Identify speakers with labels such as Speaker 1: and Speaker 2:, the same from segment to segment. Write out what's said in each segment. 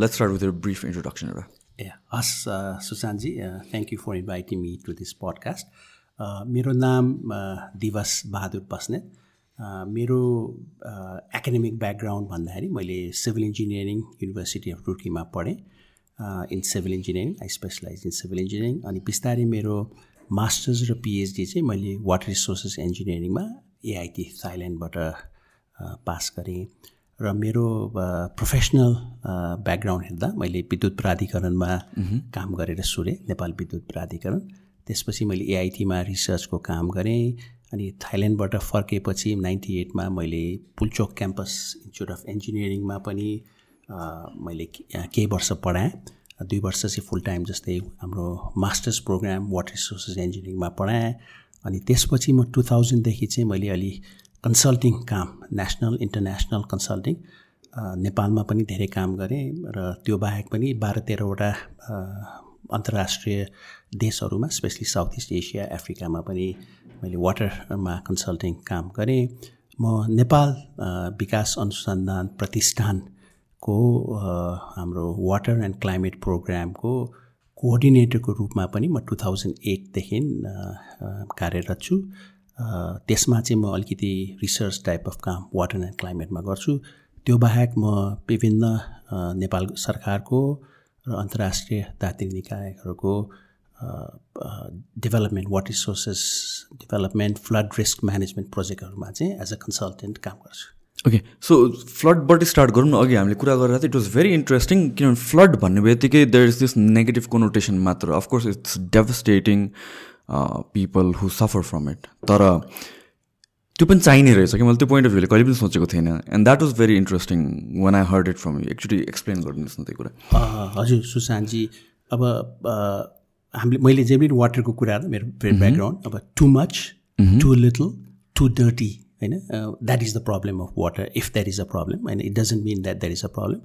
Speaker 1: Let's start with a brief introduction. एउटा
Speaker 2: Yeah, हस् सुशान्तजी thank you for inviting me to this podcast मेरो नाम uh, Diwas Bahadur Basnet Uh, मेरो academic background भन्दाखेरि मैले सिभिल इन्जिनियरिङ युनिभर्सिटी अफ रुर्कीमा पढेँ. In civil engineering I specialise in civil engineering अनि बिस्तारै मेरो मास्टर्स र पिएचडी चाहिँ मैले वाटर रिसोर्सेस इन्जिनियरिङमा एआइटी थाइल्यान्डबाट पास गरेँ. र मेरो प्रोफेसनल ब्याकग्राउन्ड हेर्दा मैले विद्युत प्राधिकरणमा काम गरेर सुरेँ नेपाल विद्युत प्राधिकरण। त्यसपछि मैले एआइटीमा रिसर्चको काम गरेँ अनि थाइल्यान्डबाट फर्केपछि नाइन्टी एटमा मैले पुल्चोक क्याम्पस इन्स्टिच्युट अफ इन्जिनियरिङमा पनि मैले केही वर्ष पढाएँ। दुई वर्ष चाहिँ फुल टाइम जस्तै हाम्रो मास्टर्स प्रोग्राम वाटर रिसोर्सेस इन्जिनियरिङमा पढाएँ। अनि त्यसपछि म टु थाउजन्डदेखि चाहिँ मैले अलि कन्सल्टिङ काम नेसनल इन्टरनेसनल कन्सल्टिङ नेपालमा पनि धेरै काम गरेँ र त्यो बाहेक पनि बाह्र तेह्रवटा अन्तर्राष्ट्रिय देशहरूमा स्पेसली साउथ इस्ट एसिया अफ्रिकामा पनि मैले वाटरमा कन्सल्टिङ काम गरेँ। म नेपाल विकास अनुसन्धान प्रतिष्ठानको हाम्रो वाटर एन्ड क्लाइमेट प्रोग्रामको कोअर्डिनेटरको रूपमा पनि म टु थाउजन्ड एटदेखि कार्यरत छु। त्यसमा चाहिँ म अलिकति रिसर्च टाइप अफ काम वाटर एन्ड क्लाइमेटमा गर्छु। त्यो बाहेक म विभिन्न नेपाल सरकारको र अन्तर्राष्ट्रिय दात्री निकायहरूको development water resources development flood risk management प्रोजेक्टहरूमा चाहिँ एज अ कन्सल्टेन्ट काम गर्छु।
Speaker 1: ओके सो फ्लडबाट स्टार्ट गरौँ न अघि हामीले कुरा गरेर चाहिँ इट वाज भेरी इन्ट्रेस्टिङ किनभने फ्लड भन्ने बित्तिकै there is this negative connotation मात्र। Of course it's devastating people who suffer from it तर त्यो पनि चाहिने रहेछ कि? मैले त्यो पोइन्ट अफ भ्यूले कहिले पनि सोचेको थिएन। And that was very interesting one I heard it from you एकचोटि एक्सप्लेन गरिदिनुहोस् न त्यो कुरा।
Speaker 2: हजुर सुशान्तजी अब हामीले मैले जे पनि वाटरको कुरा मेरो ब्याकग्राउन्ड अब too much too little too dirty होइन? That is the problem of water if that is a problem होइन? It doesn't mean that that is a problem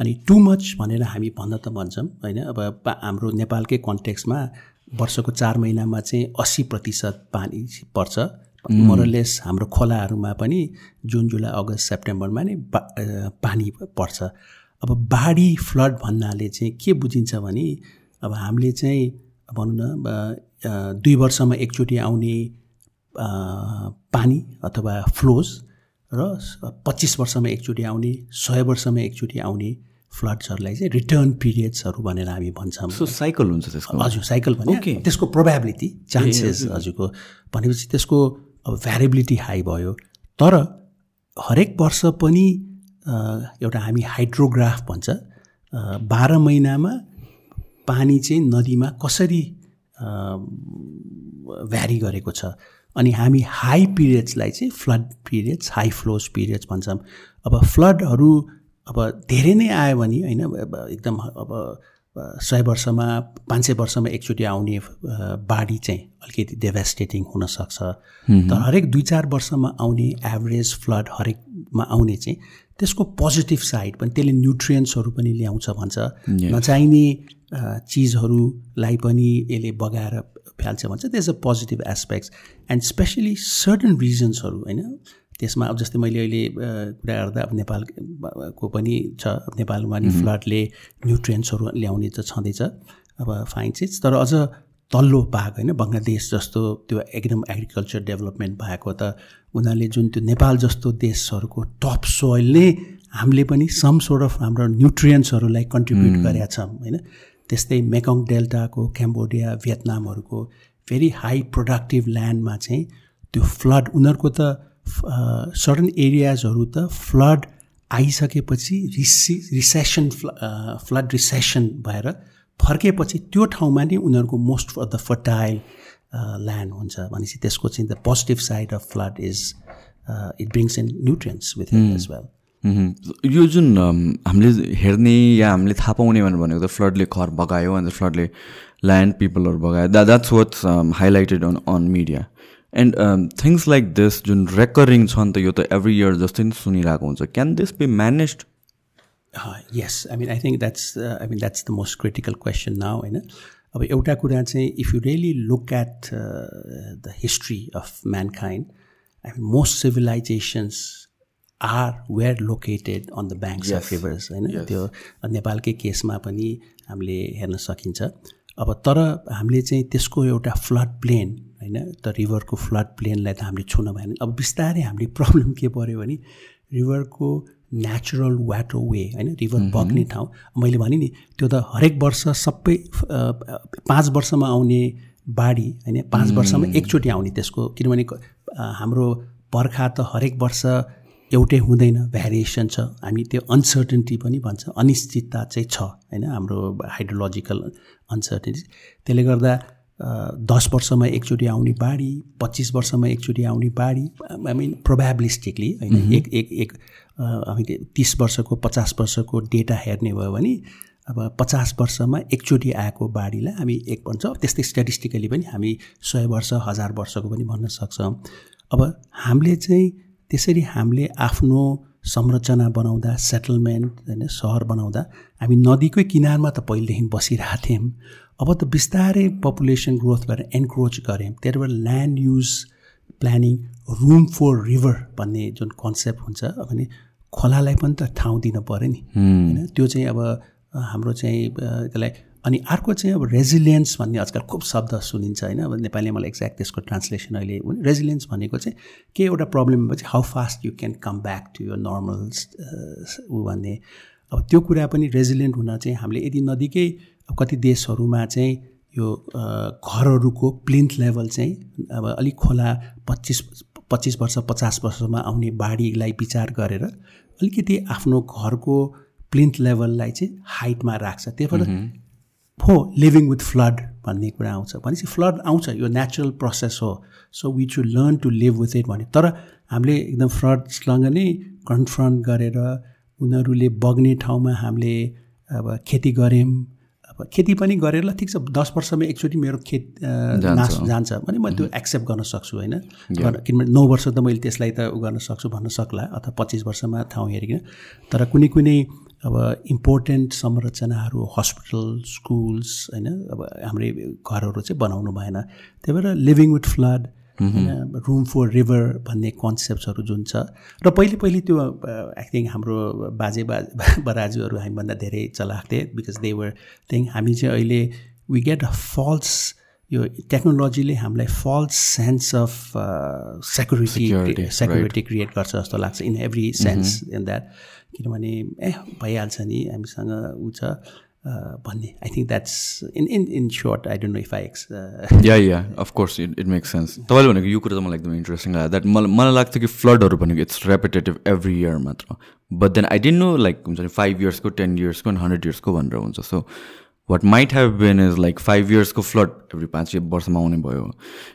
Speaker 2: अनि टु मच भनेर हामी भन्न त भन्छौँ होइन? अब हाम्रो नेपालकै कन्टेक्समा वर्षको चार महिनामा चाहिँ अस्सी प्रतिशत पानी पर्छ। मोरलेस हाम्रो खोलाहरूमा पनि जुन जुलाई अगस्त सेप्टेम्बरमा नै पानी पर्छ। अब बाढी फ्लड भन्नाले चाहिँ के बुझिन्छ भने अब हामीले चाहिँ भनौँ न दुई वर्षमा एकचोटि आउने पानी अथवा फ्लोज र पच्चिस वर्षमा एकचोटि आउने सय वर्षमा एकचोटि आउने फ्लड्सहरूलाई चाहिँ रिटर्न पिरियड्सहरू भनेर हामी भन्छौँ।
Speaker 1: सो साइकल हुन्छ त्यसको
Speaker 2: हजुर साइकल भने त्यसको प्रोभाबिलिटी चान्सेस हजुरको भनेपछि त्यसको अब भ्यारेबिलिटी हाई भयो। तर हरेक वर्ष पनि एउटा हामी हाइड्रोग्राफ भन्छ बाह्र महिनामा पानी चाहिँ नदीमा कसरी भ्यारी गरेको छ। अनि हामी हाई पिरियड्सलाई चाहिँ flood periods high flows periods भन्छौँ। अब फ्लडहरू अब धेरै नै आयो भने होइन एकदम अब सय वर्षमा पाँच सय वर्षमा एकचोटि आउने बाढी चाहिँ अलिकति डेभास्टेटिङ हुनसक्छ तर हरेक दुई चार वर्षमा आउने एभरेज फ्लड हरेकमा आउने चाहिँ त्यसको पोजिटिभ साइड पनि त्यसले न्युट्रियन्ट्सहरू पनि ल्याउँछ भन्छ। नचाहिने चिजहरूलाई पनि यसले बगाएर फ्याल्छ भन्छ। त्यस a positive aspects and specially certain रिजन्सहरू होइन? त्यसमा अब जस्तै मैले अहिले कुरा गर्दा अब नेपालको पनि छ नेपालमा नि फ्लडले न्युट्रियन्ट्सहरू ल्याउने त छँदैछ अब फाइन चिज तर अझ तल्लो भाग होइन बङ्गलादेश जस्तो त्यो एकदम एग्रिकल्चर डेभलपमेन्ट भएको त उनीहरूले जुन त्यो नेपाल जस्तो देशहरूको टप सोइलले हामीले पनि सम सोर्ट अफ हाम्रो न्युट्रियन्ट्सहरूलाई कन्ट्रिब्युट गरेका छौँ होइन। त्यस्तै मेकङ डेल्टाको क्याम्बोडिया भियतनामहरूको भेरी हाई प्रोडक्टिभ ल्यान्डमा चाहिँ त्यो फ्लड उनीहरूको त सर्टन एरियाजहरू त फ्लड आइसकेपछि रिसि रिसेसन फ्लड रिसेसन भएर फर्केपछि त्यो ठाउँमा नै उनीहरूको most of the fertile land हुन्छ भनेपछि त्यसको चाहिँ the positive side of flood is it brings in nutrients with as well
Speaker 1: यो जुन हामीले हेर्ने या हामीले थाहा पाउने भनेको त फ्लडले घर बगायो अन्त फ्लडले ल्यान्ड पिपलहरू बगायो। That that's what's highlighted on on media and things like this जुन रेकरिङ छ नि त यो त एभ्री इयर जस्तै नै सुनिरहेको हुन्छ can this be manage
Speaker 2: yes I mean I think that's I mean that's the most critical question now होइन अब एउटा कुरा चाहिँ if you really look at the history of mankind I mean most civilisations are were located on the banks of rivers होइन त्यो नेपालकै केसमा पनि हामीले हेर्न सकिन्छ अब तर हामीले चाहिँ त्यसको एउटा फ्लड प्लेन होइन त रिभरको फ्लड प्लेनलाई त हामीले छुन भएन। अब बिस्तारै हामीले प्रब्लम के पऱ्यो भने रिभरको नेचुरल वाटर वे होइन रिभर बग्ने ठाउँ। मैले भने नि त्यो त हरेक वर्ष सबै पाँच वर्षमा आउने बाढी होइन पाँच वर्षमा एकचोटि आउने त्यसको। किनभने हाम्रो पर्खा त हरेक वर्ष एउटै हुँदैन भ्यारिएसन छ। हामी त्यो अनसर्टेन्टी पनि भन्छ अनिश्चितता चाहिँ छ होइन हाम्रो हाइड्रोलोजिकल अनसर्टेन्टी त्यसले गर्दा दस वर्षमा एकचोटि आउने बाढी पच्चिस वर्षमा एकचोटि आउने बाढी आई मिन प्रोभाबिलिस्टिकली होइन एक एक एक हामीले तिस वर्षको पचास वर्षको डेटा हेर्ने भयो भने अब पचास वर्षमा एकचोटि आएको बाढीलाई हामी एक भन्छ। त्यस्तै स्ट्याटिस्टिकली पनि हामी सय वर्ष हजार वर्षको पनि भन्न सक्छौँ। अब हामीले चाहिँ त्यसरी हामीले आफ्नो संरचना बनाउँदा सेटलमेन्ट होइन सहर बनाउँदा हामी नदीकै किनारमा त पहिलेदेखि बसिरहेको थियौँ। अब त बिस्तारै पपुलेसन ग्रोथ गरेर एन्क्रोच गऱ्यौँ। भएर land use planning room for river भन्ने जुन कन्सेप्ट हुन्छ भने खोलालाई पनि त ठाउँ दिनु पऱ्यो नि। होइन त्यो चाहिँ अब हाम्रो चाहिँ त्यसलाई अनि अर्को चाहिँ अब रेजिलियन्स भन्ने आजकल खुब शब्द सुनिन्छ होइन। अब नेपालीमा मलाई एक्ज्याक्ट त्यसको ट्रान्सलेसन अहिले रेजिलियन्स भनेको चाहिँ के एउटा प्रब्लम चाहिँ how fast you can come back to your normal ऊ भन्ने। अब त्यो कुरा पनि रेजिलियन्ट हुन चाहिँ हामीले यदि नदीकै कति देशहरूमा चाहिँ यो घरहरूको प्लिन्थ लेभल चाहिँ अब अलिक खोला पच्चिस पच्चिस वर्ष पचास वर्षमा आउने बाढीलाई विचार गरेर अलिकति आफ्नो घरको प्लिन्थ लेभललाई चाहिँ हाइटमा राख्छ। त्यही भएर हो लिभिङ विथ फ्लड भन्ने कुरा आउँछ। भनेपछि फ्लड आउँछ यो नेचुरल प्रोसेस हो। So we to learn to live with it भने तर हामीले एकदम फ्लडसँग नै कन्फ्रन्ट गरेर उनीहरूले बग्ने ठाउँमा हामीले अब खेती गऱ्यौँ। खेती पनि गरेर ल ठिक छ दस वर्षमा एकचोटि मेरो खेत नाश जान्छ भने म त्यो एक्सेप्ट गर्न सक्छु होइन? किनभने नौ वर्ष त मैले त्यसलाई त उ गर्न सक्छु भन्न सक्ला अथवा पच्चिस वर्षमा ठाउँ हेरिकन। तर कुनै कुनै अब इम्पोर्टेन्ट संरचनाहरू हस्पिटल स्कुल्स होइन? अब हाम्रै घरहरू चाहिँ बनाउनु भएन। त्यही भएर लिभिङ विथ फ्लड होइन रुम फोर रिभर भन्ने कन्सेप्ट्सहरू जुन छ। र पहिले पहिले त्यो आई थिङ्क हाम्रो बाजे बा बराजुहरू हामीभन्दा धेरै चलाएको थिए बिकज दे वर थिङ्क हामी चाहिँ अहिले वी गेट अ फल्स यो टेक्नोलोजीले हामीलाई false sense of security security create गर्छ जस्तो लाग्छ in every sense in that किनभने ए भइहाल्छ नि हामीसँग ऊ छ। भन्ने I think that's in in in short I don't know if I ex
Speaker 1: yeah yeah of course it it makes sense तपाईँले भनेको यो कुरा चाहिँ मलाई एकदम इन्ट्रेस्टिङ लाग्यो द्याट मलाई मलाई लाग्छ कि फ्लडहरू भनेको इट्स रेपिटेटिभ एभ्री इयर मात्र but then I don't know like हुन्छ नि फाइभ इयर्सको टेन इयर्सको अनि हन्ड्रेड इयर्सको भनेर हुन्छ so what might have been is like five इयर्सको flood every पाँच वर्षमा आउने भयो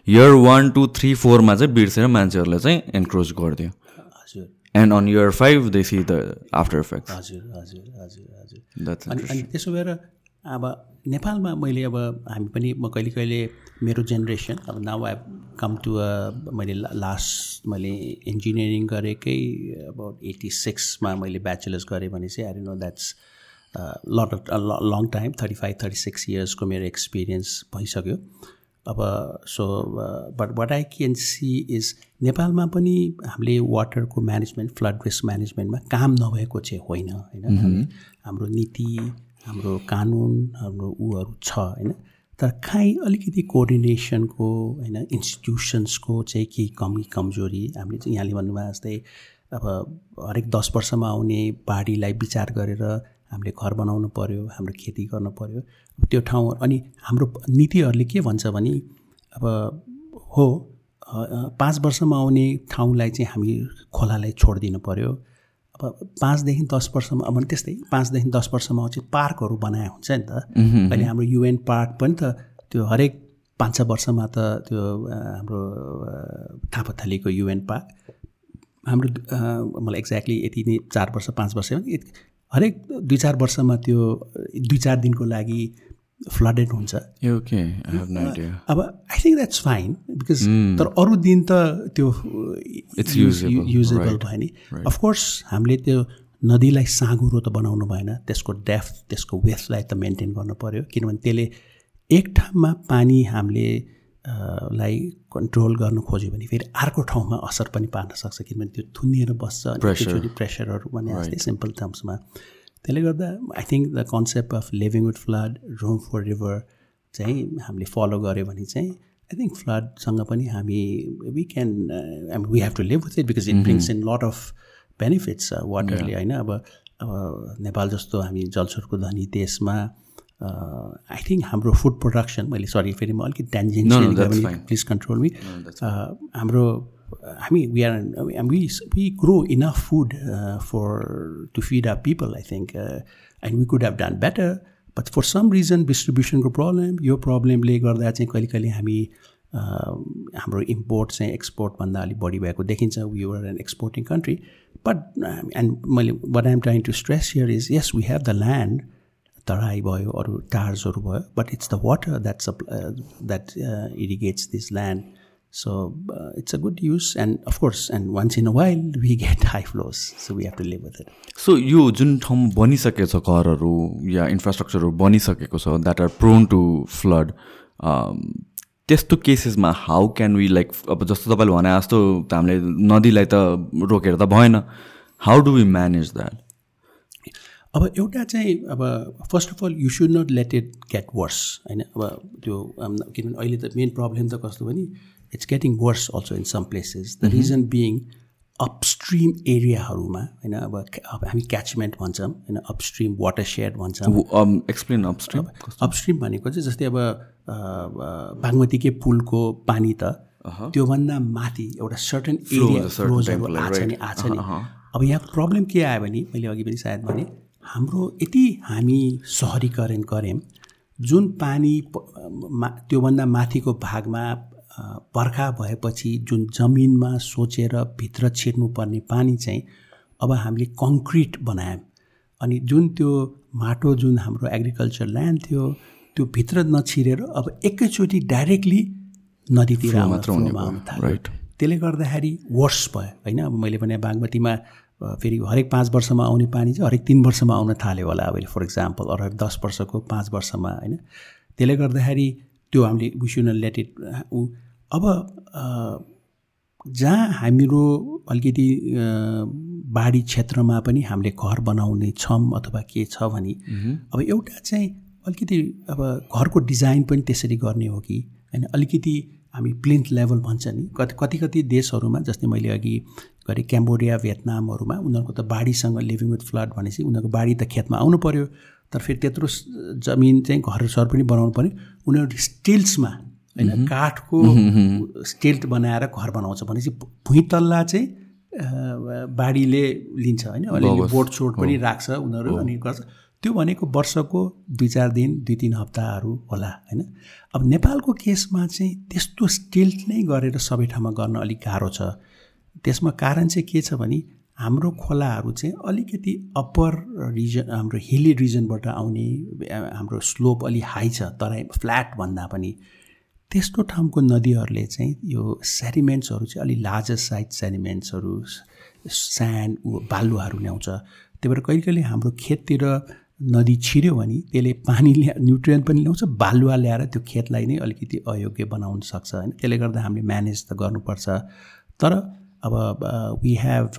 Speaker 1: इयर वान टू थ्री फोरमा चाहिँ बिर्सेर मान्छेहरूलाई चाहिँ एन्क्रोच गरिदियो and on year five they see the after effect
Speaker 2: हजुर हजुर हजुर हजुर। अनि अनि त्यसो भएर अब नेपालमा मैले अब हामी पनि म कहिले कहिले मेरो जेनेरेसन अब now I come to a मैले लास्ट मैले इन्जिनियरिङ गरेकै अब एट्टी सिक्समा मैले ब्याचलर्स गरेँ भने चाहिँ I know that's lot long time thirty five thirty six इयर्सको मेरो एक्सपिरियन्स भइसक्यो। अब so but what I can see is नेपालमा पनि हामीले वाटरको म्यानेजमेन्ट फ्लड रिस्क म्यानेजमेन्टमा काम नभएको चाहिँ होइन होइन? हाम्रो नीति हाम्रो कानुन हाम्रो उहरू छ होइन? तर काहीँ अलिकति कोअर्डिनेसनको होइन इन्स्टिट्युसन्सको चाहिँ केही कमी कमजोरी हामीले चाहिँ यहाँले भन्नुभयो जस्तै अब हरेक दस वर्षमा आउने बाढीलाई विचार गरेर हामीले घर बनाउनु पऱ्यो हाम्रो खेती गर्नु पऱ्यो त्यो ठाउँ अनि हाम्रो नीतिहरूले के भन्छ भने अब हो पाँच वर्षमा आउने ठाउँलाई चाहिँ हामी खोलालाई छोडिदिनु पऱ्यो अब पाँचदेखि दस वर्षमा अब त्यस्तै पाँचदेखि दस वर्षमा चाहिँ पार्कहरू बनाए हुन्छ नि त। अहिले हाम्रो युएन पार्क पनि त त्यो हरेक पाँच छ वर्षमा त त्यो हाम्रो थापाथलीको युएन पार्क। हाम्रो मलाई एक्ज्याक्टली यति नै चार वर्ष पाँच वर्ष हरेक दुई चार वर्षमा त्यो दुई चार दिनको लागि फ्लडेड हुन्छ। अब I think that's fine because तर अरू दिन त त्यो युजेबल भयो नि। अफकोर्स हामीले त्यो नदीलाई साँगुरो त बनाउनु भएन त्यसको डेफ्थ त्यसको वेथलाई त मेन्टेन गर्नु पऱ्यो किनभने त्यसले एक ठाउँमा पानी हामीले लाई कन्ट्रोल गर्नु खोज्यो भने फेरि अर्को ठाउँमा असर पनि पार्न सक्छ किनभने त्यो थुनिएर बस्छ अनि प्रेसरहरू भने जस्तै सिम्पल टर्म्समा त्यसले गर्दा I think the concept of living with flood room for river चाहिँ हामीले फलो गऱ्यो भने चाहिँ आई थिङ्क फ्लडसँग पनि हामी we can I we have to live with it because it brings in lot of benefits वाटरले होइन? अब अब नेपाल जस्तो हामी जलस्रोतको धनी देशमा आई थिङ्क हाम्रो फुड प्रोडक्सन मैले सरी फेरि म अलिकति ट्यान्जेन्ट प्लिज कन्ट्रोल मी हाम्रो हामी we are we we grow enough food for to feed our people I think and we could have done better but for some reason डिस्ट्रिब्युसनको problem यो प्रब्लमले गर्दा चाहिँ कहिले कहिले हामी हाम्रो इम्पोर्ट चाहिँ एक्सपोर्टभन्दा अलिक बढी भएको देखिन्छ we were an exporting country but and मैले what I'm trying to stress here is yes we have the land Terai भयो अरू टार्सहरू भयो but it's the water that sap that irrigates this land so it's a good use and of course and once in a while we get high flows so we have to live with
Speaker 1: it so यो जुन ठाउँ बनिसकेको छ घरहरू या इन्फ्रास्ट्रक्चरहरू बनिसकेको छ that are prone to flood त्यस्तो केसेसमा हाउ क्यान वी लाइक अब जस्तो तपाईँले भने जस्तो हामीले नदीलाई त रोकेर त भएन. How do we manage that
Speaker 2: अब एउटा चाहिँ अब first of all you should not let it get worse होइन? अब त्यो किनभने अहिले त मेन प्रब्लम त कस्तो भने it's getting worse also in some places the reason being upstream एरियाहरूमा होइन? अब हामी क्याचमेन्ट भन्छौँ होइन? अपस्ट्रिम वाटर सेड भन्छौँ
Speaker 1: एक्सप्लेन अपस्ट्रिम
Speaker 2: अपस्ट्रिम भनेको चाहिँ जस्तै अब बागमतीकै पुलको पानी त त्योभन्दा माथि एउटा सर्टन एरिया फ्लोजहरू आछ नि आछ नि। अब यहाँ प्रब्लम के आयो भने मैले अघि पनि सायद भने हाम्रो यति हामी सहरीकरण गऱ्यौँ जुन पानी मा त्योभन्दा माथिको भागमा बर्खा भएपछि जुन जमिनमा सोचेर भित्र छिर्नुपर्ने पानी चाहिँ अब हामीले कङ्क्रिट बनायौँ। अनि जुन त्यो माटो जुन हाम्रो एग्रिकल्चर ल्यान्ड थियो त्यो भित्र नछिरेर अब एकैचोटि डाइरेक्टली नदीतिर आउन थाल्यो। त्यसले गर्दाखेरि वर्स भयो होइन? अब मैले भने बागमतीमा फेरि हरेक पाँच वर्षमा आउने पानी चाहिँ हरेक तिन वर्षमा आउन थाल्यो होला अब फर इक्जाम्पल हरेक दस वर्षको पाँच वर्षमा होइन? त्यसले गर्दाखेरि त्यो हामीले विसुन लेट इट अब जहाँ हाम्रो अलिकति बाढी क्षेत्रमा पनि हामीले घर बनाउने छौँ अथवा के छ भने अब एउटा चाहिँ अलिकति अब घरको डिजाइन पनि त्यसरी गर्ने हो कि होइन? अलिकति हामी प्लिन्थ लेभल भन्छ नि। कति कति कति देशहरूमा जस्तै मैले अघि गरेँ क्याम्बोडिया भियतनामहरूमा उनीहरूको त बाढीसँग लिभिङ विथ फ्लड भनेपछि उनीहरूको बाढी त खेतमा आउनु पऱ्यो तर फेरि त्यत्रो जमिन चाहिँ घर सर पनि बनाउनु पऱ्यो उनीहरू स्टिल्समा होइन काठको स्टेल्ट बनाएर घर बनाउँछ भनेपछि भुइँतल्ला चाहिँ बाढीले लिन्छ होइन अलिअलि बोट चोट पनि राख्छ उनीहरू अनि गर्छ। त्यो भनेको वर्षको दुई चार दिन दुई तिन हप्ताहरू होला होइन। अब नेपालको केसमा चाहिँ त्यस्तो स्टेल्ट नै गरेर सबै ठाउँमा गर्न अलिक गाह्रो छ। त्यसमा कारण चाहिँ के छ भने हाम्रो खोलाहरू चाहिँ अलिकति अप्पर रिजन हाम्रो हिली रिजनबाट आउने हाम्रो स्लोप अलि हाई छ तराई फ्ल्याट भन्दा पनि। त्यस्तो ठाउँको नदीहरूले चाहिँ यो सेडिमेन्ट्सहरू चाहिँ अलिक लार्जर साइज सेडिमेन्ट्सहरू स्यान्ड बालुवाहरू ल्याउँछ। त्यही भएर कहिले कहिले हाम्रो खेततिर नदी छिर्यो भने त्यसले पानी ल्या न्युट्रियन पनि ल्याउँछ बालुवा ल्याएर त्यो खेतलाई नै अलिकति अयोग्य बनाउन सक्छ होइन? त्यसले गर्दा हामीले म्यानेज त गर्नुपर्छ। तर अब वी हेभ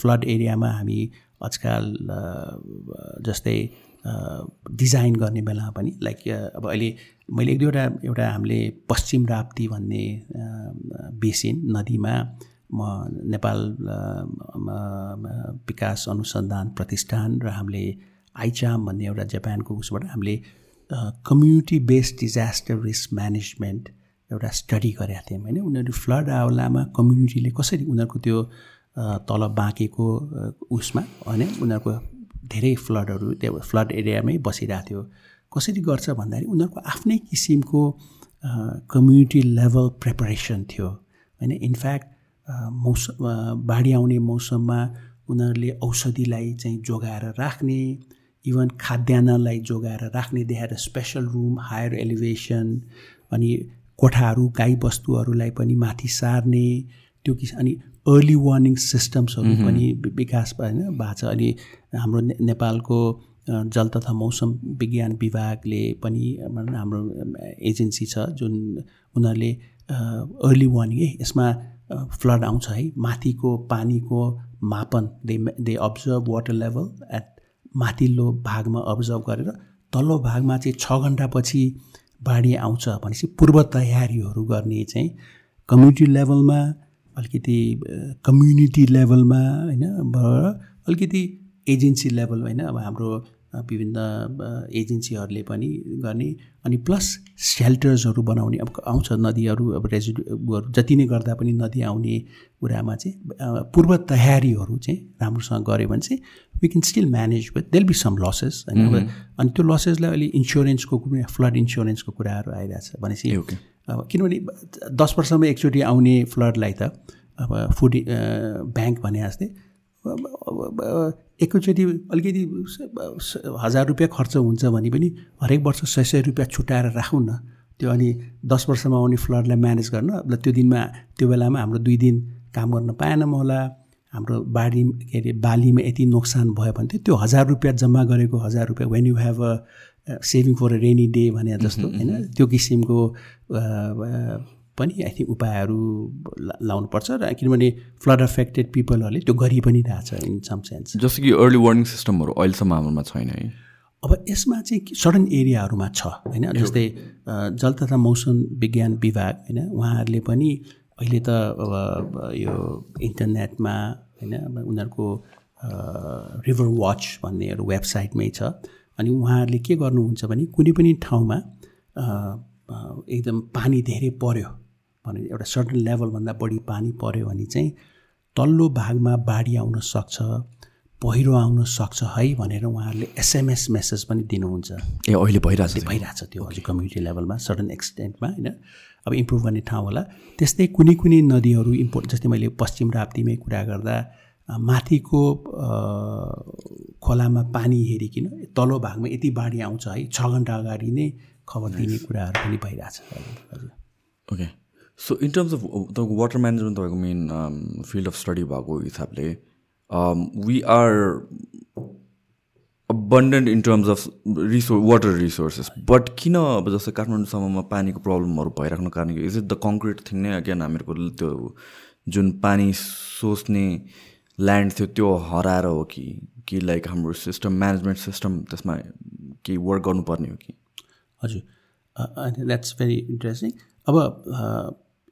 Speaker 2: फ्लड एरियामा हामी आजकल जस्तै डिजाइन गर्ने बेलामा पनि लाइक अब अहिले मैले एक दुईवटा एउटा हामीले पश्चिम राप्ती भन्ने बेसिन नदीमा म नेपाल विकास अनुसन्धान प्रतिष्ठान र हामीले आइचाम भन्ने एउटा जापानको उसबाट हामीले community based disaster risk management एउटा स्टडी गरेका थियौँ होइन। उनीहरू फ्लड आउलामा कम्युनिटीले कसरी उनीहरूको त्यो तल बाँकेको उसमा होइन उनीहरूको धेरै फ्लडहरू त्यो फ्लड एरियामै बसिरहेको थियो। कसरी गर्छ भन्दाखेरि उनीहरूको आफ्नै किसिमको कम्युनिटी लेभल प्रिपरेसन थियो। होइन इनफ्याक्ट मौसम बाढी आउने मौसममा उनीहरूले औषधिलाई चाहिँ जोगाएर राख्ने इभन खाद्यान्नलाई जोगाएर राख्ने देखाएर स्पेसल रुम हायर एलिभेसन अनि कोठाहरू गाईबस्तुहरूलाई पनि माथि सार्ने त्यो किस अनि अर्ली वार्निङ सिस्टम्सहरू पनि विकास होइन भएको छ। अनि हाम्रो नेपालको जल तथा मौसम विज्ञान विभागले पनि हाम्रो एजेन्सी छ जुन उनीहरूले अर्ली वार्निङ है यसमा फ्लड आउँछ है। माथिको पानीको मापन they they observe water level at माथिल्लो भागमा अब्जर्भ गरेर तल्लो भागमा चाहिँ छ घन्टापछि बाढी आउँछ भनेपछि पूर्व तयारीहरू गर्ने चाहिँ कम्युनिटी लेभलमा अलिकति कम्युनिटी लेभलमा होइन अलिकति एजेन्सी लेभल होइन अब हाम्रो विभिन्न एजेन्सीहरूले पनि गर्ने अनि प्लस सेल्टर्सहरू बनाउने अब आउँछ नदीहरू अब रेजिडुहरू जति नै गर्दा पनि नदी आउने कुरामा चाहिँ पूर्व तयारीहरू चाहिँ राम्रोसँग गऱ्यो भने चाहिँ we can still manage with there'll be some losses होइन अनि त्यो लसेसलाई अहिले इन्सुरेन्सको कुनै फ्लड इन्सुरेन्सको कुराहरू आइरहेछ भनेपछि
Speaker 1: ओके
Speaker 2: अब किनभने दस वर्षमा एकचोटि आउने फ्लडलाई त अब फुड ब्याङ्क भने जस्तै एकैचोटि अलिकति हजार रुपियाँ खर्च हुन्छ भने पनि हरेक वर्ष सय सय रुपियाँ छुट्याएर राखौँ न। त्यो अनि दस वर्षमा आउने फ्लडलाई म्यानेज गर्न। अब त्यो दिनमा त्यो बेलामा हाम्रो दुई दिन काम गर्न पाएनौँ होला। हाम्रो बारी के अरे बालीमा यति नोक्सान भयो भने त्यो हजार रुपियाँ जम्मा गरेको हजार रुपियाँ when you have a saving for a rainy day भने जस्तो होइन? त्यो किसिमको पनि आई थिङ्क उपायहरू लाउनुपर्छ र किनभने फ्लड अफेक्टेड पिपलहरूले त्यो गरि पनि रहेछ इन सम सेन्स
Speaker 1: जस्तो कि अर्ली वार्निङ सिस्टमहरू अहिलेसम्म हाम्रोमा छैन है।
Speaker 2: अब यसमा चाहिँ सडन एरियाहरूमा छ होइन? जस्तै जल तथा मौसम विज्ञान विभाग होइन? उहाँहरूले पनि अहिले त अब यो इन्टरनेटमा होइन? उनीहरूको रिभर वाच भन्नेहरू वेबसाइटमै छ। अनि उहाँहरूले के गर्नुहुन्छ भने कुनै पनि ठाउँमा एकदम पानी धेरै पर्यो। भने एउटा सर्टन लेभलभन्दा बढी पानी पर्यो भने चाहिँ तल्लो भागमा बाढी आउन सक्छ पहिरो आउन सक्छ है भनेर उहाँहरूले एसएमएस मेसेज पनि दिनुहुन्छ।
Speaker 1: ए अहिले भइरहेछ
Speaker 2: त्यो। भइरहेछ त्यो हजुर कम्युनिटी लेभलमा सडन एक्सटेन्टमा होइन? अब इम्प्रुभ गर्ने ठाउँ होला। त्यस्तै कुनै कुनै नदीहरू इम्पोर्ट जस्तै मैले पश्चिम राप्तीमै कुरा गर्दा माथिको खोलामा पानी हेरिकन तल्लो भागमा यति बाढी आउँछ है छ घन्टा अगाडि नै खबर दिने कुराहरू पनि भइरहेछ।
Speaker 1: Okay so in terms of तपाईँको वाटर म्यानेजमेन्ट तपाईँको मेन फिल्ड अफ स्टडी भएको हिसाबले we are abundant in terms of resource water resources. But किन अब जस्तो काठमाडौँसम्ममा पानीको प्रब्लमहरू भइराख्नु कारण is it the concrete thing नै? अगेन हामीहरूको त्यो जुन पानी सोच्ने ल्यान्ड थियो त्यो हराएर हो कि? कि लाइक हाम्रो सिस्टम म्यानेजमेन्ट सिस्टम त्यसमा केही वर्क गर्नुपर्ने हो कि?
Speaker 2: हजुर। द्याट्स भेरी इन्ट्रेस्टिङ अब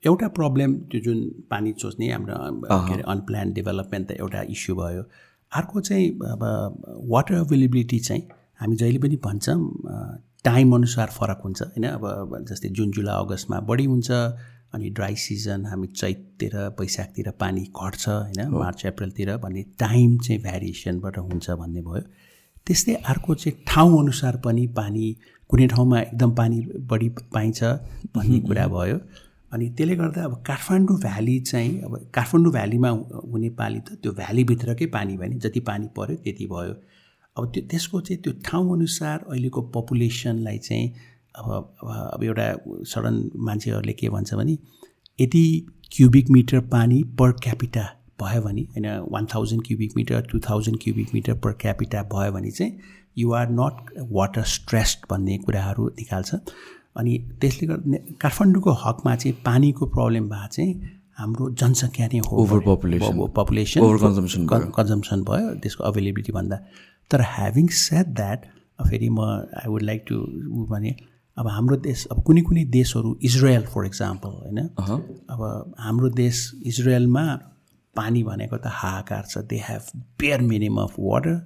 Speaker 2: एउटा प्रब्लम त्यो जुन पानी सोच्ने हाम्रो के अरे अनप्लान डेभलपमेन्ट त एउटा इस्यु भयो। अर्को चाहिँ अब वाटर अभाइलेबिलिटी चाहिँ हामी जहिले पनि भन्छौँ टाइम अनुसार फरक हुन्छ। होइन अब अब जस्तै जुन जुलाई अगस्तमा बढी हुन्छ अनि ड्राई सिजन हामी चैततिर वैशाखतिर पानी घट्छ होइन मार्च अप्रिलतिर भन्ने टाइम चाहिँ भ्यारिएसनबाट हुन्छ भन्ने भयो। त्यस्तै अर्को चाहिँ ठाउँ अनुसार पनि पानी कुनै ठाउँमा एकदम पानी बढी पाइन्छ भन्ने कुरा भयो। अनि त्यसले गर्दा अब काठमाडौँ भ्याली चाहिँ अब काठमाडौँ भ्यालीमा हुने पानी त त्यो भ्यालीभित्रकै पानी भयो नि जति पानी पऱ्यो त्यति भयो। अब त्यो त्यसको चाहिँ त्यो ठाउँअनुसार अहिलेको पपुलेसनलाई चाहिँ अब अब एउटा सडन मान्छेहरूले के भन्छ भने यति क्युबिक मिटर पानी पर क्यापिटा भयो भने होइन one thousand cubic metre two thousand cubic metre per capita भयो भने चाहिँ you are not water stressed भन्ने कुराहरू निकाल्छ। अनि त्यसले गर्दा काठमाडौँको हकमा चाहिँ पानीको प्रब्लम भए चाहिँ हाम्रो जनसङ्ख्या नै हो
Speaker 1: Overpopulation.
Speaker 2: पपुलेसन
Speaker 1: भयो।
Speaker 2: कन्जम्सन भयो त्यसको अभाइलेबिलिटी भन्दा। तर ह्याभिङ सेट द्याट फेरि म आई वुड लाइक टु भने अब हाम्रो देश अब कुनै कुनै देशहरू इजरायल फर इक्जाम्पल होइन? अब हाम्रो देश इजरायलमा पानी भनेको त हाहाकार छ। They have bare minimum of water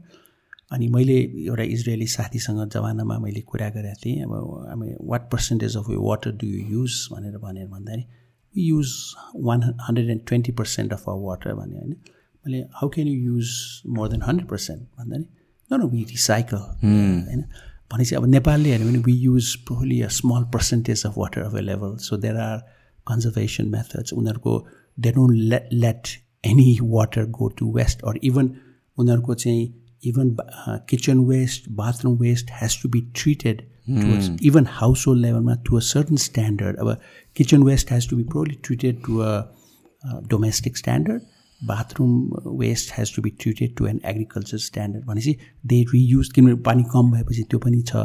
Speaker 2: अनि मैले एउटा इजरायली साथीसँग जमानामा मैले कुरा गरेको थिएँ अब हामी वाट पर्सेन्टेज अफ यो वाटर डु यु युज भनेर भनेर भन्दा नि use one hundred and twenty percent of a water भने होइन। मैले how can you use more than hundred percent भन्दा नि न नो वी रिसाइकल होइन। भनेपछि अब नेपालले हेऱ्यो भने we use probably a small percentage of water available so there are conservation methods उनीहरूको they don't let let any water go to waste or even उनीहरूको चाहिँ bathroom waste has to be treated even household लेभलमा to a certain standard अब kitchen waste has to be properly treated to a domestic standard bathroom waste has to be treated to an agriculture standard भनेपछि they reuse किनभने पानी कम भएपछि त्यो पनि छ।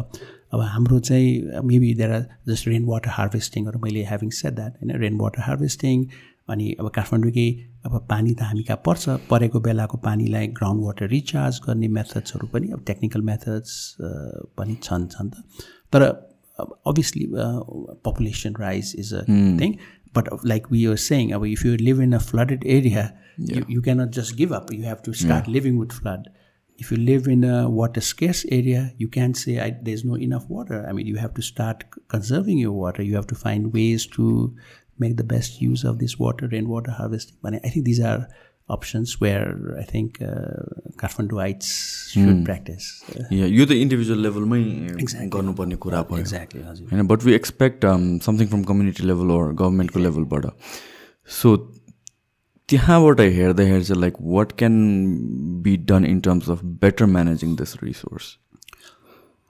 Speaker 2: अब हाम्रो चाहिँ maybe there are just rain water हार्भेस्टिङहरू मैले हेभिङ सेट द्याट होइन रेन वाटर हार्भेस्टिङ अनि अब काठमाडौँकै अब पानी त हामी कहाँ पर्छ? परेको बेलाको पानीलाई ग्राउन्ड वाटर रिचार्ज गर्ने मेथड्सहरू पनि अब टेक्निकल मेथड्स पनि छन् छन् त। तर obviously population rise is a thing but like we are saying अब if you live in a flooded area you cannot just give up you have to start living with flood if you live in a water scarce area, you can't say there's no enough water. I mean, you have to start conserving your water. You have to find ways to make the best use of this water, rainwater harvesting. But I think these are options where I think uh, mm. practice.
Speaker 1: yeah, यो त individual लेभलमै गर्नुपर्ने कुरा भयो
Speaker 2: exactly हजुर
Speaker 1: होइन but we expect something from community level or गभर्मेन्टको लेभलबाट so त्यहाँबाट हेर्दाखेरि चाहिँ like what can be done in terms of better managing this resource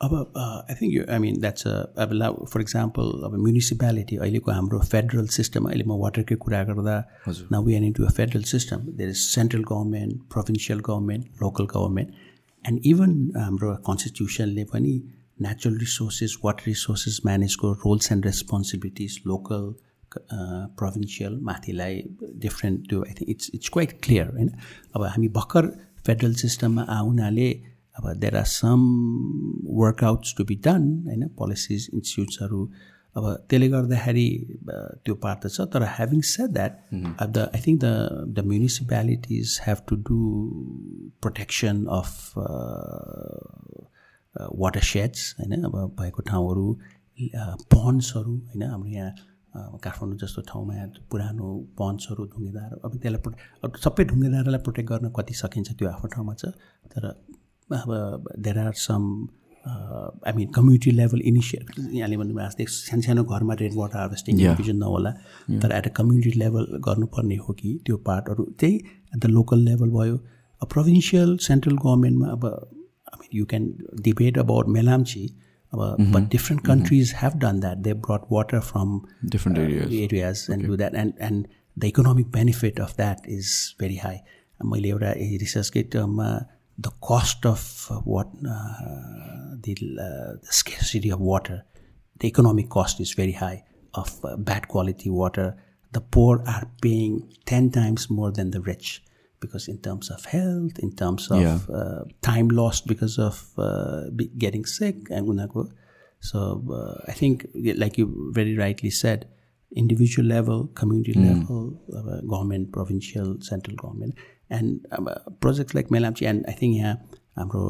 Speaker 2: अब I think you I mean that's अब फर इक्जाम्पल अब म्युनिसिपालिटी अहिलेको हाम्रो फेडरल सिस्टम अहिले म वाटरकै कुरा गर्दा न we in to a federal system there is central government provincial government local government and even हाम्रो कन्स्टिट्युसनले पनि natural resources water resources म्यानेजको roles and responsibilities local provincial माथिलाई different त्यो I think it's it's quite clear होइन? अब हामी भर्खर federal सिस्टममा आउनाले अब there are some workouts to be done होइन? पोलिसिज इन्स्टिट्युट्सहरू अब त्यसले गर्दाखेरि त्यो पार्ट त छ। तर ह्याभिङ सेड द्याट अब the I think the the municipalities have to do protection of watersheds होइन? अब भएको ठाउँहरू पन्ड्सहरू होइन? हाम्रो यहाँ काठमाडौँ जस्तो ठाउँमा पुरानो पन्ड्सहरू ढुङ्गेदार अब त्यसलाई प्रोटे अब सबै ढुङ्गेदारलाई प्रोटेक्ट गर्न कति सकिन्छ त्यो आफ्नो ठाउँमा छ। तर there are some I mean community level initiate यहाँले भन्नुभयो जस्तै सानो सानो घरमा रेन वाटर हार्भेस्टिङ डिभिजन नहोला तर एट अ कम्युनिटी लेभल गर्नुपर्ने हो कि त्यो पार्टहरू त्यही एट द लोकल लेभल भयो प्रोभिन्सियल सेन्ट्रल गभर्मेन्टमा अब I mean you can debate about Melamchi अब but different countries have done that they brought water from
Speaker 1: different
Speaker 2: areas and do that and and the economic benefit of that is very high मैले एउटा रिसर्चकै टर्ममा the cost of uh, what uh, the, uh, the, scarcity of water, the economic cost is very high of bad quality water. The poor are paying 10 times more than the rich because in terms of health, in terms of yeah. uh, time lost because of uh, getting sick, and so uh, I think, like you very rightly said, individual level, community mm. level, government, provincial, central government, and अब project like Melamchi and I think यहाँ हाम्रो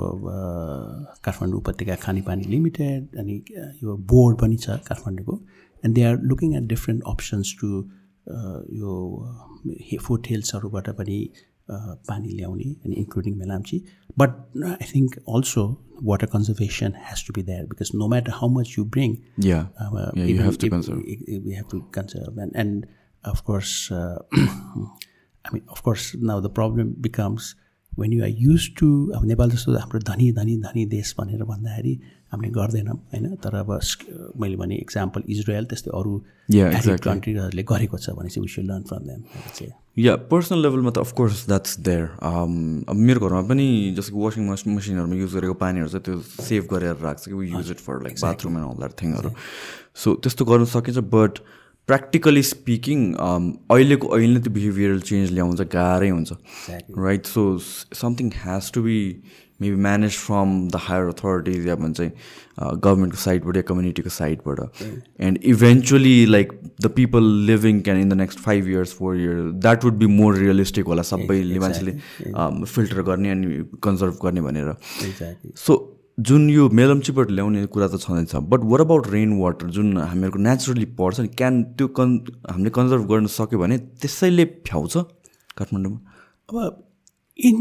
Speaker 2: काठमाडौँ उपत्यका खानेपानी limited अनि यो board पनि छ काठमाडौँको and they are looking at different options to यो फुड हिल्सहरूबाट पनि पानी ल्याउने अनि including Melamchi But uh, I think also water conservation has to be there because no matter how much you
Speaker 1: bring,
Speaker 2: yeah, uh, yeah you have to if, conserve. If we have to conserve, and and of course, uh, I mean, of course, now the problem becomes when you are used to अब नेपाल जस्तो हाम्रो धनी धनी धनी देश भनेर भन्दाखेरि हामीले गर्दैनौँ होइन? तर अब मैले भने इक्जाम्पल इजरायल त्यस्तै अरू कन्ट्रीहरूले गरेको छ भने चाहिँ we should learn from them
Speaker 1: yeah personal लेभलमा त अफकोर्स द्याट्स देयर अब मेरो घरमा पनि जस्तो वासिङ मसिनहरूमा युज गरेको पानीहरू चाहिँ त्यो सेभ गरेर राख्छ कि we use it for like bathroom and all that थिङहरू so त्यस्तो गर्नु सकिन्छ बट प्र्याक्टिकली स्पिकिङ अहिलेको अहिले त्यो बिहेभियरल चेन्ज ल्याउनु चाहिँ गाह्रै हुन्छ। Right so something has to be maybe manage from the higher authorities या भन्छ गभर्मेन्टको साइडबाट या कम्युनिटीको साइडबाट and eventually like the people living can in the next five years four years that would be more realistic होला सबैले मान्छेले filter गर्ने अनि कन्जर्भ गर्ने भनेर। सो जुन यो मेलम्चीबाट ल्याउने कुरा त छँदैछ but what about rain water जुन हामीहरूको नेचुरली पर्छ नि क्यान त्यो कन् हामीले कन्जर्भ गर्न सक्यो भने त्यसैले भ्याउँछ काठमाडौँमा?
Speaker 2: अब in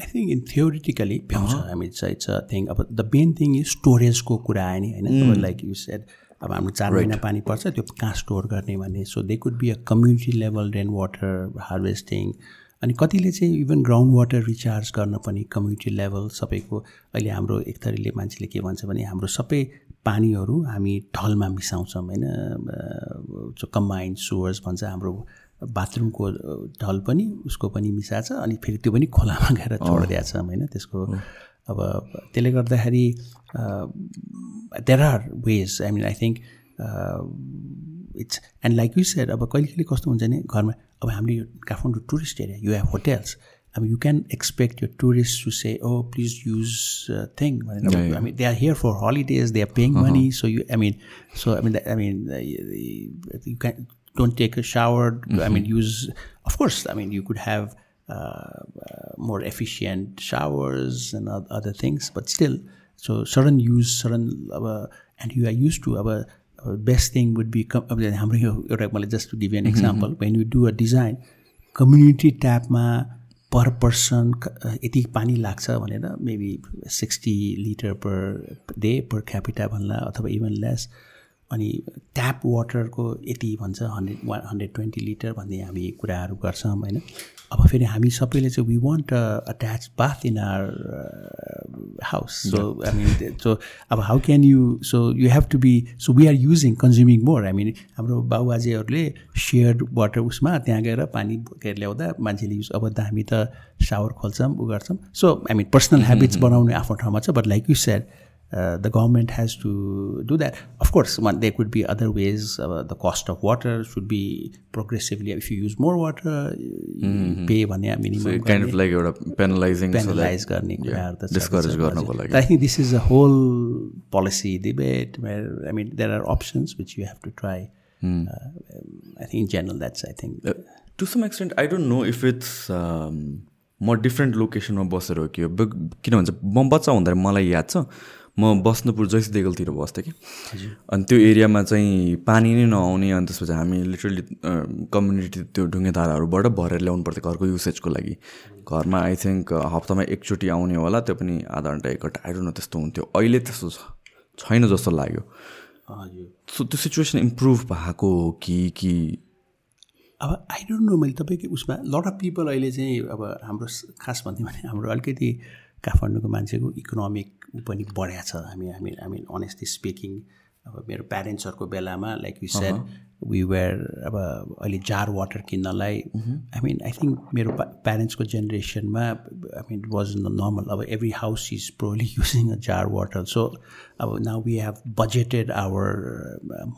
Speaker 2: I think in theoretically भ्याउँछ हामी चाहिँ छ थिङ अब द मेन थिङ इज स्टोरेजको कुरा आयो नि होइन? लाइक यु सेड अब हाम्रो चार महिना पानी पर्छ त्यो कहाँ स्टोर गर्ने भन्ने? So they could be a community level rain water harvesting अनि कतिले चाहिँ इभन ग्राउन्ड वाटर रिचार्ज गर्न पनि कम्युनिटी लेभल सबैको अहिले हाम्रो एक थरीले मान्छेले के भन्छ भने हाम्रो सबै पानीहरू हामी ढलमा मिसाउँछौँ होइन? कम्बाइन्ड सोर्स भन्छ हाम्रो बाथरुमको ढल पनि उसको पनि मिसाएको छ अनि फेरि त्यो पनि खोलामा गएर छोडिदिएको छ होइन? त्यसको अब त्यसले गर्दाखेरि there are ways I mean I think it's and like you said अब कहिले कहिले कस्तो हुन्छ भने घरमा Amdi, Kathmandu tourist area, you have hotels. I mean, you can expect your tourists to say, "Oh, please use uh, thing." I mean, they are here for holidays. They are paying uh-huh. money. So you, I mean, so I mean, I mean, uh, you can don't take a shower. I mean, mm-hmm. use. Of course, I mean, you could have uh, uh, more efficient showers and other things, but still, so certain use certain, and you are used to our Best thing would be com- अब हाम्रो यो एउटा मलाई just to give an example when you do a design community ट्यापमा per person यति पानी लाग्छ भनेर maybe sixty litre per day per capita भन्ला अथवा इभन लेस अनि ट्याप वाटरको यति भन्छ hundred one hundred twenty litre भन्ने हामी कुराहरू गर्छौँ होइन। अब फेरि हामी सबैले चाहिँ we want attach bath in our house so I mean so अब how can you so you have to be so we are using consuming more I mean हाम्रो बाबुबाजेहरूले सेयर्ड वाटर उसमा त्यहाँ गएर पानी बोकेर ल्याउँदा मान्छेले युज अब त हामी त सावर खोल्छौँ उ गर्छौँ so I mean personal habits बनाउने आफ्नो ठाउँमा छ but like you said uh, the government has to do that. Of course, one, there could be other ways. Uh, the cost of water should be progressively. If you use more water, you pay भने minimum.
Speaker 1: Kind of like एउटा पेनलाइजिङ
Speaker 2: penalize गर्ने कुराहरू त छ।
Speaker 1: Discourage गर्नको लागि
Speaker 2: I think this is a whole policy debate where I mean there are options which you have to try. Uh, I think in general that's I think
Speaker 1: to some extent I don't know if it's म different लोकेसनमा बसेर हो कि किन भन्छ म बच्चा हुँदा मलाई याद छ म बस्नुपुर जैसी देगलतिर बस्थेँ कि। अनि त्यो एरियामा चाहिँ पानी नै नआउने अनि त्यसपछि हामी लिटरली कम्युनिटी त्यो ढुङ्गे धाराहरूबाट भरेर ल्याउनु पर्थ्यो घरको युसेजको लागि। घरमा आई थिङ्क हप्तामा एकचोटि आउने होला त्यो पनि आधा घन्टा एक घन्टा आइडो न त्यस्तो हुन्थ्यो। अहिले त्यस्तो छ छैन जस्तो लाग्यो। सो त्यो सिचुएसन इम्प्रुभ भएको हो कि कि
Speaker 2: अब आई डोन्ट नो मैले तपाईँको उसमा लट अफ पिपल अहिले चाहिँ अब हाम्रो खास भन्यो भने हाम्रो अलिकति काठमाडौँको मान्छेको इकोनोमिक ऊ पनि बढ्या छ। हामी हामी हामी अनेस्टली स्पिकिङ अब मेरो प्यारेन्ट्सहरूको बेलामा like you said we were अब अहिले जार वाटर किन्नलाई आई मिन आई थिङ्क मेरो प्यारेन्ट्सको जेनेरेसनमा आई मिन वाज नर्मल अब every house is probably using a jar water so अब now we have budgeted our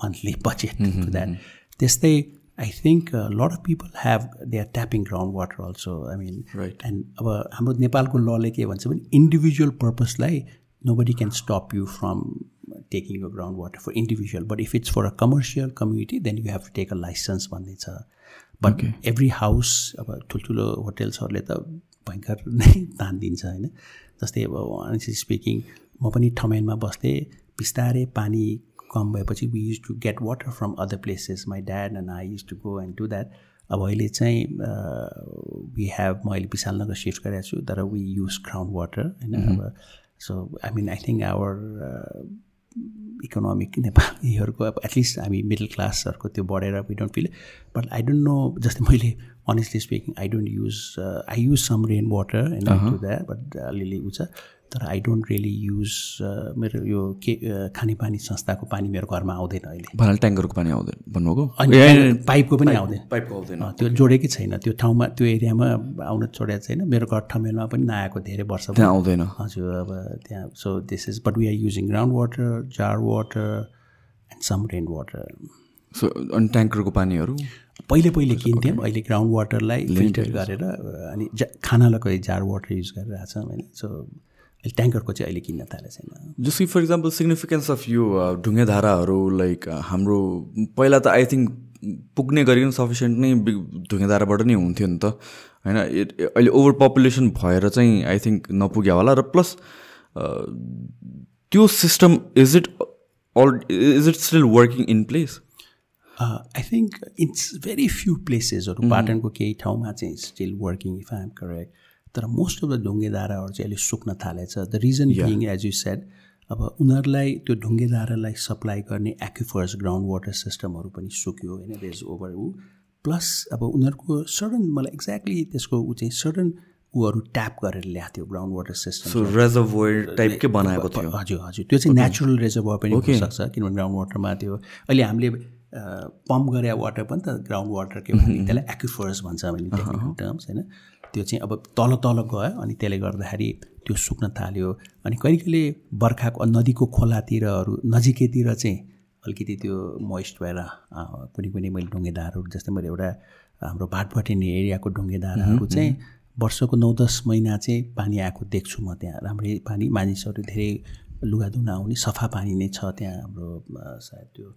Speaker 2: monthly budget that त्यस्तै I think a lot of people have they are tapping groundwater also. I mean,
Speaker 1: Right.
Speaker 2: And अब हाम्रो नेपालको लले के भन्छ भने individual पर्पजलाई nobody can stop you from taking यो ground water for individual but if it's for a commercial community then you have to take a licence भन्ने छ बट एभ्री हाउस अब ठुल्ठुलो होटेल्सहरूले त भयङ्कर नै दान दिन्छ होइन जस्तै अब अनेस्टली स्पिकिङ म पनि ठमेनमा बस्थेँ बिस्तारै पानी कम भएपछि we used to get water from other places my dad and I used to go and do that अब अहिले चाहिँ वी हेभ म अहिले विशालनगर सिफ्ट गरेको छु तर वी युज ग्राउन्ड वाटर होइन? अब so I mean I think our economic नेपालीहरूको अब एटलिस्ट हामी मिडल क्लासहरूको त्यो बढेर we don't feel but I don't know जस्तै मैले honestly speaking I don't use I use some rain water होइन टु द्याट बट अलिअलि ऊ छ। तर आई डोन्ट रियली युज मेरो यो के uh, खानेपानी संस्थाको पानी मेरो घरमा आउँदैन अहिले।
Speaker 1: भन्नाले ट्याङ्करको पानी आउँदैन भन्नुभएको?
Speaker 2: अनि पाइपको पनि आउँदैन।
Speaker 1: पाइपको आउँदैन।
Speaker 2: त्यो जोडेकै छैन। त्यो ठाउँमा त्यो एरियामा आउन छोडेको छैन। मेरो घर ठमेलमा पनि नआएको धेरै वर्ष
Speaker 1: आउँदैन।
Speaker 2: हजुर अब त्यहाँ so this is but we are using ground water jar water and some rain water
Speaker 1: so अनि ट्याङ्करको पानीहरू?
Speaker 2: पहिले पहिले किन्थ्यौँ। अहिले ग्राउन्ड वाटरलाई फिल्टर गरेर अनि जा खानालाई जार वाटर युज गरेर आएको छ मैले सो ट्याङ्करको चाहिँ अहिले किन्न थालेको छैन।
Speaker 1: जस्तै फर इक्जाम्पल सिग्निफिकेन्स अफ यो uh, ढुङ्गे धाराहरू लाइक हाम्रो पहिला त आई थिङ्क पुग्ने गरिकन सफिसियन्ट नै ढुङ्गे धाराबाट नै हुन्थ्यो नि त। होइन अहिले ओभर पपुलेसन भएर चाहिँ आई थिङ्क नपुग्यो होला र प्लस त्यो system is it all is it still working in place
Speaker 2: I think it's very few प्लेसेसहरू पाटनको केही ठाउँमा चाहिँ still working if I'm correct तर मोस्ट अफ द ढुङ्गे धाराहरू चाहिँ अहिले सुक्न थालेछ. The reason being as you said अब उनीहरूलाई त्यो ढुङ्गे धारालाई सप्लाई गर्ने एक्युफर्स ग्राउन्ड वाटर सिस्टमहरू पनि सुक्यो होइन देज ओभर ऊ. प्लस अब उनीहरूको सडन मलाई एक्ज्याक्टली त्यसको ऊ चाहिँ सडन ऊहरू ट्याप गरेर ल्याएको थियो ground water system
Speaker 1: so reservoir टाइपकै बनाएको थियो?
Speaker 2: हजुर हजुर। त्यो चाहिँ नेचुरल रिजर्भर पनि हुनसक्छ किनभने ग्राउन्ड वाटरमा त्यो अहिले हामीले पम्प गरे वाटर पनि त ग्राउन्ड वाटर के भन्ने त्यसलाई एक्युफर्स भन्छ हामीले टेक्निकल टर्म्स होइन। त्यो चाहिँ अब तल तल गयो अनि त्यसले गर्दाखेरि त्यो सुक्न थाल्यो। अनि कहिले कहिले बर्खाको नदीको खोलातिरहरू नजिकैतिर चाहिँ अलिकति त्यो मोइस्ट भएर कुनै कुनै मैले ढुङ्गेदारहरू जस्तै मैले एउटा हाम्रो भाटभटिनी एरियाको ढुङ्गेदारहरू चाहिँ वर्षको नौ दस महिना चाहिँ पानी आएको देख्छु म त्यहाँ। राम्रै पानी मानिसहरू धेरै लुगा धुन आउने सफा पानी नै छ त्यहाँ हाम्रो सायद त्यो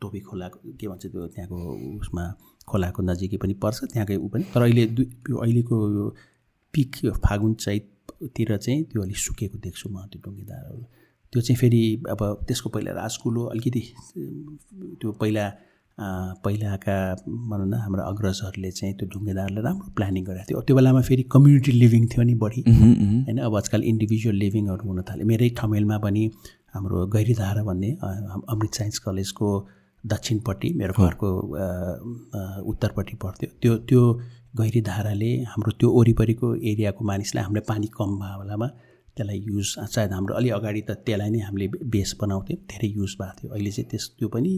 Speaker 2: टोपी खोलाको के भन्छ त्यो त्यहाँको उसमा। खोलाको नजिकै पनि पर्छ त्यहाँकै ऊ पनि। तर अहिले दुई यो अहिलेको यो पिक यो फागुन चैततिर चाहिँ त्यो अलिक सुकेको देख्छु म त्यो ढुङ्गेदारहरू। त्यो चाहिँ फेरि अब त्यसको पहिला राजकुलो अलिकति त्यो पहिला पहिलाका भनौँ न हाम्रो अग्रजहरूले चाहिँ त्यो ढुङ्गेदारलाई राम्रो प्लानिङ गरेको थियो। त्यो बेलामा फेरि कम्युनिटी लिभिङ थियो नि बढी। होइन अब आजकल इन्डिभिजुअल लिभिङहरू हुन थाल्यो मेरै ठमेलमा पनि हाम्रो गैरीधारा भन्ने अमृत साइन्स कलेजको दक्षिणपट्टि मेरो घरको उत्तरपट्टि पर्थ्यो। त्यो त्यो गहिरी धाराले हाम्रो त्यो वरिपरिको एरियाको मानिसलाई हामीलाई पानी कम बेलामा त्यसलाई युज सायद हाम्रो अलि अगाडि त त्यसलाई नै हामीले बेस बनाउँथ्यौँ धेरै युज भएको थियो। अहिले चाहिँ त्यस त्यो पनि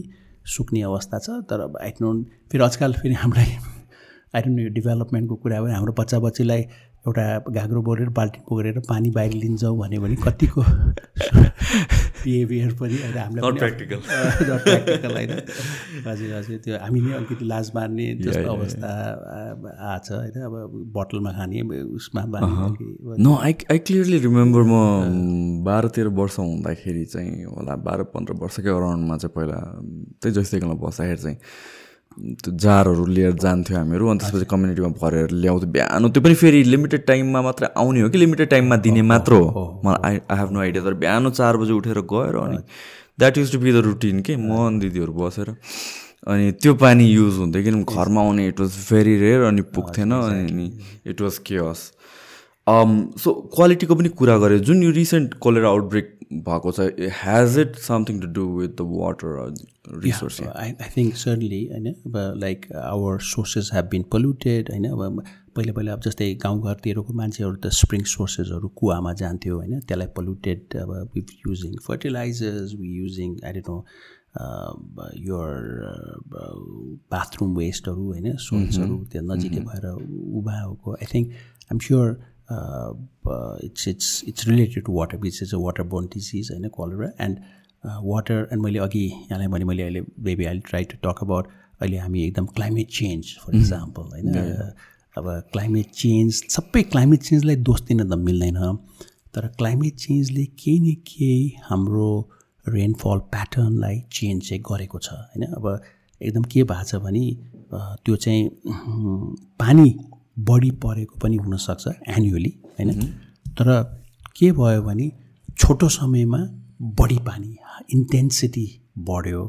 Speaker 2: सुक्ने अवस्था छ तर डोन्ट फेरि आजकल फेरि हामीलाई डोन्ट यो डेभलपमेन्टको कुरा भयो हाम्रो बच्चा बच्चीलाई एउटा घाग्रो बोरेर बाल्टी बोकेर पानी बाहिर लिन्छौँ भन्यो भने कतिको बिहेभियर पनि अहिले हामीलाई
Speaker 1: प्र्याक्टिकल
Speaker 2: प्र्याक्टिकल होइन? हजुर हजुर। त्यो हामी नै अलिकति लाज मार्ने जस्तो अवस्था आछ होइन? अब बोटलमा खाने उसमा
Speaker 1: no I I clearly remember म बाह्र तेह्र वर्ष हुँदाखेरि चाहिँ होला बाह्र पन्ध्र वर्षकै अराउन्डमा चाहिँ पहिला त्यही जस्तैकोमा बस्दाखेरि चाहिँ त्यो जारहरू लिएर जान्थ्यो हामीहरू अनि त्यसपछि कम्युनिटीमा भरेर ल्याउँथ्यो बिहान। त्यो पनि फेरि लिमिटेड टाइममा मात्रै आउने हो कि लिमिटेड टाइममा दिने मात्र हो? मलाई I I have no idea तर बिहान चार बजी उठेर गएर अनि that used to be the routine के? म अनि दिदीहरू बसेर अनि त्यो पानी युज हुन्थ्यो किनभने घरमा आउने इट वाज भेरी रेयर अनि पुग्थेन अनि इट वाज केयस सो क्वालिटीको पनि कुरा गरेँ। जुन यो रिसेन्ट कोलेरा आउटब्रेक भएको छ has it something to do with the water resource
Speaker 2: I I think certainly होइन अब like our sources have been polluted होइन अब पहिला पहिला अब जस्तै गाउँघरतिरको मान्छेहरू त स्प्रिङ सोर्सेसहरू कुवामा जान्थ्यो होइन। त्यसलाई पल्युटेड अब we using fertilisers we using I don't know your bathroom वेस्टहरू होइन सोर्सहरू त्यो नजिकै भएर उभा I think I'm sure uh, it's it's it's related to water which is a waterborne disease होइन and uh, water and मैले अघि यहाँलाई भने मैले अहिले maybe I try to talk about अहिले हामी एकदम क्लाइमेट चेन्ज फर इक्जाम्पल होइन? अब क्लाइमेट चेन्ज सबै क्लाइमेट चेन्जलाई दोष दिन त मिल्दैन। तर क्लाइमेट चेन्जले केही न केही हाम्रो रेनफल प्याटर्नलाई चेन्ज चाहिँ गरेको छ होइन? अब एकदम के भएको छ भने त्यो चाहिँ पानी बढी परेको पनि हुनसक्छ एन्युअली होइन? तर के भयो भने छोटो समयमा बढी पानी इन्टेन्सिटी बढ्यो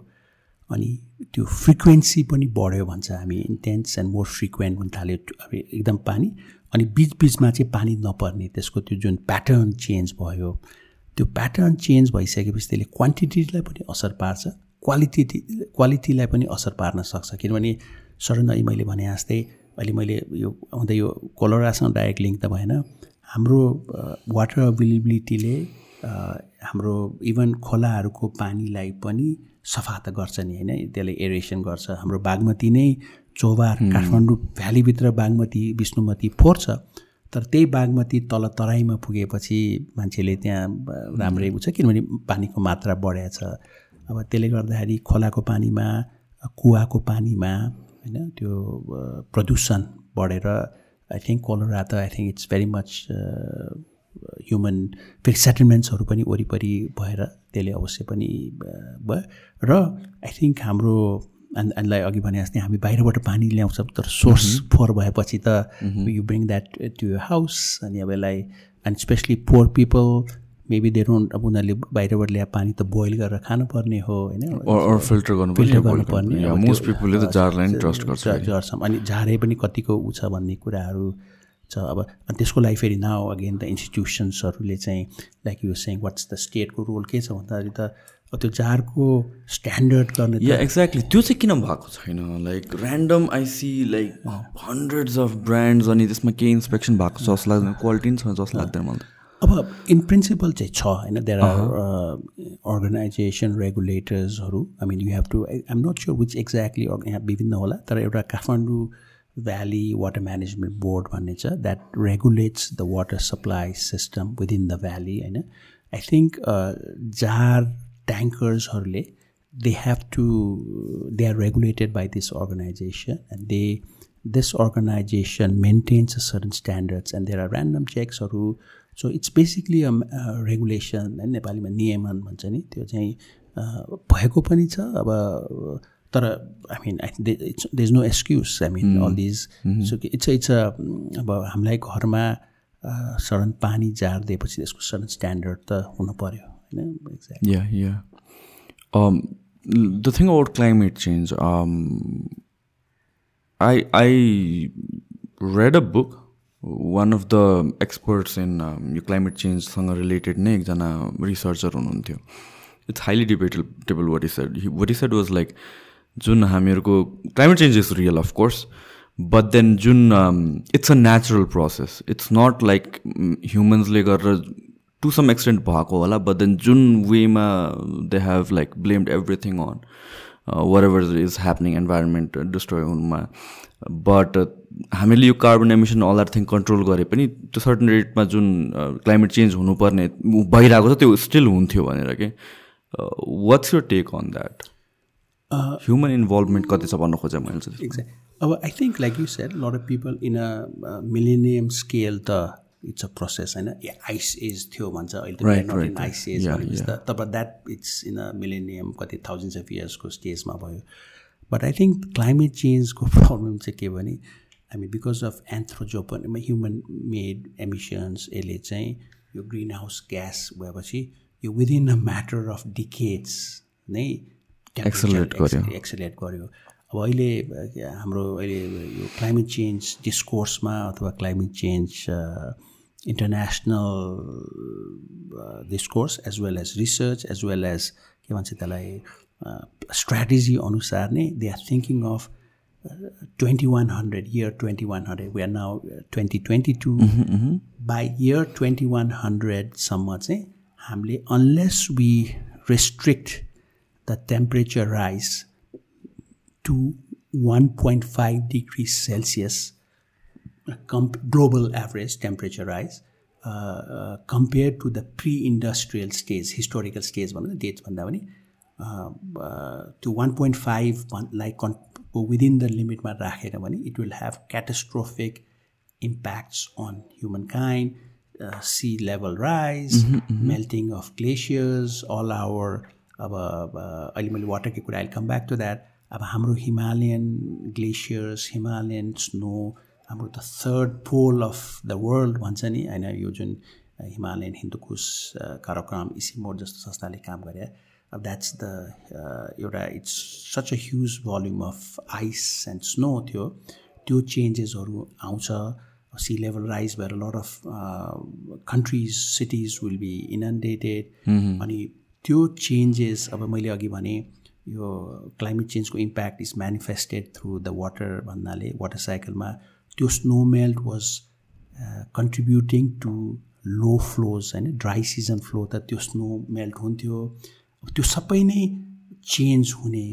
Speaker 2: अनि त्यो फ्रिक्वेन्सी पनि बढ्यो भन्छ हामी इन्टेन्स एन्ड मोर फ्रिक्वेन्ट हुन थाल्यो अब एकदम पानी अनि बिच बिचमा चाहिँ पानी नपर्ने त्यसको त्यो जुन प्याटर्न चेन्ज भयो त्यो प्याटर्न चेन्ज भइसकेपछि त्यसले क्वान्टिटीलाई पनि असर पार्छ क्वालिटी क्वालिटीलाई पनि असर पार्न सक्छ। किनभने सडन मैले भने जस्तै अहिले मैले यो आउँदा यो कोलोरासँग डाइरेक्ट लिङ्क त भएन। हाम्रो वाटर अभाइलेबिलिटीले हाम्रो इभन खोलाहरूको पानीलाई पनि सफा त गर्छ नि होइन? त्यसले एरेसन गर्छ। हाम्रो बागमती नै चौबार काठमाडौँ भ्यालीभित्र बागमती विष्णुमती फोर्छ। तर त्यही बागमती तल तराईमा पुगेपछि मान्छेले त्यहाँ राम्रै हुन्छ। किनभने पानीको मात्रा बढेको छ अब त्यसले गर्दाखेरि खोलाको पानीमा कुवाको पानीमा होइन? त्यो प्रदूषण बढेर आई थिङ्क कोलोरा त I think it's very much human फेरि सेटलमेन्ट्सहरू पनि वरिपरि भएर त्यसले अवश्य पनि भयो। र आई थिङ्क हाम्रो हामीलाई अघि भने जस्तै हामी बाहिरबाट पानी ल्याउँछौँ तर सोर्स फोर भएपछि त you bring that to house अनि अब यसलाई and specially poor people maybe they don't अब उनीहरूले बाहिरबाट ल्याए पानी त बोइल गरेर खानुपर्ने हो होइन?
Speaker 1: फिल्टर गर्छ।
Speaker 2: गर्छौँ अनि झारे पनि कतिको ऊ छ भन्ने कुराहरू छ। अब त्यसको लागि फेरि नाउ अगेन द इन्स्टिट्युसन्सहरूले चाहिँ like you saying what's the स्टेटको रोल के छ भन्दाखेरि त त्यो जारको स्ट्यान्डर्ड गर्ने
Speaker 1: या एक्ज्याक्टली त्यो चाहिँ किन भएको छैन? Like random I see like hundreds of brands अनि त्यसमा केही इन्सपेक्सन भएको छ जस्तो लाग्दैन क्वालिटी पनि छ जस्तो लाग्दैन मलाई
Speaker 2: अब इन प्रिन्सिपल चाहिँ छ होइन? There are organisation रेगुलेटर्सहरू I mean you have to I am not sure which exactly यहाँ विभिन्न होला तर एउटा Kathmandu valley water management board भन्ने छ that regulates the water supply system within the valley होइन? आई थिङ्क जार ट्याङ्कर्सहरूले they have to they are regulated by this organization and they this organization maintains a certain standards and there are random it's basically a, a regulation होइन नेपालीमा नियमन भन्छ नि। त्यो चाहिँ भएको पनि छ अब तर I mean they is no excuse I mean all these so it's it's a अब हामीलाई घरमा सडन पानी जार दिएपछि त्यसको सडन स्ट्यान्डर्ड त हुनु पऱ्यो होइन? Exact
Speaker 1: Yeah, yeah. Um, the thing about climate change, um, Of the experts in um, यो climate change सँग related नै एकजना रिसर्चर हुनुहुन्थ्यो. It's highly debatable what is said what is said was like जुन हामीहरूको climate change is real of course but then जुन it's a natural process it's not like ह्युमन्सले गरेर to some extent भएको होला but then जुन वेमा they have like blamed everything on whatever is happening environment destroy हुनुमा. But हामीले यो carbon emission all are thing control गरे पनि त्यो सर्टन रेटमा जुन क्लाइमेट चेन्ज हुनुपर्ने भइरहेको छ त्यो स्टिल हुन्थ्यो भनेर के? What's your take on that human involvement कति छ भन्न खोजेँ मैले चाहिँ.
Speaker 2: Uh, like you said, a lot of people in a uh, millennium scale, the it's a process, and yeah, ice age थियो भन्छ अहिले त
Speaker 1: Right,
Speaker 2: not
Speaker 1: right,
Speaker 2: in
Speaker 1: right.
Speaker 2: ice age
Speaker 1: Yeah,
Speaker 2: भनेपछि त तब that it's in a millennium कति thousands of इयर्सको स्टेजमा भयो। बट आई थिङ्क क्लाइमेट चेन्जको प्रब्लम चाहिँ के भने हामी because of anthropogenic human made emissions यसले चाहिँ यो ग्रिन हाउस ग्यास भएपछि यो within a matter of decades नै
Speaker 1: Accelerate गर्यो।
Speaker 2: एक्सेलेट गर्यो अब अहिले हाम्रो अहिले यो क्लाइमेट चेन्ज डिस्कोर्समा अथवा climate change international discourse as well as research as well as के भन्छ त्यसलाई स्ट्राटेजी अनुसार नै they are thinking of twenty one hundred year twenty one hundred we are now twenty twenty two by year twenty one हन्ड्रेडसम्म चाहिँ हामीले unless we restrict the temperature rise to 1.5 degrees Celsius com- global average temperature rise uh, uh, compared to the pre-industrial stage, historical stage भन्दा dates भन्दा पनि to 1.5 भन्- like on, within the limit मा राखेर भने it will have catastrophic impacts on humankind, uh, sea level rise, melting of glaciers, all our अब अब अहिले मैले वाटरकै कुरा अहिले कम ब्याक टु द्याट अब हाम्रो हिमालयन ग्लेसियर्स हिमालयन स्नो हाम्रो the third pole of the world भन्छ नि होइन यो जुन Himalayan Hindu Kush कार्यक्रम इसिमोड जस्तो संस्थाले काम गरे अब द्याट्स द एउटा it's such a huge volume of ice and snow थियो त्यो चेन्जेसहरू आउँछ सी लेभल राइज भएर lot of countries cities will be inundated अनि त्यो चेन्जेस अब मैले अघि भने यो climate चेन्जको impact is manifested through the water भन्नाले वाटर साइकलमा त्यो snow melt was contributing to low flows होइन ड्राई सिजन फ्लो त त्यो स्नो मेल्ट हुन्थ्यो। त्यो सबै नै चेन्ज हुने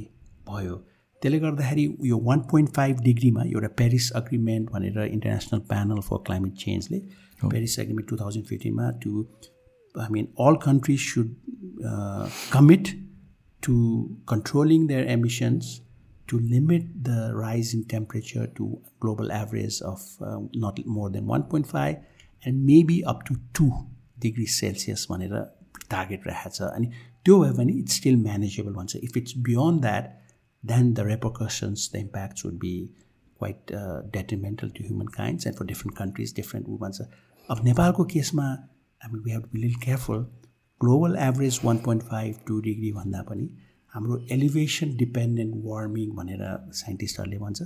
Speaker 2: भयो। त्यसले गर्दाखेरि यो वान पोइन्ट फाइभ डिग्रीमा एउटा पेरिस अग्रिमेन्ट भनेर इन्टरनेसनल प्यानल फर क्लाइमेट चेन्जले Paris agreement two thousand फिफ्टिनमा to mean, all countries should uh, commit to controlling their emissions to limit the rise in temperature to global average of uh, not more than 1.5 and maybe up to 2 degrees Celsius भनेर target राखेको छ. अनि त्यो भयो भने it's still manageable भन्छ. If it's beyond that then the repercussions the impacts would be quite detrimental to human kinds and for different countries different ऊ भन्छ अब नेपालको केसमा I mean, we have to be a little careful. Global average 1.5 2 degree भन्दा पनि हाम्रो elevation dependent warming भनेर साइन्टिस्टहरूले भन्छ.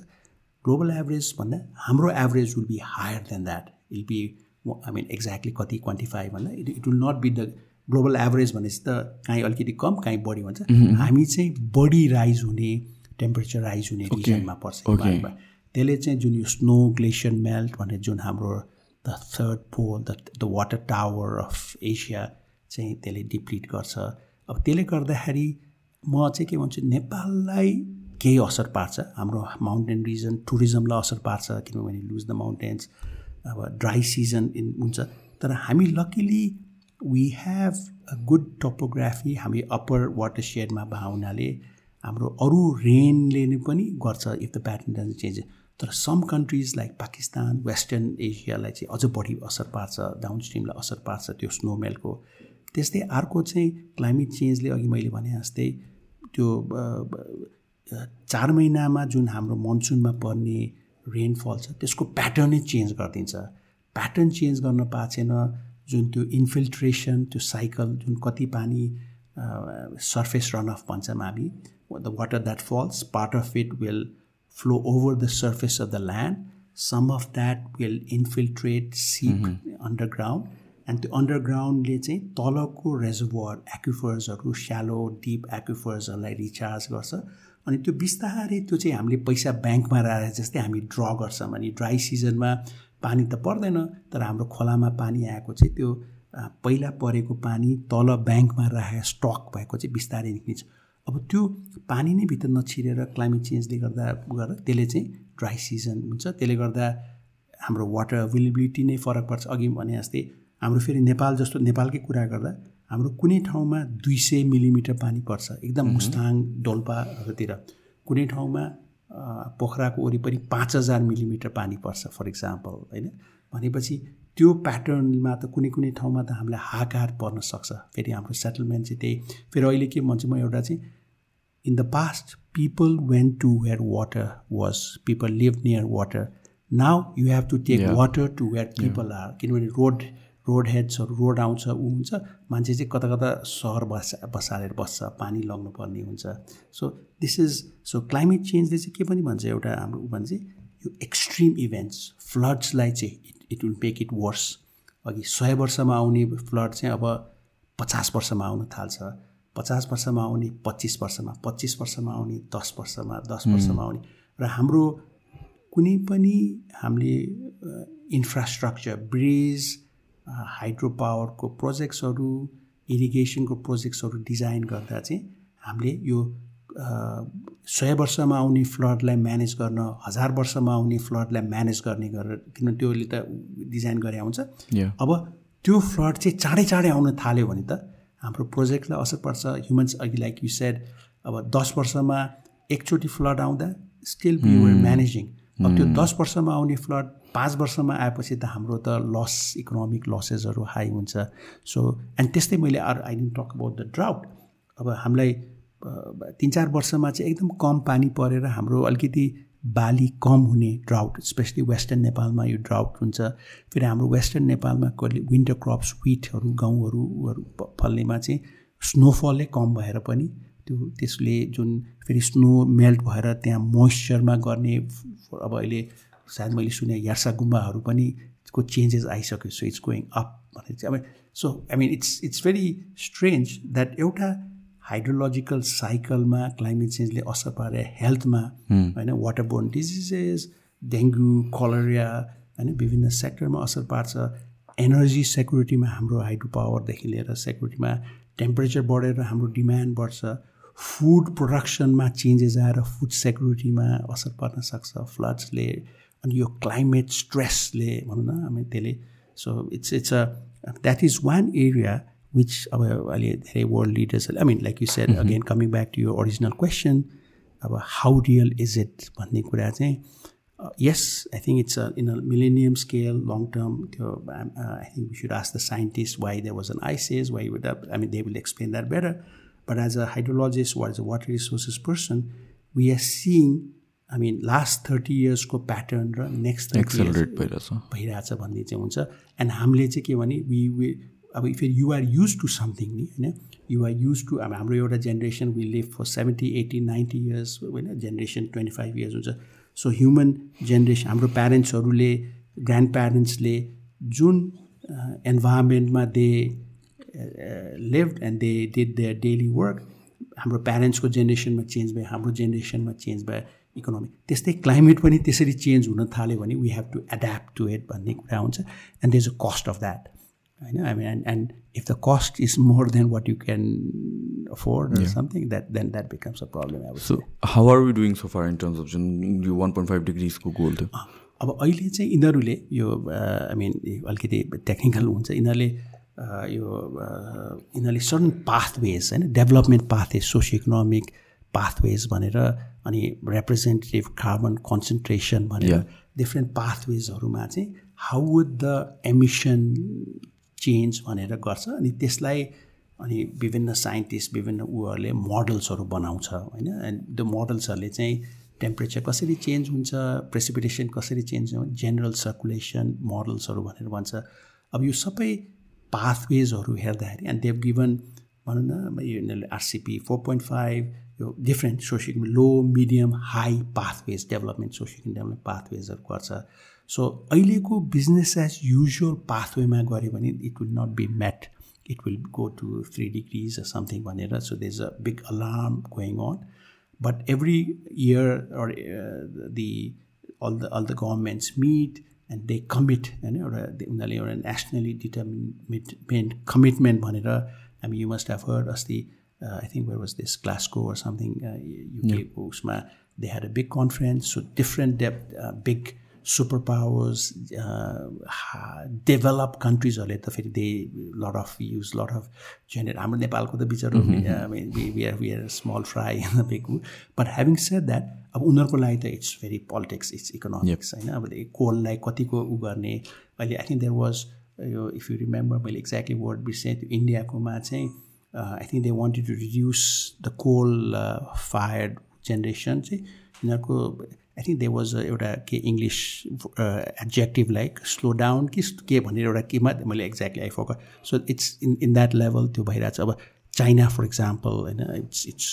Speaker 2: ग्लोबल एभरेज भन्दा हाम्रो average will be higher than that will be I mean exactly कति क्वान्टिफाई भन्दा it it will not be the global average भनेपछि त काहीँ अलिकति कम काहीँ बढी भन्छ। हामी चाहिँ बढी राइज हुने टेम्परेचर राइज हुने रिजनमा पर्छ। त्यसले चाहिँ जुन यो स्नो ग्लेसियर मेल्ट भन्ने जुन हाम्रो the third pole the the water tower of Asia चाहिँ त्यसले डिप्लिट गर्छ। अब त्यसले गर्दाखेरि म चाहिँ के भन्छु नेपाललाई केही असर पार्छ। हाम्रो माउन्टेन रिजन टुरिज्मलाई असर पार्छ किनभने लुज द माउन्टेन्स अब ड्राई सिजन इन हुन्छ। तर हामी luckily we have a good topography हामी अप्पर वाटर सेडमा भए हुनाले हाम्रो अरू रेनले नै पनि गर्छ if the pattern doesn't change तर some countries like Pakistan western एसियालाई चाहिँ अझ बढी असर पार्छ डाउन स्ट्रिमलाई असर पार्छ त्यो स्नोमेलको त्यस्तै अर्को चाहिँ क्लाइमेट चेन्जले अघि मैले भने जस्तै त्यो चार महिनामा जुन हाम्रो मनसुनमा पर्ने रेनफल छ त्यसको प्याटर्नै चेन्ज गरिदिन्छ। प्याटर्न चेन्ज गर्न पाएको छैन जुन त्यो इन्फिल्ट्रेसन त्यो साइकल जुन कति पानी सर्फेस रन अफ भन्छौँ हामी the water that falls part of it will flow over the surface of the land some of that will infiltrate seek underground and त्यो अन्डरग्राउन्डले चाहिँ तलको रेजर्भर एक्विफर्सहरू स्यालो डिप एक्विफर्सहरूलाई रिचार्ज गर्छ। अनि त्यो बिस्तारै त्यो चाहिँ हामीले पैसा ब्याङ्कमा राखेर जस्तै हामी ड्र गर्छौँ अनि ड्राई सिजनमा पानी त पर्दैन तर हाम्रो खोलामा पानी आएको चाहिँ त्यो पहिला परेको पानी तल ब्याङ्कमा राखेर स्टक भएको चाहिँ बिस्तारै निक्लिन्छ अब त्यो पानी नै भित्र नछिरेर क्लाइमेट चेन्जले गर्दा गरेर त्यसले चाहिँ ड्राई सिजन हुन्छ। त्यसले गर्दा हाम्रो वाटर अभाइलेबिलिटी नै फरक पर्छ। अघि भने जस्तै हाम्रो फेरि नेपाल जस्तो नेपालकै कुरा गर्दा हाम्रो कुनै ठाउँमा दुई सय मिलिमिटर पानी पर्छ। एकदम मुस्ताङ डोल्पाहरूतिर कुनै ठाउँमा पोखराको वरिपरि पाँच हजार मिलिमिटर पानी पर्छ फर इक्जाम्पल होइन? भनेपछि त्यो प्याटर्नमा त कुनै कुनै ठाउँमा त हामीलाई हाकार पर्न सक्छ। फेरि हाम्रो सेटलमेन्ट चाहिँ त्यही। फेरि अहिले के भन्छु म एउटा चाहिँ in the past people went to where water was people live near water now you have to take water to where people are किनभने रोड रोड हेड्सहरू रोड आउँछ ऊ हुन्छ। मान्छे चाहिँ कता कता सहर बस बसालेर बस्छ पानी लग्नु पर्ने हुन्छ। So this is so climate चेन्जले चाहिँ के पनि भन्छ एउटा हाम्रो भने चाहिँ यो एक्सट्रिम इभेन्ट्स फ्लड्सलाई चाहिँ it it will make it worse अघि सय वर्षमा आउने फ्लड चाहिँ अब पचास वर्षमा आउन थाल्छ। पचास वर्षमा आउने पच्चिस वर्षमा पच्चिस वर्षमा आउने दस वर्षमा दस वर्षमा आउने। र हाम्रो कुनै पनि हामीले इन्फ्रास्ट्रक्चर ब्रिज हाइड्रो पावरको प्रोजेक्ट्सहरू इरिगेसनको प्रोजेक्ट्सहरू डिजाइन गर्दा चाहिँ हामीले यो सय वर्षमा आउने फ्लडलाई म्यानेज गर्न हजार वर्षमा आउने फ्लडलाई म्यानेज गर्ने गरेर किन त्योले त डिजाइन गरे हुन्छ। अब त्यो फ्लड चाहिँ चाँडै चाँडै आउन थाल्यो भने त हाम्रो प्रोजेक्टलाई असर पर्छ। ह्युमन्स अघि लाइक यु सेड अब दस वर्षमा एकचोटि फ्लड आउँदा स्टिल वी वर म्यानेजिङ अब त्यो दस वर्षमा आउने फ्लड पाँच वर्षमा आएपछि त हाम्रो त लस इकोनोमिक लसेसहरू हाई हुन्छ। सो एन्ड त्यस्तै मैले or I didn't talk about the drought अब हामीलाई तिन चार वर्षमा चाहिँ एकदम कम पानी परेर हाम्रो अलिकति बाली कम हुने ड्राउट स्पेसली वेस्टर्न नेपालमा यो ड्राउट हुन्छ। फेरि हाम्रो वेस्टर्न नेपालमा कहिले विन्टर क्रप्स विटहरू गहुँहरू फल्नेमा चाहिँ स्नोफलले कम भएर पनि त्यो त्यसले जुन फेरि स्नो मेल्ट भएर त्यहाँ मोइस्चरमा गर्ने अब अहिले सायद मैले सुने यार्सा गुम्बाहरू पनि को चेन्जेस आइसक्यो सो इट्स गोइङ अप भनेर चाहिँ। अब so I mean it's it's very strange that एउटा हाइड्रोलोजिकल साइकलमा क्लाइमेट चेन्जले असर पारे हेल्थमा होइन वाटर बोर्न डिजिजेस डेङ्गु कलरिया होइन विभिन्न सेक्टरमा असर पार्छ। एनर्जी सेक्युरिटीमा हाम्रो हाइड्रो पावरदेखि लिएर सेक्युरिटीमा टेम्परेचर बढेर हाम्रो डिमान्ड बढ्छ। फुड प्रोडक्सनमा चेन्जेस आएर फुड सेक्युरिटीमा असर पर्न सक्छ फ्लड्सले अनि यो क्लाइमेट स्ट्रेसले भनौँ न हामी त्यसले so it's it's a that is one area which अब अहिले धेरै world लिडर्सहरूले I mean like you said again coming back to यो ओरिजिनल क्वेसन अब हाउ रियल इज इट भन्ने कुरा चाहिँ यस I think it's a in a millennium scale long term त्यो I think we should ask the scientist why there was an ice age why would I mean they will explain that better but as a hydrologist वा as a water resources person we are seeing I mean last thirty इयर्सको pattern र next
Speaker 1: accelerate भइरहेछ।
Speaker 2: भइरहेछ भन्ने चाहिँ हुन्छ। And हामीले चाहिँ के भने वी वी अब if you are used to something नि होइन यु आर युज टु अब हाम्रो एउटा generation will live for seventy eighty ninety years होइन जेनेरेसन ट्वेन्टी फाइभ इयर्स हुन्छ। सो ह्युमन जेनेरेसन हाम्रो प्यारेन्ट्सहरूले ग्रान्ड प्यारेन्ट्सले जुन इन्भाइरोमेन्टमा they live and they did their daily work हाम्रो प्यारेन्ट्सको जेनेरेसनमा चेन्ज भयो हाम्रो जेनेरेसनमा चेन्ज भयो इकोनोमी त्यस्तै क्लाइमेट पनि त्यसरी चेन्ज हुन थाल्यो भने we have to adapt to it भन्ने कुरा हुन्छ. And there's a cost of that होइन? I mean and and if the cost is more than what you can afford something that then that becomes a problem अब
Speaker 1: so how are we doing so far in terms of जुन यो one point five डिग्रिजको goal थियो
Speaker 2: अब अहिले चाहिँ यिनीहरूले यो आई मिन अलिकति टेक्निकल हुन्छ। यिनीहरूले यो यिनीहरूले सर्टन पाथवेज होइन development pathways socio economic pathways भनेर अनि रिप्रेजेन्टेटिभ कार्बन कन्सन्ट्रेसन भनेर डिफ्रेन्ट पाथवेजहरूमा चाहिँ how would the emission change भनेर गर्छ अनि त्यसलाई अनि विभिन्न साइन्टिस्ट विभिन्न उहरूले मोडल्सहरू बनाउँछ होइन एन्ड द मोडल्सहरूले चाहिँ टेम्परेचर कसरी चेन्ज हुन्छ प्रेसिपिटेसन कसरी चेन्ज हुन्छ जेनरल सर्कुलेसन मोडल्सहरू भनेर भन्छ। अब यो सबै पाथवेजहरू हेर्दाखेरि एन्ड देव गिभन भनौँ न यो आरसिपी फोर पोइन्ट फाइभ यो different social low medium high pathways development social development पाथवेजहरू गर्छ सो अहिलेको बिजनेस एज युजुअल पाथवेमा गऱ्यो भने it will not be met it will go to three degrees something भनेर so they is a big alarm going on but every year or the all the all the governments meet and they commit होइन एउटा उनीहरूले एउटा nationally determined commitment भनेर हामी you must heard अस्ति I think where was this क्लासको something युकेको उसमा they had a big conference so different डेप बिग सुपर पावर्स डेभलप कन्ट्रिजहरूले त फेरि they lot of use lot of generate हाम्रो नेपालको त बिचरा we are we are small fry big but having said that अब उनीहरूको लागि त it's very politics it's economics होइन? अब कोललाई कतिको उ गर्ने? अहिले आई थिङ्क देयर वाज यो इफ यु रिमेम्बर मैले एक्ज्याक्टली वर्ड बिर्सेँ त्यो इन्डियाकोमा चाहिँ I think they wanted to reduce the coal fired generation चाहिँ यिनीहरूको आई थिङ्क दे वाज एउटा के English objective like slow down कि के भनेर एउटा केमा मैले exactly I folk so it's in in that level त्यो भइरहेको छ अब चाइना फर इक्जाम्पल होइन इट्स इट्स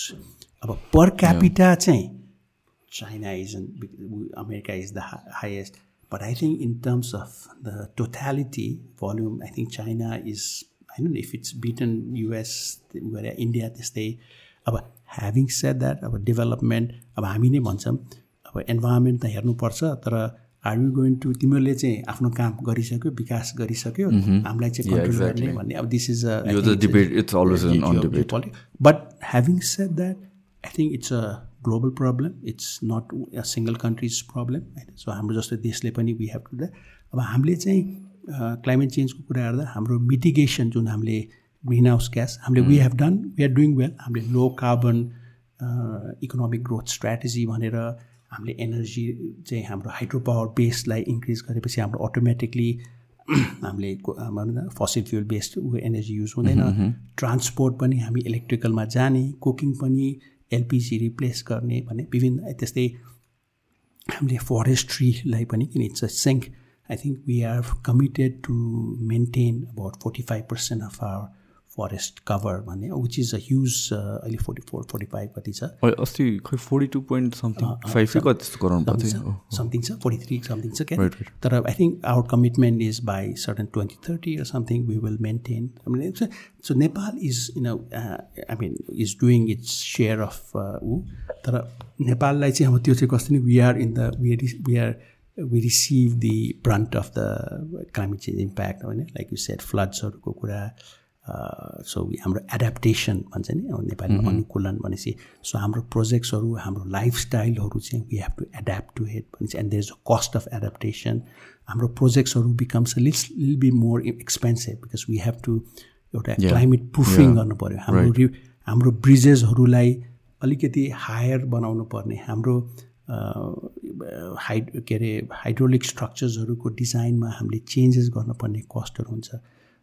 Speaker 2: अब पर क्यापिटा चाहिँ isn't, America is the highest. But I think in terms of the totality volume, I think China is, I don't know if it's beaten US, India त्यस्तै अब having said that अब development अब हामी नै भन्छौँ environment त हेर्नुपर्छ तर आर यु गोइङ टु तिमीहरूले चाहिँ आफ्नो काम गरिसक्यो विकास गरिसक्यो हामीलाई चाहिँ कन्ट्रोल गर्ने भन्ने। अब this is a but having said that I think it's a global problem it's not a single countries problem होइन सो हाम्रो जस्तो देशले पनि वी हेभ टु द अब हामीले चाहिँ क्लाइमेट चेन्जको कुरा गर्दा हाम्रो मिटिगेसन जुन हामीले ग्रिन हाउस ग्यास हामीले we have done we are doing well हामीले low carbon economic growth strategy भनेर हामीले एनर्जी चाहिँ हाम्रो हाइड्रो पावर बेसलाई इन्क्रिज गरेपछि हाम्रो अटोमेटिकली हामीले भनौँ न fossil fuel based energy use हुँदैन। ट्रान्सपोर्ट पनि हामी इलेक्ट्रिकलमा जाने कुकिङ पनि एलपिजी रिप्लेस गर्ने भने विभिन्न त्यस्तै हामीले फरेस्ट्रीलाई पनि किन it's a sink I think we are committed to maintain about forty five percent of our forest cover भन्ने विच इज अ ह्युज अहिले फोर्टी फोर फोर्टी फाइभ कति छ।
Speaker 1: अस्ति खै forty two point something five
Speaker 2: something छ forty three something छ क्या तर I think our commitment is by certain twenty thirty something we will maintain so Nepal is in I mean is doing it's share of ऊ तर नेपाललाई चाहिँ अब त्यो चाहिँ कस्तो नि we are in the we we are we receive the brunt of the climate change impact होइन? लाइक यु सेट फ्लड्सहरूको कुरा सो हाम्रो एड्याप्टेसन भन्छ नि नेपालीमा अनुकूलन भनेपछि सो हाम्रो प्रोजेक्ट्सहरू हाम्रो लाइफस्टाइलहरू चाहिँ we have to adapt to heat भनेपछि and there is a cost of adaptation हाम्रो प्रोजेक्ट्सहरू बिकम्स अ लिट्स लिल bit more expensive because we have to एउटा क्लाइमेट प्रुफिङ गर्नु पऱ्यो। हाम्रो हाम्रो ब्रिजेसहरूलाई अलिकति हायर बनाउनु पर्ने। हाम्रो हाइड के अरे हाइड्रोलिक स्ट्रक्चर्सहरूको डिजाइनमा हामीले चेन्जेस गर्नुपर्ने कस्टहरू हुन्छ।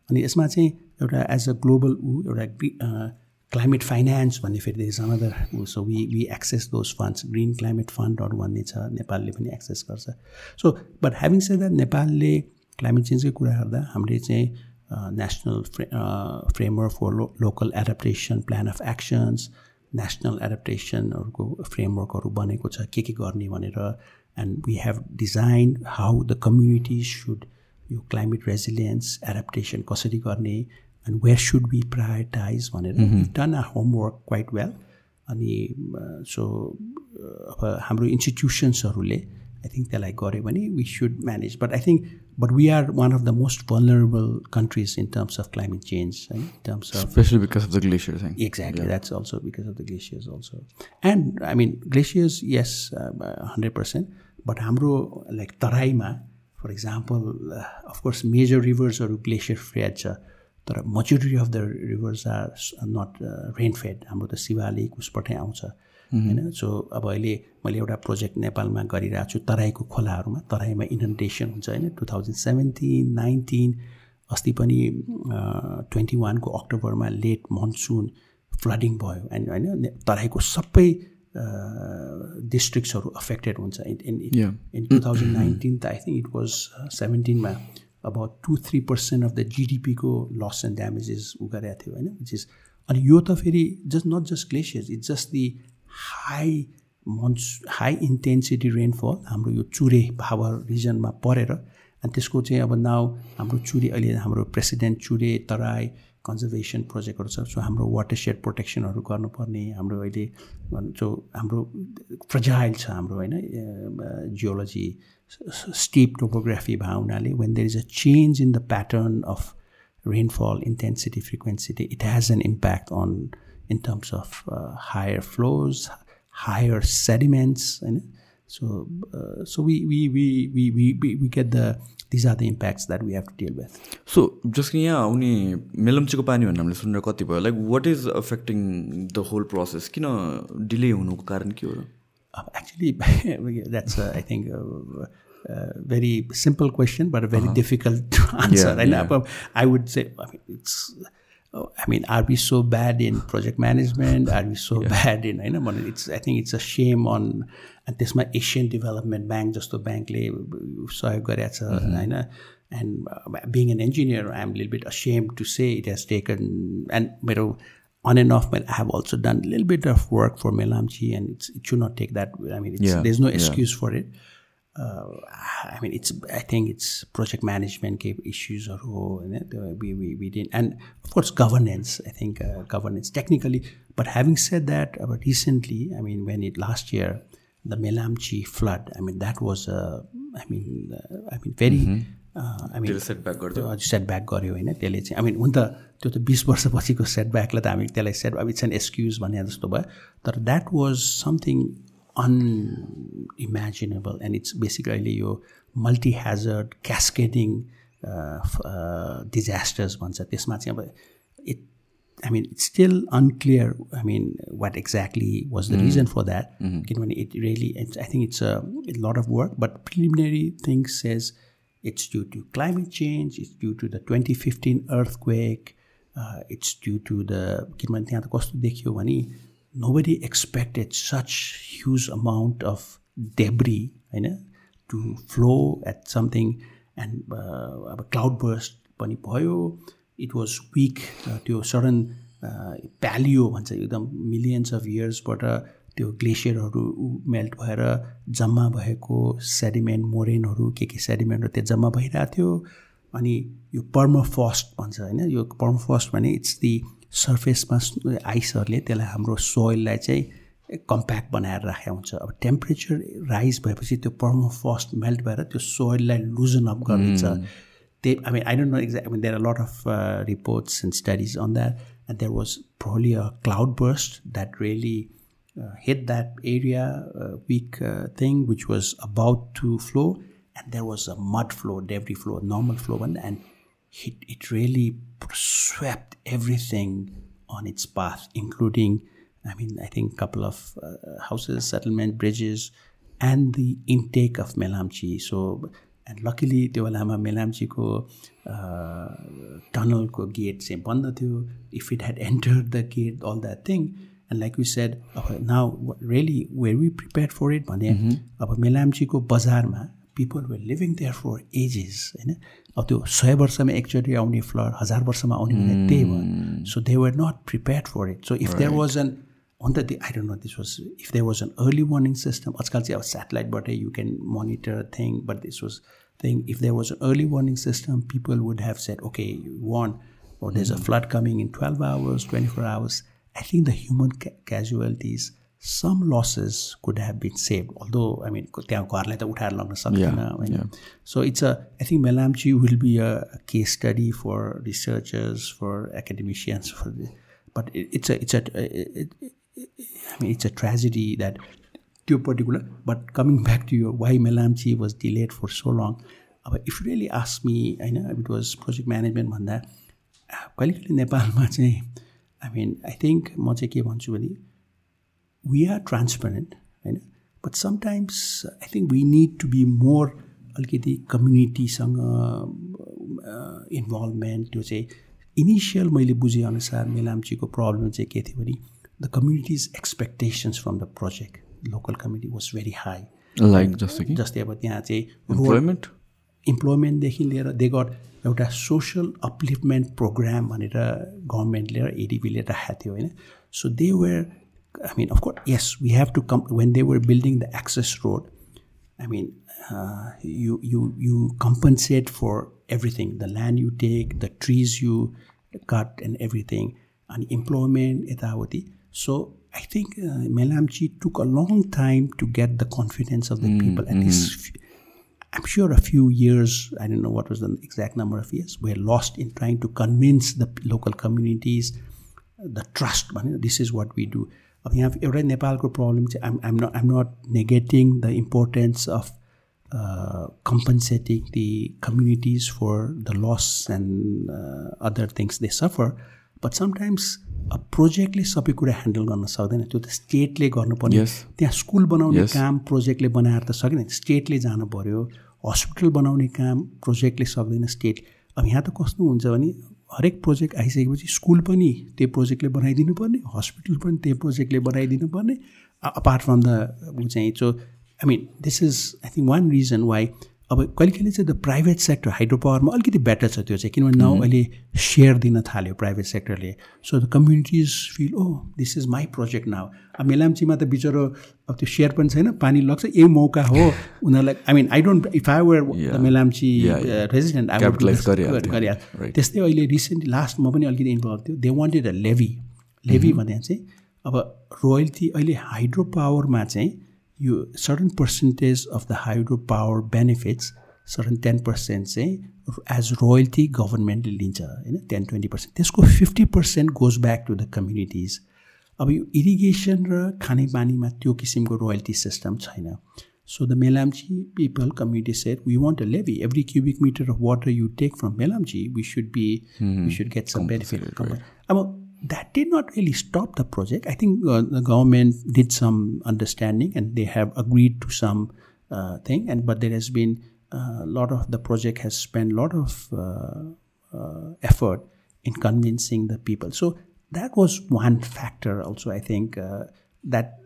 Speaker 2: अनि यसमा चाहिँ एउटा एज अ ग्लोबल ऊ एउटा क्लाइमेट फाइनेन्स भन्ने फेरि is another so we we access those funds green climate फन्डहरू भन्ने छ नेपालले पनि एक्सेस गर्छ। So but having said that नेपालले क्लाइमेट चेन्जकै कुरा गर्दा हामीले चाहिँ national fra framework for local adaptation plan of actions national एडप्टेसनहरूको फ्रेमवर्कहरू बनेको छ। के के गर्ने भनेर। And we have design how the community should यो क्लाइमेट रेजिलियन्स एडप्टेसन कसरी गर्ने and where should be prioritize भनेर done our homework quite well अनि सो अब हाम्रो इन्स्टिट्युसन्सहरूले आई थिङ्क त्यसलाई गऱ्यो भने we should manage but I think but we are one of the most vulnerable countries in terms of climate change, right? in terms of
Speaker 1: Especially because of the glacier thing.
Speaker 2: Exactly. That's also because of the glaciers also. And I mean, glaciers, yes, uh, 100%. But hamro, like Of course, major rivers are glacier fed. छ तर the rivers are s- not uh, rain fed. हाम्रो त शिवालिक उसबाटै आउँछ। होइन? So अब अहिले मैले एउटा प्रोजेक्ट नेपालमा गरिरहेको छु तराईको खोलाहरूमा। तराईमा इनन्डेसन हुन्छ होइन? टु थाउजन्ड सेभेन्टिन नाइन्टिन अस्ति पनि ट्वेन्टी वानको अक्टोबरमा लेट मनसुन फ्लडिङ भयो। एन्ड होइन? तराईको सबै डिस्ट्रिक्ट्सहरू अफेक्टेड हुन्छ. In
Speaker 1: Yeah.
Speaker 2: In two thousand nineteen त आई थिङ्क इट वाज सेभेन्टिनमा अब two three percent of the जिडिपीको loss and damages उ गरेको थियो होइन? विच इज अनि यो त फेरि just not just glaciers it's just the high months high intensity rainfall हाम्रो यो चुरे भावर रिजनमा परेर अनि त्यसको चाहिँ अब नाउ हाम्रो चुरे अहिले हाम्रो प्रेसिडेन्ट चुरे तराई कन्जर्भेसन प्रोजेक्टहरू छ सो हाम्रो वाटर सेड प्रोटेक्सनहरू गर्नुपर्ने हाम्रो अहिले जो हाम्रो फ्रजाइल छ हाम्रो होइन जियोलोजी स्टिप टोपोग्राफी भए हुनाले when there is a change in the pattern of it has an impact on in terms of uh, higher flows higher sediments and so uh, so we we, we we we we we get the these are the impacts that we have to deal with
Speaker 1: so जसको यहाँ आउने मेलम्चीको पानी भन्ने हामीले सुनेर कति भयो like what is affecting the whole process किन डिले हुनुको कारण के हो र
Speaker 2: Uh, actually, that's uh, I think uh, uh, very simple question, but a very difficult to answer.
Speaker 1: Yeah,
Speaker 2: and
Speaker 1: yeah.
Speaker 2: uh, I would say, I mean, it's. oh, I mean, are we so bad in project management? Are we so bad in? I know, it's. I think it's a shame on. And this my Asian Development Bank, just the bank, सहयोग गरेको छ होइन and uh, being an engineer, I'm a little bit ashamed to say it has taken and मेरो on and off, I have also done a little bit of work for Melamchi, and it's, it should not take that. I mean, it's,
Speaker 1: Yeah,
Speaker 2: there's no
Speaker 1: yeah.
Speaker 2: excuse for it. Uh, I mean, it's. I think it's project management gave issues or होइन, the- we, we we didn't, and of course governance. I think uh, governance technically, but having said that, uh, but recently, I mean, when it last year, the Melamchi flood. I mean, that was. I mean, uh, I mean, very. Uh, I mean,
Speaker 1: त्यसले setback गरिदियो?
Speaker 2: त्यो setback गऱ्यो होइन त्यसले चाहिँ I mean हुन त त्यो त बिस वर्षपछिको सेटब्याकलाई त हामी त्यसलाई सेट इट्स एन एक्सक्युज भने जस्तो भयो तर that was something unimaginable and it's basic अहिले यो मल्टी ह्याजर्ड क्यास्केडिङ डिजास्टर्स भन्छ त्यसमा चाहिँ अब it I mean, it's still unclear. I mean, what exactly was the reason for that? Kinnamani, It really, it's, I think it's a, a lot of work, but preliminary thing says it's due to climate change. It's due to the 2015 earthquake. Uh, it's due to the किनभने त्यहाँ त कस्तो देखियो भने nobody expected such huge amount of debris होइन to flow at something and uh, अब cloud burst पनि भयो it was weak त्यो सडन प्यालियो भन्छ एकदम मिलियन्स अफ इयर्सबाट त्यो ग्लेसियरहरू मेल्ट भएर जम्मा भएको सेडिमेन्ट मोरेनहरू के के सेडिमेन्टहरू त्यो जम्मा भइरहेको थियो। अनि यो पर्मफस्ट भन्छ होइन? यो पर्मफस्ट भने इट्स दि सर्फेसमा आइसहरूले त्यसलाई हाम्रो सोइललाई चाहिँ कम्प्याक्ट बनाएर राखेको हुन्छ। अब टेम्परेचर राइज भएपछि त्यो पर्मोफस्ट मेल्ट भएर त्यो सोइललाई लुजन अप गरिदिन्छ। They i mean i don't know exactly i mean there are a lot of uh, reports and studies on that and there was probably a cloud burst that really uh, hit that area uh, weak uh, thing which was about to flow and there was a mud flow debris flow normal flow and, and it, it really swept everything on its path including i mean i think a couple of uh, houses settlement bridges and the intake of melamchi. So and luckily त्यो बेलामा मेलाम्चीको टनलको gate चाहिँ बन्द थियो. If it had entered the gate all that thing and like you said अब now really were we prepare for it भने अब मेलाम्चीको बजारमा people were living there for ages होइन? अब त्यो सय वर्षमा एकचोटि आउने फ्लड हजार वर्षमा आउने भने त्यही भयो। So they were not prepare for it so if there was an on the I don't know this was if there was an early warning system आजकल चाहिँ अब satelliteबाटै you can monitor a thing but this was thing if there was an early warning system people would have said okay you warn or there's a flood coming in 12 hours 24 hours I think the human ca- casualties some losses could have been saved. Although, I mean, त्यहाँ घरलाई त उठाएर लग्न सक्दैन होइन so it's a I think Melamchi will be a case study for researchers for academicians for but it's a it's a I mean, it's a tragedy that त्यो particular but coming back to यो why Melamchi was delayed for so long अब if really ask me होइन it was project management भन्दा कहिले कहिले नेपालमा चाहिँ I mean I think म चाहिँ के भन्छु भने वी आर ट्रान्सपेरेन्ट होइन? But sometimes I think we need to be more अलिकति कम्युनिटीसँग इन्भल्भमेन्ट त्यो चाहिँ इनिसियल मैले बुझेअनुसार मेलाम्चीको प्रब्लम चाहिँ के थियो भने the communities expectations from the project local community was very high
Speaker 1: like जस्तै कि
Speaker 2: जस्तै अब त्यहाँ चाहिँ
Speaker 1: इम्प्लोइमेन्ट
Speaker 2: इम्प्लोइमेन्टदेखि लिएर दे गट एउटा सोसल अपलिफ्टमेन्ट प्रोग्राम भनेर गभर्मेन्टले र एडिपीले राखेको थियो होइन so they were I mean, of course, yes, we have to come when they were building the access road. I mean, uh, you you you compensate for everything: the land you take, the trees you cut, and everything, and employment, etawati. So I think uh, Melamchi took a long time to get the confidence of the mm, people, and mm. I'm sure a few years, I don't know what was the exact number of years, were lost in trying to convince the local communities, the trust. This is what we do. अब यहाँ एउटै नेपालको problem चाहिँ I'm I'm not I'm not negating the importance of compensating the communities for the loss and other things they suffer but sometimes प्रोजेक्टले सबै कुरा handle गर्न सक्दैन। त्यो त स्टेटले गर्नुपर्ने। त्यहाँ स्कुल बनाउने काम प्रोजेक्टले बनाएर त सकेन। स्टेटले जानु पऱ्यो हस्पिटल बनाउने काम प्रोजेक्टले सक्दैन स्टेट अब यहाँ त कस्तो हुन्छ भने हरेक प्रोजेक्ट आइसकेपछि स्कुल पनि त्यही प्रोजेक्टले बनाइदिनु पर्ने हस्पिटल पनि त्यही प्रोजेक्टले बनाइदिनु पर्ने। अपार्ट फ्रम द चाहिँ so I mean this is I think one reason why अब कहिले कहिले चाहिँ द प्राइभेट सेक्टर हाइड्रो पावरमा अलिकति बेटर छ त्यो चाहिँ किनभने नाउ अहिले सेयर दिन थाल्यो private सेक्टरले so the communities feel oh this is my project now अब मेलाम्चीमा त बिचरो अब त्यो सेयर पनि छैन पानी लग्छ यही मौका हो। उनीहरूलाई I mean I don't if I were the Melamchi resident I त्यस्तै अहिले रिसेन्टली लास्ट म पनि अलिकति इन्भल्भ थियो। They wanted a levy levy भने चाहिँ अब रोयल्टी अहिले हाइड्रो पावरमा चाहिँ यो certain percentage of the hydro power benefits certain ten percent चाहिँ एज रोयल्टी गभर्मेन्टले लिन्छ होइन? टेन ट्वेन्टी पर्सेन्ट त्यसको fifty percent goes back to the communities अब यो इरिगेसन र खानेपानीमा त्यो किसिमको रोयल्टी सिस्टम छैन। So the Melamchi people community said we want a levy every cubic metre of water you take from Melamchi we should be we should get some benefit अब that did not really stop the project. I think uh, the government did some understanding and they have agreed to some uh, thing. And but there has been uh, a lot of the project has spent a lot of uh, uh, effort in convincing the people. So that was one factor. Also, I think uh, that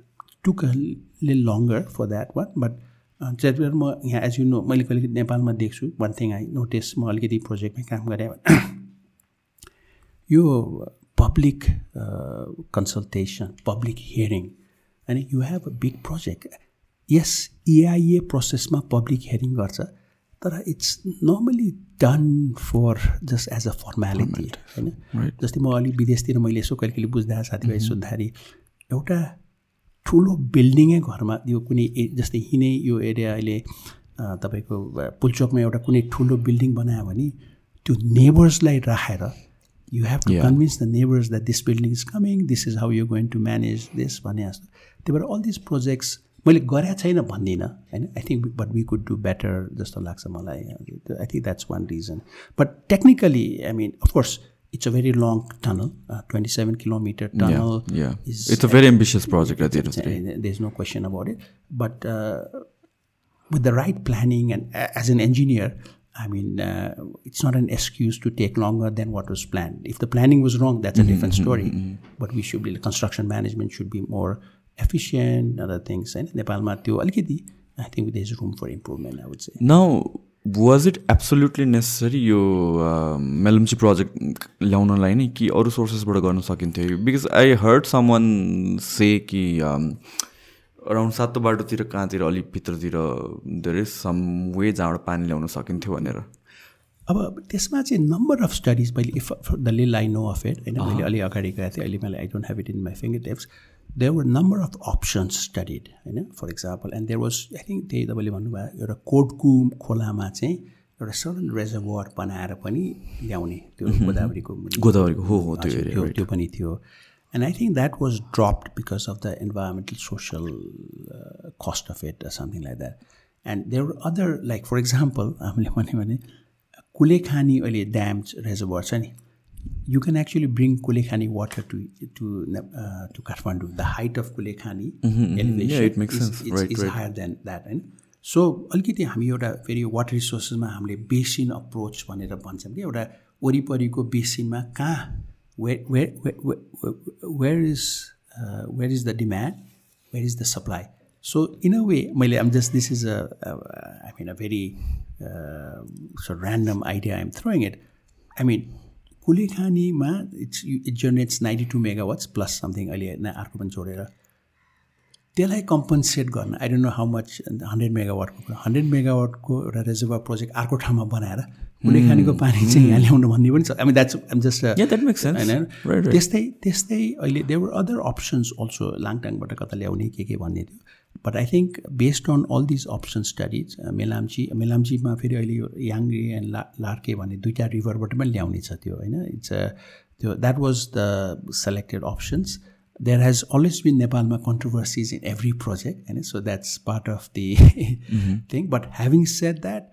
Speaker 2: took a little longer for that one. But जति म यहाँ as you know मैले कहिले नेपालमा देख्छु one thing I notice म अलिकति प्रोजेक्टमै काम गरेँ यो public uh, consultation, public hearing, and you have a big project. Yes, EIA प्रोसेसमा पब्लिक हेरिङ गर्छ तर it's normally done for just as a formality होइन? जस्तै म अलिक विदेशतिर मैले यसो कहिले कहिले बुझ्दा साथीभाइ सोद्धाखेरि एउटा ठुलो बिल्डिङै घरमा यो कुनै जस्तै यहीँ यो एरिया अहिले तपाईँको पुलचोकमा एउटा कुनै ठुलो बिल्डिङ बनायो भने त्यो नेबर्सलाई राखेर you have to yeah. convince the neighbors that this building is coming this is how you're going to manage this भने जस्तो त्यही भएर अल दिस प्रोजेक्ट्स मैले गरेको छैन भन्दिनँ होइन I think but we could do better जस्तो लाग्छ मलाई I think that's one reason but technically I mean of course it's a very long tunnel, uh, 27 kilometer tunnel.
Speaker 1: Yeah, yeah. Is, it's a very ambitious project at the end of the day.
Speaker 2: There's no question about it. But uh, with the right planning and as an engineer, I mean, uh, it's not an excuse to take longer than what was planned. If the planning was wrong, that's a mm-hmm, different story. Mm-hmm, mm-hmm. But we should be, construction management should be more efficient, other things. And Nepal I think there's room for improvement, I would say.
Speaker 1: Now, was it absolutely necessary यो Melamchi project ल्याउनलाई नै कि अरू सोर्सेसबाट गर्न सकिन्थ्यो because I heard someone say कि around सातो बाटोतिर कहाँतिर अलिक भित्रतिर धेरै सम वे जहाँबाट पानी ल्याउन सकिन्थ्यो भनेर।
Speaker 2: अब त्यसमा चाहिँ नम्बर अफ स्टडिज मैले इफ द लिल आई नो अफ इट होइन मैले अलि अगाडि गएको थिएँ अहिले मैले I don't have it in my fingertips there were number of options studied होइन for example and there was I think त्यही तपाईँले भन्नुभयो एउटा कोटकु खोलामा चाहिँ एउटा सडन रेजर्भर बनाएर पनि ल्याउने त्यो गोदावरीको
Speaker 1: गोदावरीको हो हो त्यो
Speaker 2: त्यो त्यो पनि थियो and I think that was dropped because of the environmental social cost of it something like that and there other like for example हामीले भन्यो भने कुलेखानी अहिले ड्याम रेजर्भर छ नि you can actually bring Kulekhani water to to uh, to Kathmandu. The height of Kulekhani
Speaker 1: Mm-hmm,
Speaker 2: elevation
Speaker 1: Yeah, it makes
Speaker 2: is,
Speaker 1: sense.
Speaker 2: It's,
Speaker 1: Right,
Speaker 2: is
Speaker 1: right.
Speaker 2: higher than that. होइन so अलिकति हामी एउटा फेरि water रिसोर्सेसमा हामीले basin approach भनेर भन्छौँ कि एउटा वरिपरिको बेसिनमा कहाँ way where is where is the demand where is the supply so in a way मैले आम just this is a I mean a very so random idea I'm throwing it I mean कुलेखानीमा it's it generates ninety two megawatts plus something अहिले न अर्को पनि जोडेर त्यसलाई compensate गर्न I don't know how much hundred मेगावाटको hundred मेगावाटको एउटा reservoir project अर्को ठाउँमा बनाएर कुलेखानीको पानी चाहिँ यहाँ ल्याउनु भन्ने पनि छ। I
Speaker 1: mean that's I'm just.
Speaker 2: होइन. त्यस्तै त्यस्तै अहिले देवर अदर अप्सन्स अल्सो लाङटाङबाट कता ल्याउने के के भन्ने थियो। But I think based on all these option studies Melamchi मेलाम्चीमा फेरि अहिले यो याङ्गे एन्ड ला लार्के भन्ने दुइटा रिभरबाट पनि ल्याउने छ त्यो होइन। इट्स अ त्यो that was the selected options there has always been नेपालमा कन्ट्रोभर्सिज इन एभ्री प्रोजेक्ट होइन। So that's part of the thing but having said that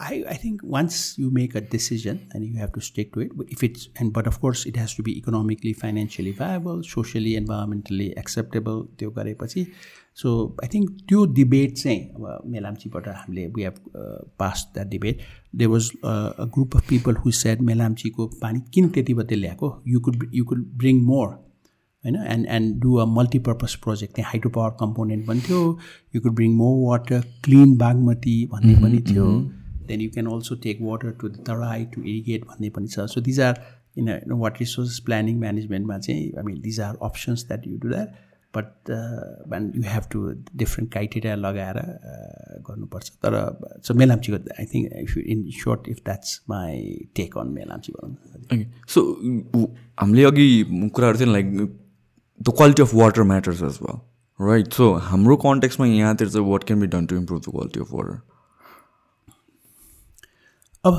Speaker 2: I, I think once you make a decision and you have to stick to it, but if it's and but of course it has to be economically, financially viable, socially, environmentally acceptable. त्यो गरेपछि। So I think त्यो debate चाहिँ अब मेलाम्चीबाट हामीले we have pass that debate they was a group of people who said मेलाम्चीको पानी किन त्यति मात्रै ल्याएको? You could you could bring more होइन? And and do a multipurpose project त्यहाँ हाइड्रो पावर कम्पोनेन्ट पनि थियो। You could bring more water clean Bagmati भन्ने पनि थियो। Then you can also take water to the Terai to irrigate भन्ने पनि छ. So these are in water resource planning म्यानेजमेन्टमा चाहिँ I mean these are options that you do that but you have to different criteria लगाएर uh, गर्नुपर्छ. तर so मेलाम्चीको I think if in short if that's my take on Melamchi भनौँ
Speaker 1: w- हामीले अघि कुराहरू थियो like the quality of water matters as well right so हाम्रो कन्टेक्समा यहाँतिर चाहिँ what can be done to improve the quality of water
Speaker 2: अब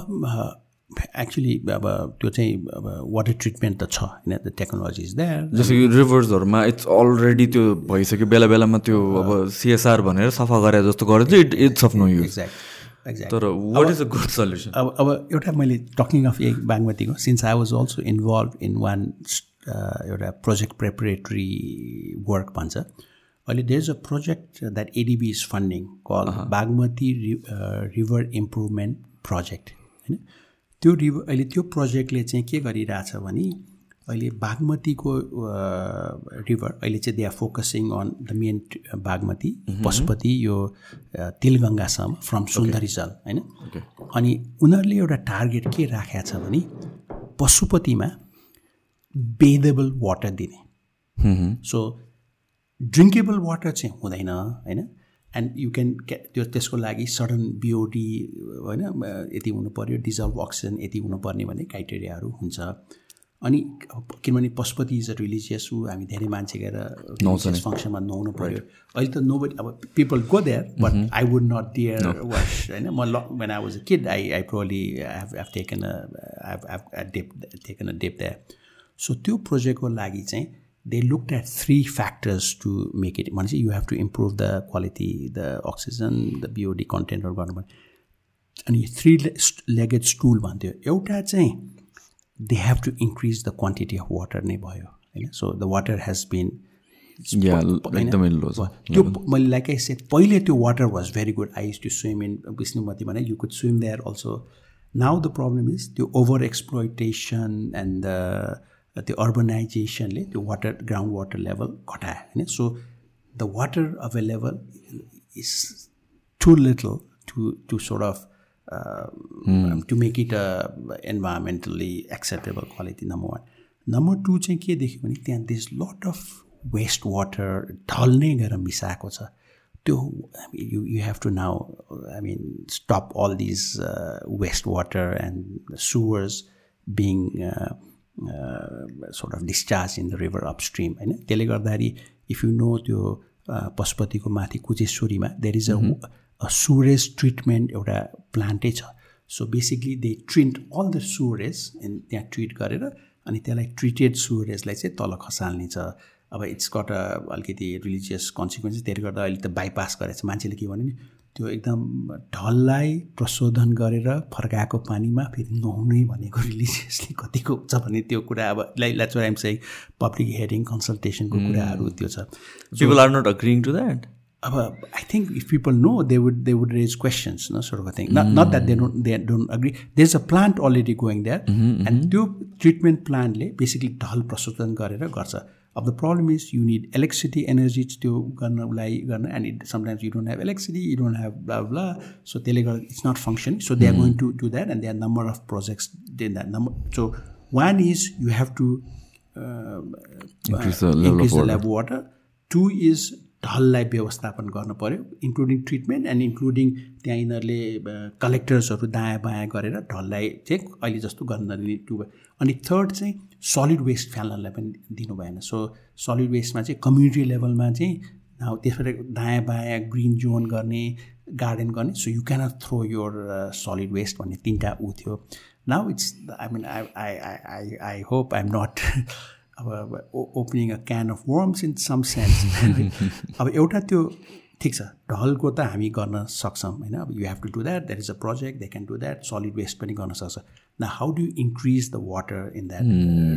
Speaker 2: एक्चुली अब त्यो चाहिँ अब वाटर ट्रिटमेन्ट त छ होइन? द टेक्नोलोजी इज देयर
Speaker 1: जस्तो कि रिभर्सहरूमा इट्स अलरेडी त्यो भइसक्यो। बेला बेलामा त्यो अब सिएसआर भनेर सफा गरे जस्तो गरेर चाहिँ it it's of
Speaker 2: no use
Speaker 1: तर what is a good solution
Speaker 2: अब अब एउटा मैले talking of a बागमतीको since I was also involve in one एउटा प्रोजेक्ट प्रेपरेटरी वर्क भन्छ। अहिले there is a project that ADB is funding call Bagmati river improvement project होइन? त्यो river अहिले त्यो प्रोजेक्टले चाहिँ के गरिरहेछ भने अहिले बागमतीको रिभर अहिले चाहिँ they are focusing on the main Bagmati Pashupati यो तिलगङ्गासम्म फ्रम सुन्दरी जल होइन? अनि उनीहरूले एउटा टार्गेट के राखेको छ भने पशुपतिमा बेदेबल वाटर दिने। सो ड्रिङ्केबल वाटर चाहिँ हुँदैन होइन? एन्ड यु क्यान त्यो त्यसको लागि सडन बिओडी होइन यति हुनु पऱ्यो डिजल्भ अक्सिजन यति हुनुपर्ने भन्ने क्राइटेरियाहरू हुन्छ। अनि किनभने पशुपति इज अ रिलिजियस ऊ हामी धेरै मान्छे गएर रिलिजियस फङ्सनमा नुहाउनु पऱ्यो अहिले त नो अब people go there but I would not dare wash होइन। म ल when I was a kid I I probably have have taken a dip taken a dip there so त्यो प्रोजेक्टको लागि चाहिँ they looked at three factors to make it भनेपछि you have to improve the quality the oxygen the BOD कन्टेन्टहरू गर्नुपर्ने अनि three legged stool भन्थ्यो एउटा चाहिँ they have to increase the quantity of water नै भयो होइन so the water has been
Speaker 1: या एकदमै लो छ
Speaker 2: त्यो मैले लाइक आई सेट पहिले त्यो water was very good I use to swim in Bishnumati भने you could swim there also now the problem is त्यो ओभर एक्सप्लोइटेसन एन्ड द त्यो अर्बनाइजेसनले त्यो वाटर ग्राउन्ड वाटर लेभल घटायो होइन? So the water available is too little to to sort of to make it a environmentally acceptable quality number one number two चाहिँ के देख्यो भने त्यहाँ this lot of waste water ढल्ने गरेर मिसाएको छ। त्यो you you have to now I mean stop all these waste water and sewers being sort of discharge in the river upstream होइन? त्यसले गर्दाखेरि इफ यु नो त्यो पशुपतिको माथि कुचेश्वरीमा देयर इज अ सुरेज ट्रिटमेन्ट एउटा प्लान्टै छ। So basically they treat all the Suraj and त्यहाँ ट्रिट गरेर अनि त्यसलाई ट्रिटेड सुरेजलाई चाहिँ तल खसाल्ने छ अब इट्स गट अलिकति रिलिजियस कन्सिक्वेन्स त्यसले गर्दा अहिले त बाइपास गरेको छ मान्छेले के भन्यो नि त्यो एकदम ढललाई प्रशोधन गरेर फर्काएको पानीमा फेरि नुहाउने भनेको रिलिजियसली कतिको छ भने त्यो कुरा अब लाइक चोराइम चाहिँ पब्लिक हेयरिङ कन्सल्टेसनको कुराहरू त्यो छ।
Speaker 1: People are not agreeing to that
Speaker 2: अब I think if people know they would they would raise questions न sort of thing not that they don't they don't agree they is a plant already going that and त्यो treatment प्लान्टले basically ढल प्रशोधन गरेर गर्छ। अब the problem is you need electricity energy त्यो गर्न उसलाई गर्न and it sometimes you don't have electricity you don't have blah so त्यसले गर्दा it's not function so they are going to do that and they are number of projects they that number
Speaker 1: so one is you
Speaker 2: have to
Speaker 1: water.
Speaker 2: level of water. Two is ढललाई व्यवस्थापन गर्नु पऱ्यो including treatment and including त्यहाँ यिनीहरूले कलेक्टर्सहरू दायाँ बायाँ गरेर ढललाई चाहिँ अहिले जस्तो गर्न टु अनि थर्ड चाहिँ सलिड वेस्ट फ्याल्नलाई पनि दिनु भएन। सो सलिड वेस्टमा चाहिँ कम्युनिटी लेभलमा चाहिँ त्यसबाट दायाँ बायाँ ग्रिन जोन गर्ने गार्डन गर्ने so you cannot throw your solid waste भन्ने तिनवटा ऊ थियो। Now it's I mean I I I I I hope I am not अब opening a can of worms in some sense अब एउटा त्यो ठिक छ। ढलको त हामी गर्न सक्छौँ होइन? अब you have to do that that is a project they can do that solid waste पनि गर्न सक्छ। न how do increase the water in that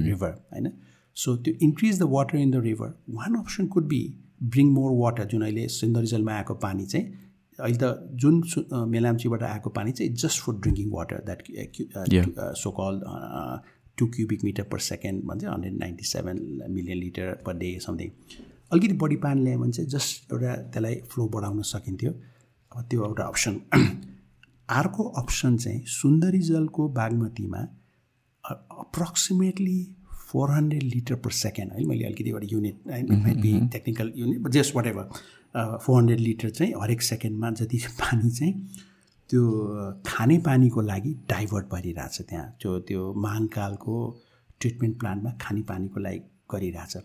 Speaker 2: river होइन? सो त्यो increase the water in the river one option could be bring more water जुन अहिले सिन्धरिजलमा आएको पानी चाहिँ अहिले त जुन मेलाम्चीबाट आएको पानी चाहिँ just for drinking water that so call two cubic metre per second भन्छ hundred ninety seven million litre per day something अलिकति बढी पानी ल्यायो भने चाहिँ जस्ट एउटा त्यसलाई फ्लो बढाउन सकिन्थ्यो। अब त्यो एउटा अप्सन अर्को अप्सन चाहिँ सुन्दरी जलको बागमतीमा approximately four hundred litre per second है मैले अलिकति एउटा unit be technical unit just whatever four hundred litre चाहिँ हरेक सेकेन्डमा जति पानी चाहिँ त्यो खाने पानीको लागि डाइभर्ट भइरहेछ त्यहाँ। त्यो त्यो महाङ्कालको ट्रिटमेन्ट प्लान्टमा खाने पानीको लागि गरिरहेछ।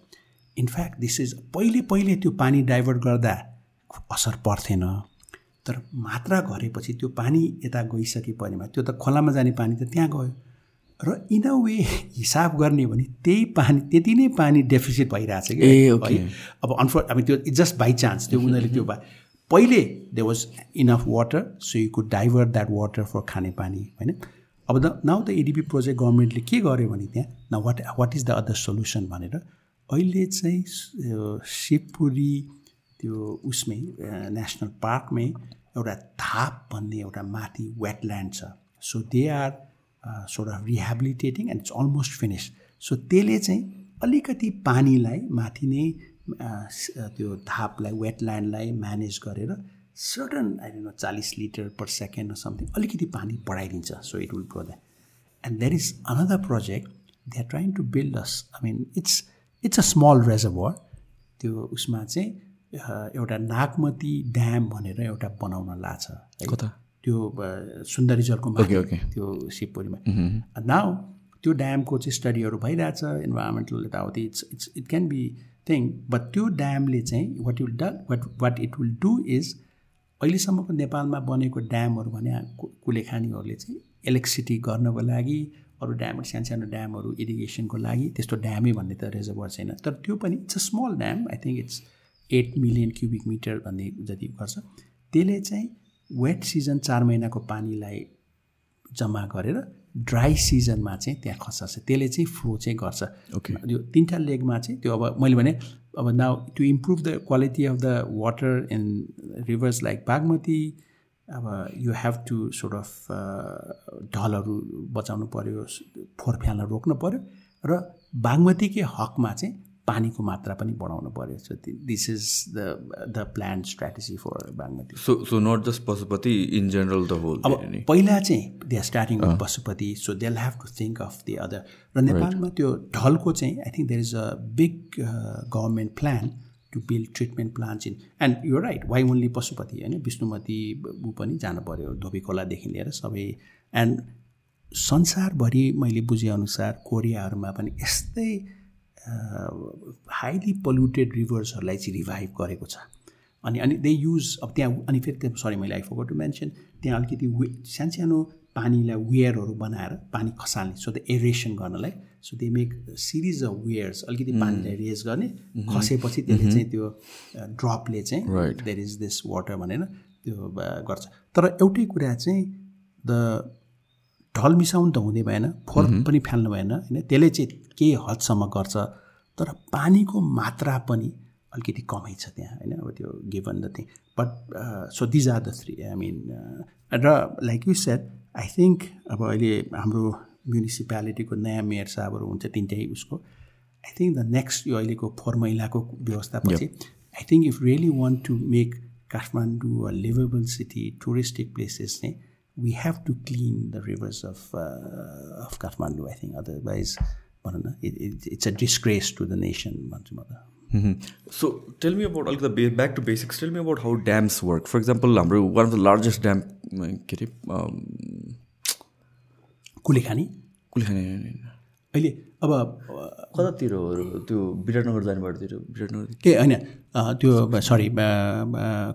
Speaker 2: इनफ्याक्ट दिस इज पहिले पहिले त्यो पानी डाइभर्ट गर्दा असर पर्थेन। तर मात्रा घरेपछि त्यो पानी यता गइसके परेमा त्यो त खोलामा जाने पानी त त्यहाँ गयो। र इन अ वे हिसाब गर्ने भने त्यही पानी त्यति नै पानी डेफिसिट भइरहेछ कि अब अनफोर्ट अब त्यो जस्ट बाई चान्स त्यो उनीहरूले त्यो पहिले they was enough water so you could divert that water for खाने पानी होइन? अब the now the ADB project गभर्मेन्टले के गर्यो भने त्यहाँ न what what is the other solution भनेर अहिले चाहिँ शिवपुरी त्यो उसमै नेसनल पार्कमै एउटा थाप भन्ने एउटा माथि वेटल्यान्ड छ। So they are sort of rehabilitating and it's almost finish so त्यसले चाहिँ अलिकति पानीलाई माथि नै त्यो धापलाई वेटल्यान्डलाई म्यानेज गरेर आई नो चालिस लिटर पर सेकेन्ड समथिङ अलिकति पानी बढाइदिन्छ। So it will grow that and there is another project they are trying to build us I mean it's it's a small reservoir त्यो उसमा चाहिँ एउटा नागमती ड्याम भनेर एउटा बनाउन लाछ। त्यो सुन्दरी जलको त्यो शिवपुरीमा। नाउ त्यो ड्यामको चाहिँ स्टडीहरू भइरहेछ इन्भाइरोमेन्टल यताउति it's it's it can be thing but त्यो ड्यामले चाहिँ वाट विल ड what what it will do is अहिलेसम्मको नेपालमा बनेको ड्यामहरू भने कुलेखानीहरूले चाहिँ इलेक्ट्रिसिटी गर्नको लागि अरू ड्यामहरू सानो सानो ड्यामहरू इरिगेसनको लागि त्यस्तो ड्यामै भन्ने त रिजर्भर छैन। तर त्यो पनि it's a small dam I think it's eight million cubic metre भन्ने जति गर्छ। त्यसले चाहिँ वेट सिजन चार महिनाको पानीलाई जम्मा गरेर ड्राई सिजनमा चाहिँ त्यहाँ खसाल्छ त्यसले चाहिँ फ्लो चाहिँ गर्छ।
Speaker 1: Okay.
Speaker 2: यो तिनवटा लेगमा चाहिँ त्यो अब मैले भने अब now to improve the quality of the water in rivers like Bagmati अब you have to sort of ढलहरू बचाउनु पऱ्यो फोहोर फ्याल्न रोक्नु पऱ्यो र बागमतीकै हकमा चाहिँ पानीको मात्रा पनि बढाउनु पऱ्यो so this is the the plan strategy for Bagmati.
Speaker 1: So, so not just Pasupati, in general, the whole.
Speaker 2: अब पहिला चाहिँ they are starting with Pashupati so they have to think of the other र नेपालमा त्यो ढलको चाहिँ I think there is a big government plan to build treatment plants in and यो right why only Pashupati होइन? विष्णुमती ऊ पनि जानु पऱ्यो धोबी खोलादेखि लिएर सबै। एन्ड संसारभरि मैले बुझेअनुसार कोरियाहरूमा पनि यस्तै हाइली पल्युटेड रिभर्सहरूलाई चाहिँ रिभाइभ गरेको छ। अनि अनि दे युज अब त्यहाँ अनि फेरि त्यो सरी मैले आई फोर टु मेन्सन त्यहाँ अलिकति वे सानसानो पानीलाई वेयरहरू बनाएर पानी खसाल्ने सो द एरेसन गर्नलाई। So they make series of weirs अलिकति पानीलाई रेज गर्ने खसेपछि त्यसले चाहिँ त्यो ड्रपले चाहिँ देयर इज दिस वाटर भनेर त्यो गर्छ। तर एउटै कुरा चाहिँ द ढल मिसाउनु त हुँदै भएन फोहोर पनि फाल्नु भएन होइन? त्यसले चाहिँ केही हदसम्म गर्छ तर पानीको मात्रा पनि अलिकति कमै छ त्यहाँ होइन? अब त्यो given the thing but so these are the three I mean र like you said I think अब अहिले हाम्रो म्युनिसिपालिटीको नयाँ मेयर साहबहरू हुन्छ तिनटै उसको। आई थिङ्क द नेक्स्ट यो अहिलेको फोहोर मैलाको व्यवस्थापछि I think if really want to make Kathmandu a livable city touristic places चाहिँ we have to clean the rivers of of Kathmandu I think otherwise भनौँ न it's a disgrace to the nation भन्छु म त।
Speaker 1: So tell me about अलिकति back to basics tell me about how dams work for example हाम्रो one of the largest dam के अरे
Speaker 2: कुलेखानी?
Speaker 1: कुलेखानी
Speaker 2: अहिले अब
Speaker 1: कतातिर त्यो विराटनगर जाने बाटोतिर विराटनगर?
Speaker 2: के होइन त्यो sorry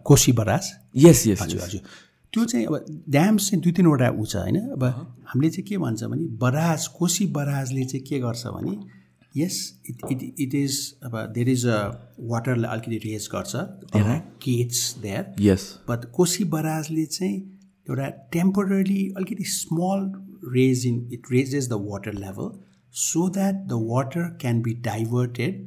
Speaker 2: Koshi barrage
Speaker 1: yes yes
Speaker 2: हजुर हजुर। त्यो चाहिँ अब ड्याम्स चाहिँ दुई तिनवटा ऊ छ होइन। अब हामीले चाहिँ के भन्छ भने बराज कोशी बराजले चाहिँ के गर्छ भने yes it it it is अब देयर इज अ वाटरलाई अलिकति रेज गर्छ। Gates there
Speaker 1: yes
Speaker 2: but Koshi बराजले चाहिँ एउटा टेम्पोरली अलिकति small raise in it raises the water level so that the water can be diverted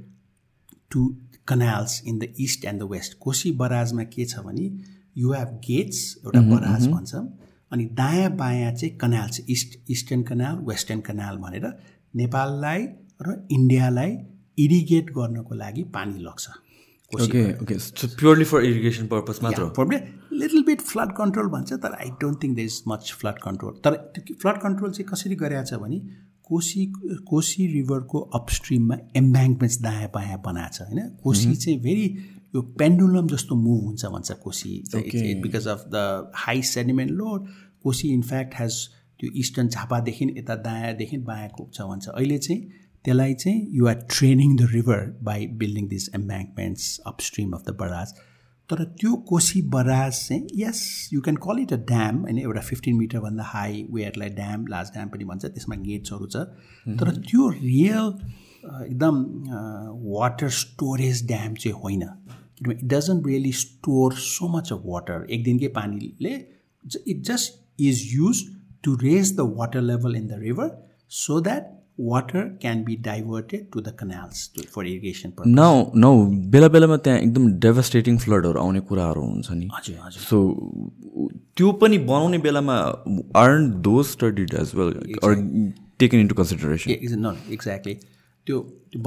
Speaker 2: to canals in the east and the west Koshi बराजमा के छ भने you have gates एउटा barrage भन्छौँ अनि दायाँ बायाँ चाहिँ कनाल छ east eastern canal western canal भनेर नेपाललाई र इन्डियालाई इरिगेट गर्नको लागि पानी लग्छ
Speaker 1: okay okay purely for irrigation purpose मात्र
Speaker 2: लिटल बिट फ्लड कन्ट्रोल भन्छ तर I don't think the is much flood control तर फ्लड कन्ट्रोल चाहिँ कसरी गरेको छ भने कोसी कोसी रिभरको अपस्ट्रिममा एम्ब्याङ्कमेन्ट्स दायाँ बायाँ बनाएको छ होइन? कोसी चाहिँ भेरी यो पेन्डुलम जस्तो मुभ हुन्छ भन्छ Kosi. Because of the high sediment load Kosi in fact has त्यो इस्टर्न झापादेखि यता दायाँदेखि बायाँ छ भन्छ। अहिले चाहिँ त्यसलाई चाहिँ you are training the river by building this embankments upstream of the barrage तर त्यो कोसी बराज चाहिँ yes you can call it a dam होइन एउटा फिफ्टिन मिटरभन्दा हाई वेयरलाई ड्याम लास्ट ड्याम पनि भन्छ त्यसमा गेट्सहरू छ। तर त्यो रियल एकदम वाटर स्टोरेज ड्याम चाहिँ होइन। किनभने it doesn't really store so much of water एक दिनकै पानीले it just is use to raise the water level in the river so that water can be diverted to the canals for irrigation
Speaker 1: नौ नौ बेला बेलामा त्यहाँ एकदम डेभास्टेटिङ फ्लडहरू आउने कुराहरू हुन्छ नि।
Speaker 2: हजुर हजुर।
Speaker 1: सो त्यो पनि बनाउने बेलामा aren't though studied as well taken into consideration
Speaker 2: न एक्ज्याक्टली त्यो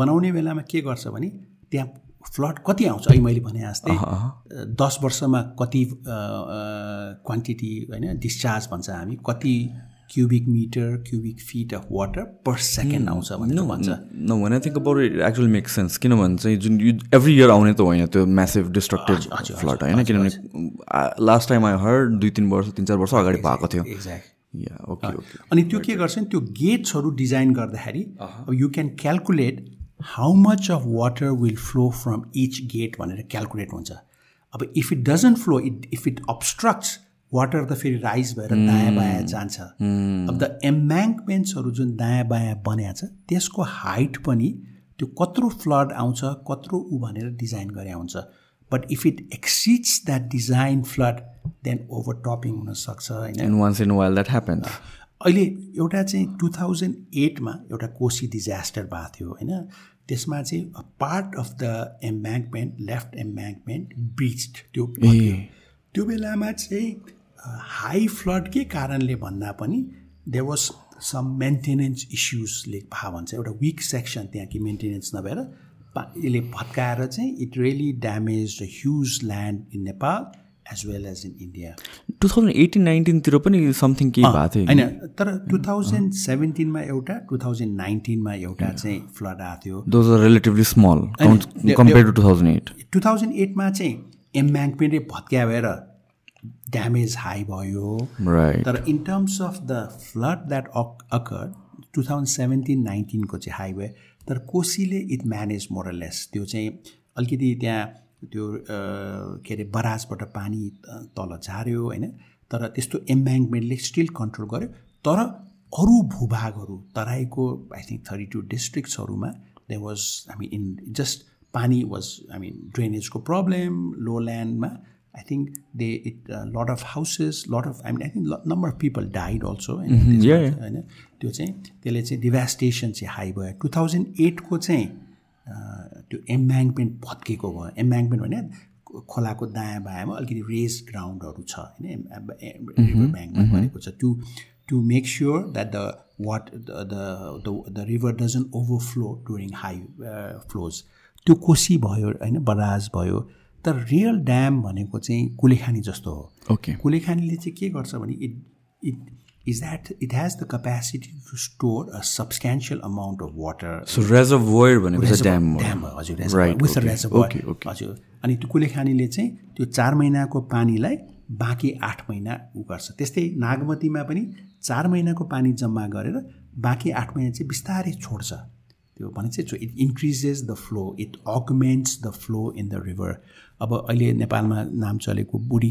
Speaker 2: बनाउने बेलामा के गर्छ भने त्यहाँ फ्लड कति आउँछ? अहिले मैले भने जस्तै दस वर्षमा कति क्वान्टिटी होइन डिस्चार्ज भन्छ हामी कति cubic metre cubic feet of water per second आउँछ भनेर भन्छ।
Speaker 1: न I think about it actually make sense किनभने चाहिँ जुन एभ्री इयर आउने त होइन त्यो म्यासिभ डिस्ट्रक्टेड फ्लड होइन? किनभने लास्ट टाइम आई हर्ड दुई तिन वर्ष तिन चार वर्ष अगाडि भएको थियो।
Speaker 2: एक्ज्याक्ट
Speaker 1: ओके ओके
Speaker 2: अनि त्यो के गर्छ नि त्यो गेट्सहरू डिजाइन गर्दाखेरि you can calculate how much of water will flow from each gate भनेर क्यालकुलेट हुन्छ। अब if it doesn't flow it if it obstructs water त फेरि राइज भएर दायाँ बायाँ जान्छ। अब द एम्ब्याङ्कमेन्ट्सहरू जुन दायाँ बायाँ बनिएको छ त्यसको हाइट पनि त्यो कत्रो फ्लड आउँछ कत्रो ऊ भनेर डिजाइन गरे हुन्छ। But if it exceeds that design flood then over topping हुनसक्छ
Speaker 1: होइन?
Speaker 2: अहिले एउटा चाहिँ टु थाउजन्ड एटमा एउटा कोसी डिजास्टर भएको थियो होइन? त्यसमा चाहिँ part of the embankment left embankment breached त्यो त्यो बेलामा चाहिँ हाई फ्लडकै कारणले भन्दा पनि दे वाज सम मेन्टेनेन्स इस्युजले भए भन्छ। एउटा विक सेक्सन त्यहाँ कि मेन्टेनेन्स नभएर यसले भत्काएर चाहिँ it really damage the huge land in Nepal as well as in India
Speaker 1: two thousand eighteen नाइन्टिनतिर पनि समथिङ केही भएको थियो
Speaker 2: होइन तर टु थाउजन्ड सेभेन्टिनमा एउटा टु थाउजन्ड नाइन्टिनमा एउटा चाहिँ फ्लड आएको थियो।
Speaker 1: Relatively small compare to two thousand eight
Speaker 2: two thousand एटमा चाहिँ एम्ब्याङ्कमेन्टै भत्क्या भएर ड्यामेज हाई भयो तर in terms of the flood that occur two thousand seventeen नाइन्टिनको चाहिँ हाई भयो तर कोसीले इट म्यानेज मोरलेस त्यो चाहिँ अलिकति त्यहाँ त्यो के अरे बराजबाट पानी तल झार्यो होइन? तर त्यस्तो एम्ब्याङ्कमेन्टले स्टिल कन्ट्रोल गर्यो। तर अरू भूभागहरू तराईको I think thirty two डिस्ट्रिक्ट्सहरूमा they was I mean in just pani was I mean ड्रेनेजको problem low ल्यान्डमा I think they it lot of houses lot of I mean I think number of people died also होइन त्यो चाहिँ त्यसले चाहिँ डिभास्टेसन चाहिँ high भयो। Two thousand एटको चाहिँ त्यो एम्ब्याङ्कमेन्ट भत्केको भयो। एम्ब्याङ्कमेन्ट भने खोलाको दायाँ बायाँमा अलिकति रेस ग्राउन्डहरू छ होइन। रिभर ब्याङ्कमा भनेको छ। To to make sure that the what the the river doesn't overflow during high flows त्यो कोसी भयो होइन बराज भयो। तर रियल ड्याम भनेको चाहिँ कुलेखानी जस्तो हो।
Speaker 1: ओके
Speaker 2: कुलेखानीले चाहिँ के गर्छ भने it it that it has the capacity to store a substantial amount of water.
Speaker 1: So reservoir भनेको ड्याम
Speaker 2: हजुर विथ हजुर। अनि त्यो कुलेखानीले चाहिँ त्यो चार महिनाको पानीलाई बाँकी आठ महिना उ गर्छ। त्यस्तै नागमतीमा पनि चार महिनाको पानी जम्मा गरेर बाँकी आठ महिना चाहिँ बिस्तारै छोड्छ। त्यो भने चाहिँ it increases the flow it augments the flow in the river अब अहिले नेपालमा नाम चलेको बुढी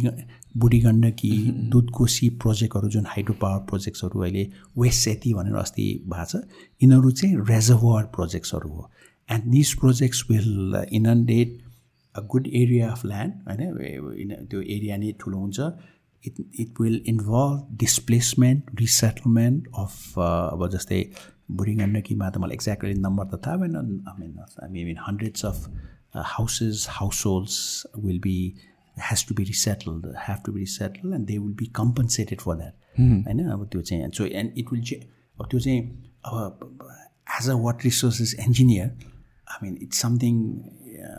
Speaker 2: बुढी गण्डकी दुधकोसी प्रोजेक्टहरू जुन हाइड्रो पावर प्रोजेक्ट्सहरू अहिले वेस्ट सेती भनेर अस्ति भएको छ यिनीहरू चाहिँ रेजर्भर प्रोजेक्ट्सहरू हो। And this projects will inundate a good area of land होइन? त्यो एरिया नै ठुलो हुन्छ। It it will involve displacement resettlement of अब जस्तै बुढी गण्डकीमा त मलाई एक्ज्याक्टली नम्बर त थाहा भएन। I mean I mean hundreds of houses, households will be has to be resettled, have to be resettled, and they will be compensated for that. होइन अब त्यो चाहिँ सो एन्ड इट विल चाहिँ अब त्यो चाहिँ अब as a water resources engineer I mean it's something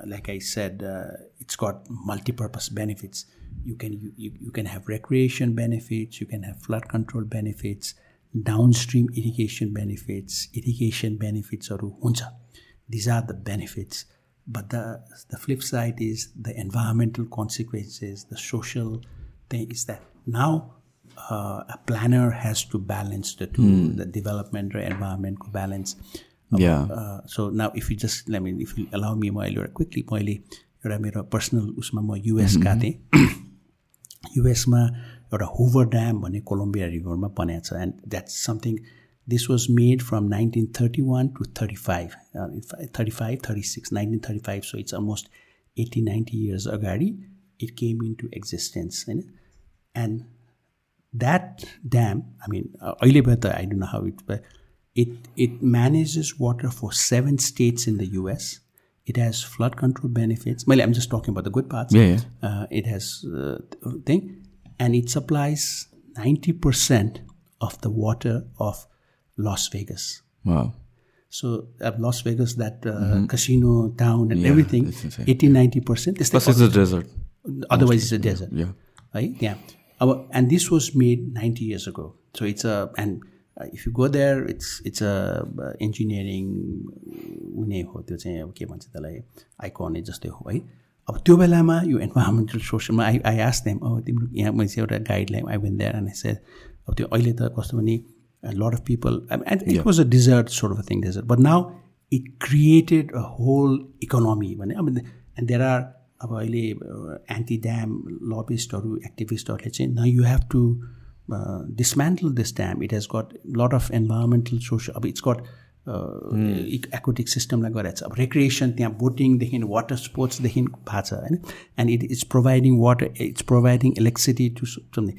Speaker 2: like I said, uh, it's got multi-purpose benefits. You can you, you can have recreation benefits, you can have flood control benefits, downstream irrigation benefits, irrigation benefits or huncha. These are the benefits. But the, the flip side is the environmental consequences, the social thing is that now uh, a planner has to balance the two, mm. the development or environment balance.
Speaker 1: Yeah.
Speaker 2: Uh, so now if you just, I mean, if you allow me, मैले quickly मैले एउटा मेरो personal उसमा म US गएको थिएँ युएसमा एउटा Hoover dam भन्ने कोलम्बिया रिभरमा बनेको छ and that's something this was made from 1931 to 35, uh, 35, 36, 1935. So it's almost 80, 90 years ago. It came into existence. And that dam, I mean, uh, I don't know how it, but it, it manages water for seven states in the US. It has flood control benefits. Well, I'm just talking about the good parts.
Speaker 1: Yeah, yeah.
Speaker 2: Uh, it has uh, thing, and it supplies 90% of the water of Las Vegas.
Speaker 1: Wow.
Speaker 2: So uh, Las Vegas, that uh, mm-hmm. casino town and yeah, everything, 80 90%.
Speaker 1: Plus, it's a desert.
Speaker 2: Otherwise, it's a desert.
Speaker 1: Yeah.
Speaker 2: Right? Yeah. Our, and this was made 90 years ago. So it's a, and uh, if you go there, it's it's a uh, engineering हुने हो त्यो चाहिँ अब के भन्छ त्यसलाई आइकने जस्तै हो है अब त्यो बेलामा यो इन्भाइरोमेन्टल सोसलमा आई आई आस देम अब तिम्रो यहाँ मैले एउटा guideline I went there and अब त्यो अहिले त कस्तो भने a lot of people I mean, and it yeah. was a desert sort of a thing desert but now it created a whole economy. I mean, and there are अब अहिले anti dam लबिस्टहरू एक्टिभिस्टहरूले चाहिँ न you have to dismantle this dam it has got lot of environmental social अब it's got aquatic सिस्टमलाई गरेको छ अब रेक्रिएसन त्यहाँ बोटिङदेखि वाटर स्पोर्ट्सदेखि भएको छ होइन? And it it's providing water it's providing electricity to something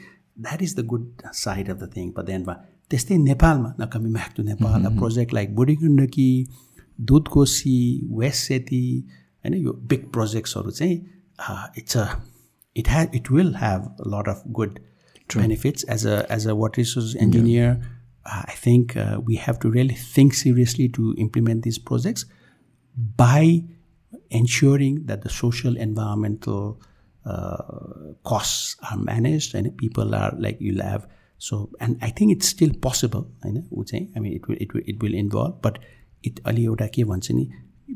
Speaker 2: that is the good side of the thing per then त्यस्तै नेपालमा न coming back to Nepal project like Budhi Gandaki Dudhkoshi West Seti होइन यो big प्रोजेक्ट्सहरू चाहिँ it's a it ह्या it will have lot of good benefits as a as a water resource engineer I think we have to really think seriously to implement this projects by ensuring that the social environmental costs are managed and people are like you'll have so and I think it's still possible होइन ऊ चाहिँ I mean it will it will it will involve but it अलि एउटा के भन्छ नि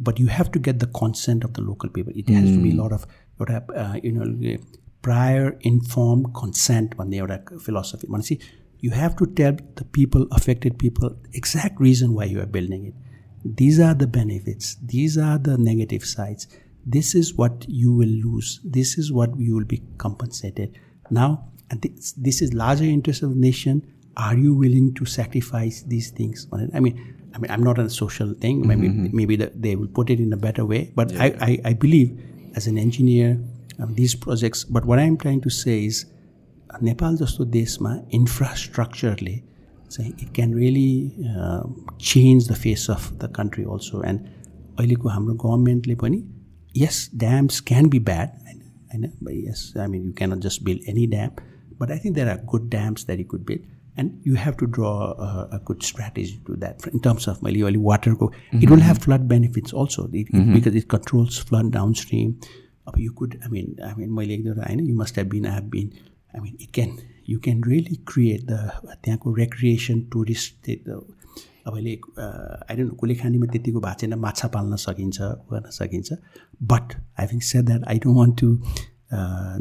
Speaker 2: but you have to get the consent of the local people it has to be a lot of एउटा uh, you know prior informed consent भन्ने एउटा philosophy भनेपछि you have to tell the people affected people exact reason why you are building it these are the benefits these are the negative sides this is what you will lose this is what you will be compensated now and this, this is larger interest of the nation are you willing to sacrifice these things i mean I mean, I'm not a social thing. Maybe maybe the, they will put it in a better way. But I, I, I believe as an engineer, um, these projects. But what I'm trying to say is, Nepal जस्तो देशमा इन्फ्रास्ट्रक्चरले चाहिँ it can really change the face of the country also and अहिलेको हाम्रो गभर्मेन्टले पनि yes dams can be bad होइन होइन yes I mean you cannot just build any dam But I think there are good dams that you could build and you have to draw a, a, good strategy to that in terms of really water go mm-hmm. it will have flood benefits also it, mm-hmm. because it controls flood downstream you could i mean i mean मैले होइन you must have been I have been I mean it can you can really create the त्यहाँको recreation tourist अहिले I don't कसले खानीमा त्यतिको भएको छैन माछा पाल्न सकिन्छ गर्न सकिन्छ but having said that I don't want to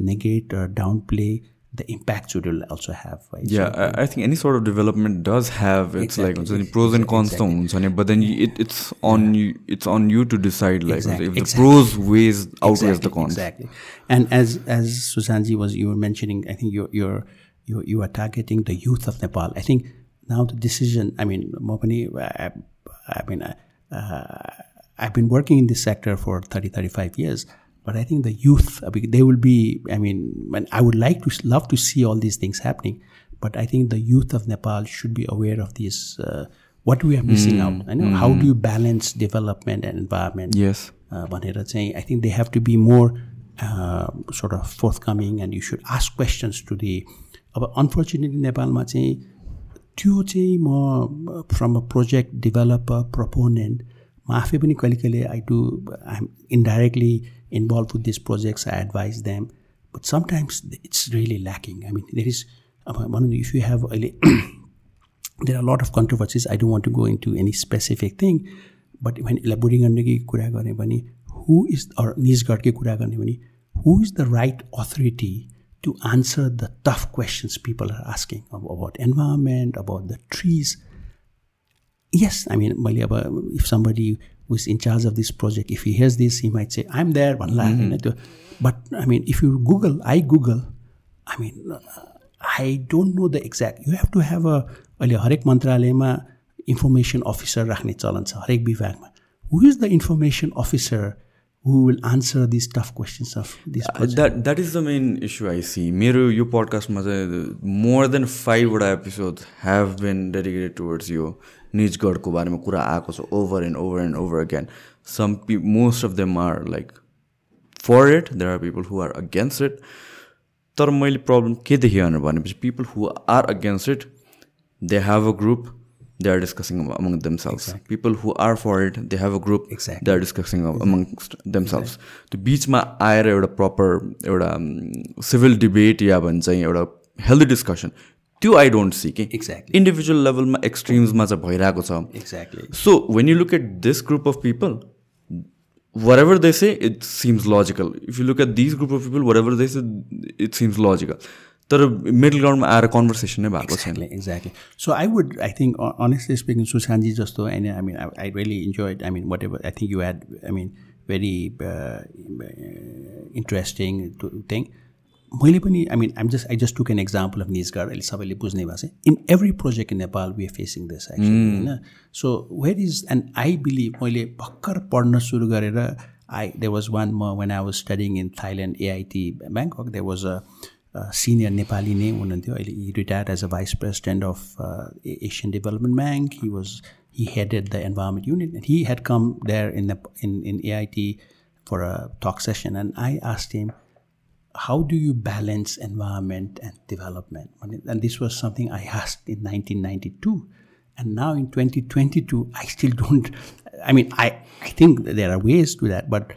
Speaker 2: negate downplay the impact it will also have. Right?
Speaker 1: Yeah, so, I, I, think any sort of development does have its exactly, like pros and cons, exactly. but then it, it's on yeah. you. It's on you to decide like exactly, if the pros weighs outweighs the cons.
Speaker 2: Exactly. And as as Susanji was you were mentioning, I think you're you're you you are targeting the youth of Nepal. I think now the decision. I mean, Mopani, I, I mean, uh, I've been working in this sector for 30, 35 years. But I think the youth, they will be, I mean, I would like to love to see all these things happening. But I think the youth of Nepal should be aware of this, uh, what we are missing mm, out. I know, mm. how do you balance development and environment?
Speaker 1: Yes.
Speaker 2: Uh, I think they have to be more uh, sort of forthcoming and you should ask questions to the, unfortunately, नेपालमा चाहिँ त्यो चाहिँ म from a project developer proponent म आफै पनि कहिले कहिले I do I am indirectly involved with these projects, I advise them. But sometimes it's really lacking. I mean, there is, uh, one if you have, there are a lot of controversies. I don't want to go into any specific thing. But when elaborating on the who is, or Nizgard who is the right authority to answer the tough questions people are asking about environment, about the trees. Yes, I mean, if somebody who is in charge of this project, if he hears this, he might say, I'm there, one mm-hmm. But I mean, if you Google, I Google, I mean, uh, I don't know the exact. You have to have a अहिले हरेक मन्त्रालयमा information officer राख्ने चलन छ हरेक विभागमा who is the information officer who will answer these tough questions of this project.
Speaker 1: That that is the main issue I see. मेरो यो पडकास्टमा चाहिँ more than फाइभवटा episode have been dedicated towards यो निजगढको बारेमा कुरा आएको छ over and over and over again some P most of them are like for it there are people who are against it तर मैले प्रब्लम के देखेँ भनेपछि people who are against it they have a group among themselves. Exactly. People who are for it, they have a group.
Speaker 2: Exactly.
Speaker 1: They are discussing exactly. amongst themselves. त्यो बिचमा आएर एउटा proper एउटा सिभिल डिबेट या भन्छ एउटा healthy discussion त्यो I don't see कि
Speaker 2: एक्ज्याक्टली
Speaker 1: इन्डिभिजुअल लेभलमा एक्सट्रिम्समा चाहिँ भइरहेको छ। Exactly so when you look at this group of people wherever they say it seems logical if you look at this group of people wherever they say it seems logical तर middle ग्राउन्डमा आएर conversation नै भएको छैन।
Speaker 2: Exactly so I would I think honestly speaking सुशान्तजी जस्तो and I mean I really enjoy I mean whatever I think you had I mean very interesting thing मैले पनि I mean I'm just I just took an example of Nijgadh अहिले सबैले बुझ्ने भएको छ। In every project in Nepal we are facing this actually होइन? So where is and I believe मैले भर्खर पढ्न सुरु गरेर आई दे वाज वान म when I was studying in Thailand AIT Bangkok they was a senior Nepali नै हुनुहुन्थ्यो। अहिले he retired as a vice president of Asian development bank he was he headed the environment unit and he head come there in in in AIT for a talk session and I asked him how do you balance environment and development? And this was something I asked in 1992. And now in 2022, I still don't. I mean, I, I think there are ways to that, but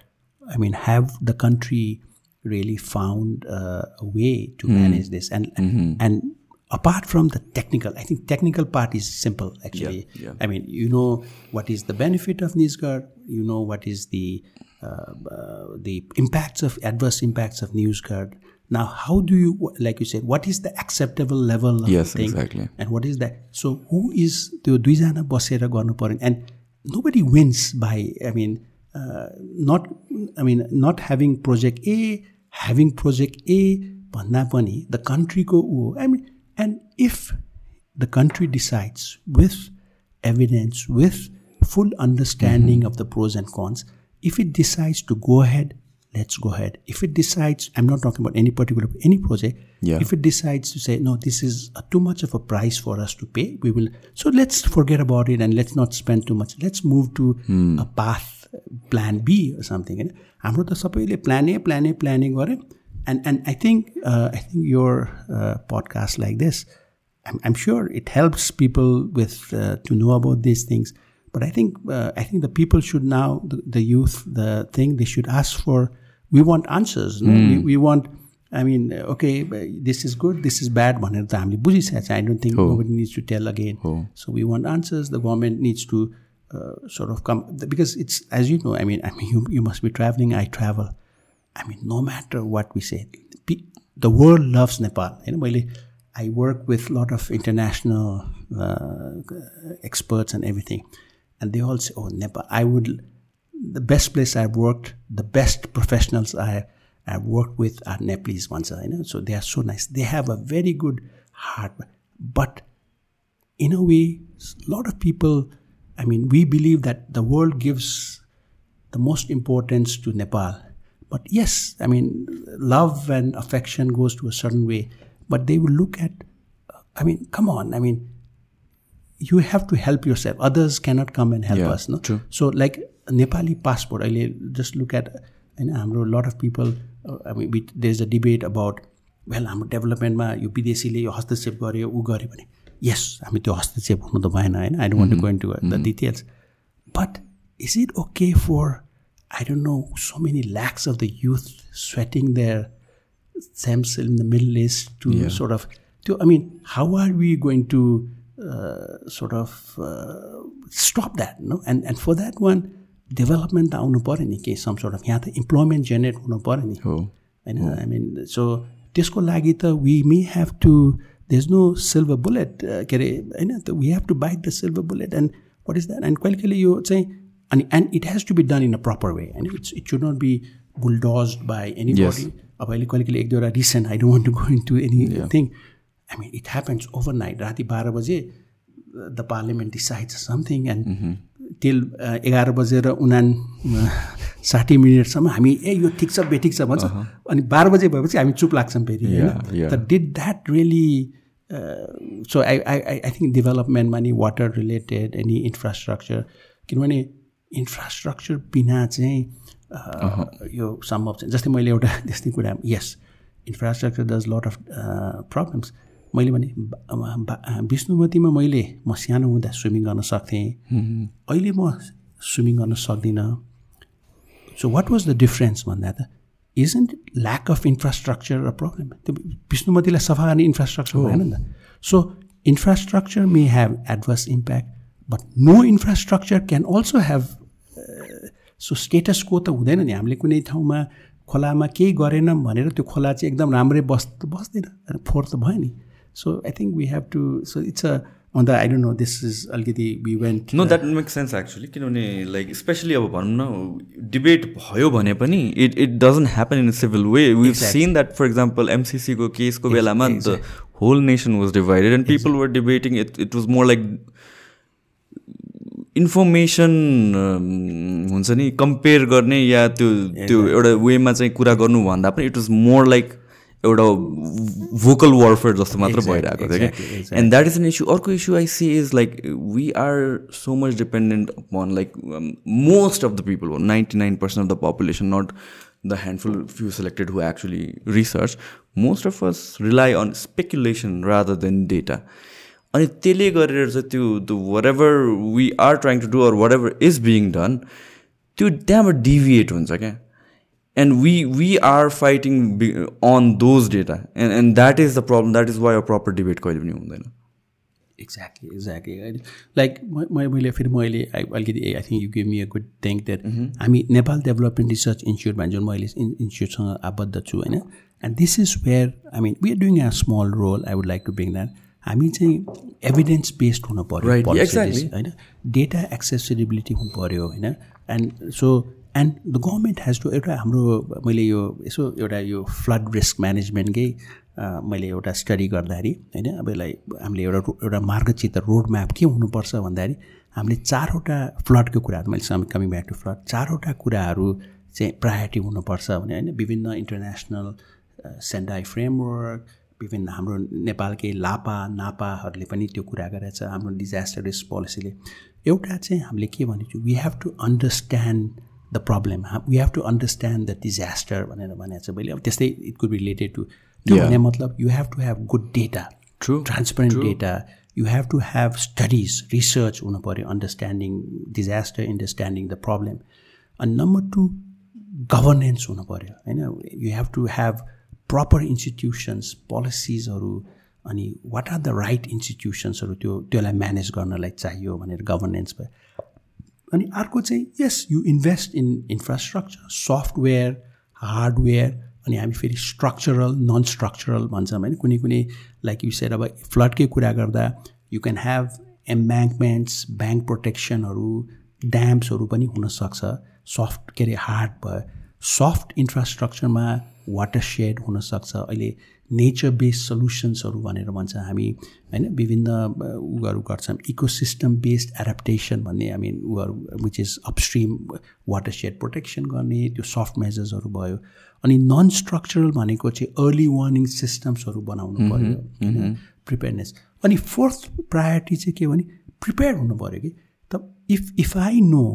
Speaker 2: I mean, have the country really found uh, a way to manage this. And and apart from the technical, I think technical part is simple actually.
Speaker 1: yeah.
Speaker 2: I mean, you know what is the benefit of NewsGuard, you know what is the the impacts of adverse impacts of NewsGuard. Now, how do you, like you said, what is the acceptable level of
Speaker 1: Yes,
Speaker 2: thing,
Speaker 1: exactly.
Speaker 2: and what is that? So, who is त्यो दुईजना बसेर गर्नु पर्यो and nobody wins by I mean uh, not I mean not having project A having project A भन्दा पनि the country को ऊ हो I mean and if the country decides with evidence with full understanding of the pros and cons if it decides to go ahead let's go ahead if it decides i'm not talking about any particular any project
Speaker 1: Yeah.
Speaker 2: if it decides to say no this is a, too much of a price for us to pay we will so let's forget about it and let's not spend too much let's move to a path plan b or something होइन हाम्रो त सबैले plan A plan A planning गऱ्यो and and I think I think your podcast like this I'm, I'm sure it helps people with uh, to know about these things. But I think uh, I think the people should now the, the, youth the thing they should ask for. We want answers. Mm. We, we, want. I mean, okay, this is good, this is bad. One at the family. Buji says, I don't think oh. nobody needs to tell again. Oh. So we want answers. The government needs to uh, sort of come because it's as you know. I mean, I mean, you, you must be traveling. I travel. I mean, no matter what we say, the world loves Nepal. You know, I work with a lot of international uh, experts and everything and they all say, "Oh, Nepal! I would the best place I've worked, the best professionals I I've worked with are Nepalese ones. You know, so they are so nice. They have a very good heart, but in a way, a lot of people. I mean, we believe that the world gives the most importance to Nepal. But yes, I mean, love and affection goes to a certain way. But they will look at, I mean, come on. I mean, you have to help yourself. Others cannot come and help
Speaker 1: Yeah,
Speaker 2: us. No?
Speaker 1: true.
Speaker 2: So, like Nepali passport, I just look at, you know, हाम्रो lot of people, uh, I mean, we, there's a debate about, well, हाम्रो डेभलपमेन्टमा यो विदेशीले यो हस्तक्षेप गर्यो ऊ गर्यो भने यस हामी त्यो हस्तक्षेप हुनु त भएन होइन I don't want to go into the details but is it okay for I don't know, so many lakhs of the youth sweating their stamps in the Middle East to sort of, to, I mean, how are we going to uh, sort of uh, stop that? No, and and for that one, development आउनु पऱ्यो नि केही some sort of यहाँ त employment generate हुनु पऱ्यो नि होइन I mean, so त्यसको लागि त we may have to there's no silver bullet uh, के अरे होइन त we have to bite the silver bullet and what is that and कहिले कहिले यो चाहिँ अनि and it has to be done in a proper way and it's, it should not be bulldozed by anybody अब अहिले कहिले कहिले एक दुईवटा recent I don't want to go into anything I mean it happens overnight राति बाह्र बजे the parliament decides something and till एघार बजेर उना साठी मिनटसम्म हामी ए यो ठिक छ बेठिक छ भन्छ। अनि बाह्र बजे भएपछि हामी चुप लाग्छौँ फेरि होइन. त did that really so I I I think डेभलपमेन्टमा नि वाटर रिलेटेड एनी इन्फ्रास्ट्रक्चर किनभने इन्फ्रास्ट्रक्चर बिना चाहिँ uh, यो सम्भव छ जस्तै मैले एउटा त्यस्तै कुरा यस infrastructure does lot of problems मैले भने विष्णुमतीमा मैले म सानो हुँदा स्विमिङ गर्न सक्थेँ। अहिले म स्विमिङ गर्न सक्दिनँ। So what was the difference भन्दा त isn't lack of infrastructure a problem त्यो विष्णुमतीलाई सफा गर्ने इन्फ्रास्ट्रक्चर भएन नि त। So infrastructure may have adverse impact but no infrastructure can also have so status quo त हुँदैन नि। हामीले कुनै ठाउँमा खोलामा केही गरेनौँ भनेर त्यो खोला चाहिँ एकदम राम्रै बस् बस्दैन। फोहोर त भयो नि। So I think we have to so it's a अन्त I don't know this is अलिकति we went
Speaker 1: no that make sense actually किनभने लाइक स्पेसली अब भनौँ न डिबेट भयो भने पनि it it doesn't happen in civil way we seen that for example एमसिसीको केसको बेलामा the whole nation was divided and people were debating it it was more like information हुन्छ नि कम्पेयर गर्ने या त्यो त्यो एउटा वेमा चाहिँ कुरा गर्नुभन्दा पनि इट वाज मोर लाइक एउटा भोकल वारफेयर जस्तो मात्र भइरहेको थियो कि? And that is an issue अर्को issue I see is like we are so much dependent upon like most of the people ninety nine percent of the population not the handful few selected who actually research most of us rely on speculation rather than data अनि त्यसले गरेर चाहिँ त्यो the whatever we are trying to do or whatever is being done त्यो त्यहाँबाट deviate हुन्छ क्या? And we we are fighting on those data. And and that is the problem that is why a proper debate कहिले पनि हुँदैन
Speaker 2: exactly exactly like मैले फेरि मैले अलिकति I think you give me a good think that हामी Nepal development research institute भन्छ जुन मैले इन्स्टिट्युटसँग आबद्ध छु होइन and this is where I mean we are doing a small role I would like to bring that हामी चाहिँ एभिडेन्स बेस्ड हुनु पऱ्यो. होइन डेटा एक्सेसिबिलिटी हुनु पऱ्यो होइन and so and the government has to एउटा हाम्रो मैले यो यसो एउटा यो फ्लड रिस्क म्यानेजमेन्टकै मैले एउटा स्टडी गर्दाखेरि होइन अब यसलाई हामीले एउटा एउटा मार्गचित्र रोड म्याप के हुनुपर्छ भन्दाखेरि हामीले चारवटा फ्लडको कुराहरू मैले some coming back to flood चारवटा कुराहरू चाहिँ प्रायोरिटी हुनुपर्छ भने होइन विभिन्न इन्टरनेसनल सेन्डाई फ्रेमवर्क विभिन्न हाम्रो नेपालकै लापा नापाहरूले पनि त्यो कुरा गरेको छ हाम्रो डिजास्टर रिस्क पोलिसीले एउटा चाहिँ हामीले के भनेको we have to understand the problem we have to understand the disaster भनेर भनेको छ मैले। अब त्यस्तै इट कुड रिलेटेड टु त्यो. भने मतलब you have to have good data
Speaker 1: True.
Speaker 2: Transparent data you have to have studies research हुनु पऱ्यो understanding disaster understanding the problem अनि नम्बर टू गभर्नेन्स हुनु पऱ्यो होइन? You have to have proper institutions पोलिसिजहरू अनि वाट आर द राइट इन्स्टिट्युसन्सहरू त्यो त्यसलाई म्यानेज गर्नलाई चाहियो भनेर गभर्नेन्स भयो। अनि अर्को चाहिँ yes you invest in infrastructure software hardware अनि हामी फेरि स्ट्रक्चरल नन स्ट्रक्चरल भन्छौँ होइन। कुनै कुनै लाइक यु सेड अब फ्लडकै कुरा गर्दा you can have embankments bank प्रोटेक्सनहरू ड्याम्सहरू पनि हुनसक्छ। सफ्ट के अरे हार्ड भयो। सफ्ट इन्फ्रास्ट्रक्चरमा वाटर सेड हुनसक्छ। अहिले नेचर बेस्ड सल्युसन्सहरू भनेर भन्छ। हामी होइन विभिन्न अ, उहरू गर्छौँ इकोसिस्टम बेस्ड एडाप्टेसन भन्ने हामी उहरू which is upstream watershed protection गर्ने त्यो सफ्ट मेजर्सहरू भयो। अनि नन स्ट्रक्चरल भनेको चाहिँ अर्ली वार्निङ सिस्टम्सहरू बनाउनु पऱ्यो होइन प्रिपेयरनेस अनि फोर्थ प्रायोरिटी चाहिँ के भने प्रिपेयर हुनु पऱ्यो कि। त if if I know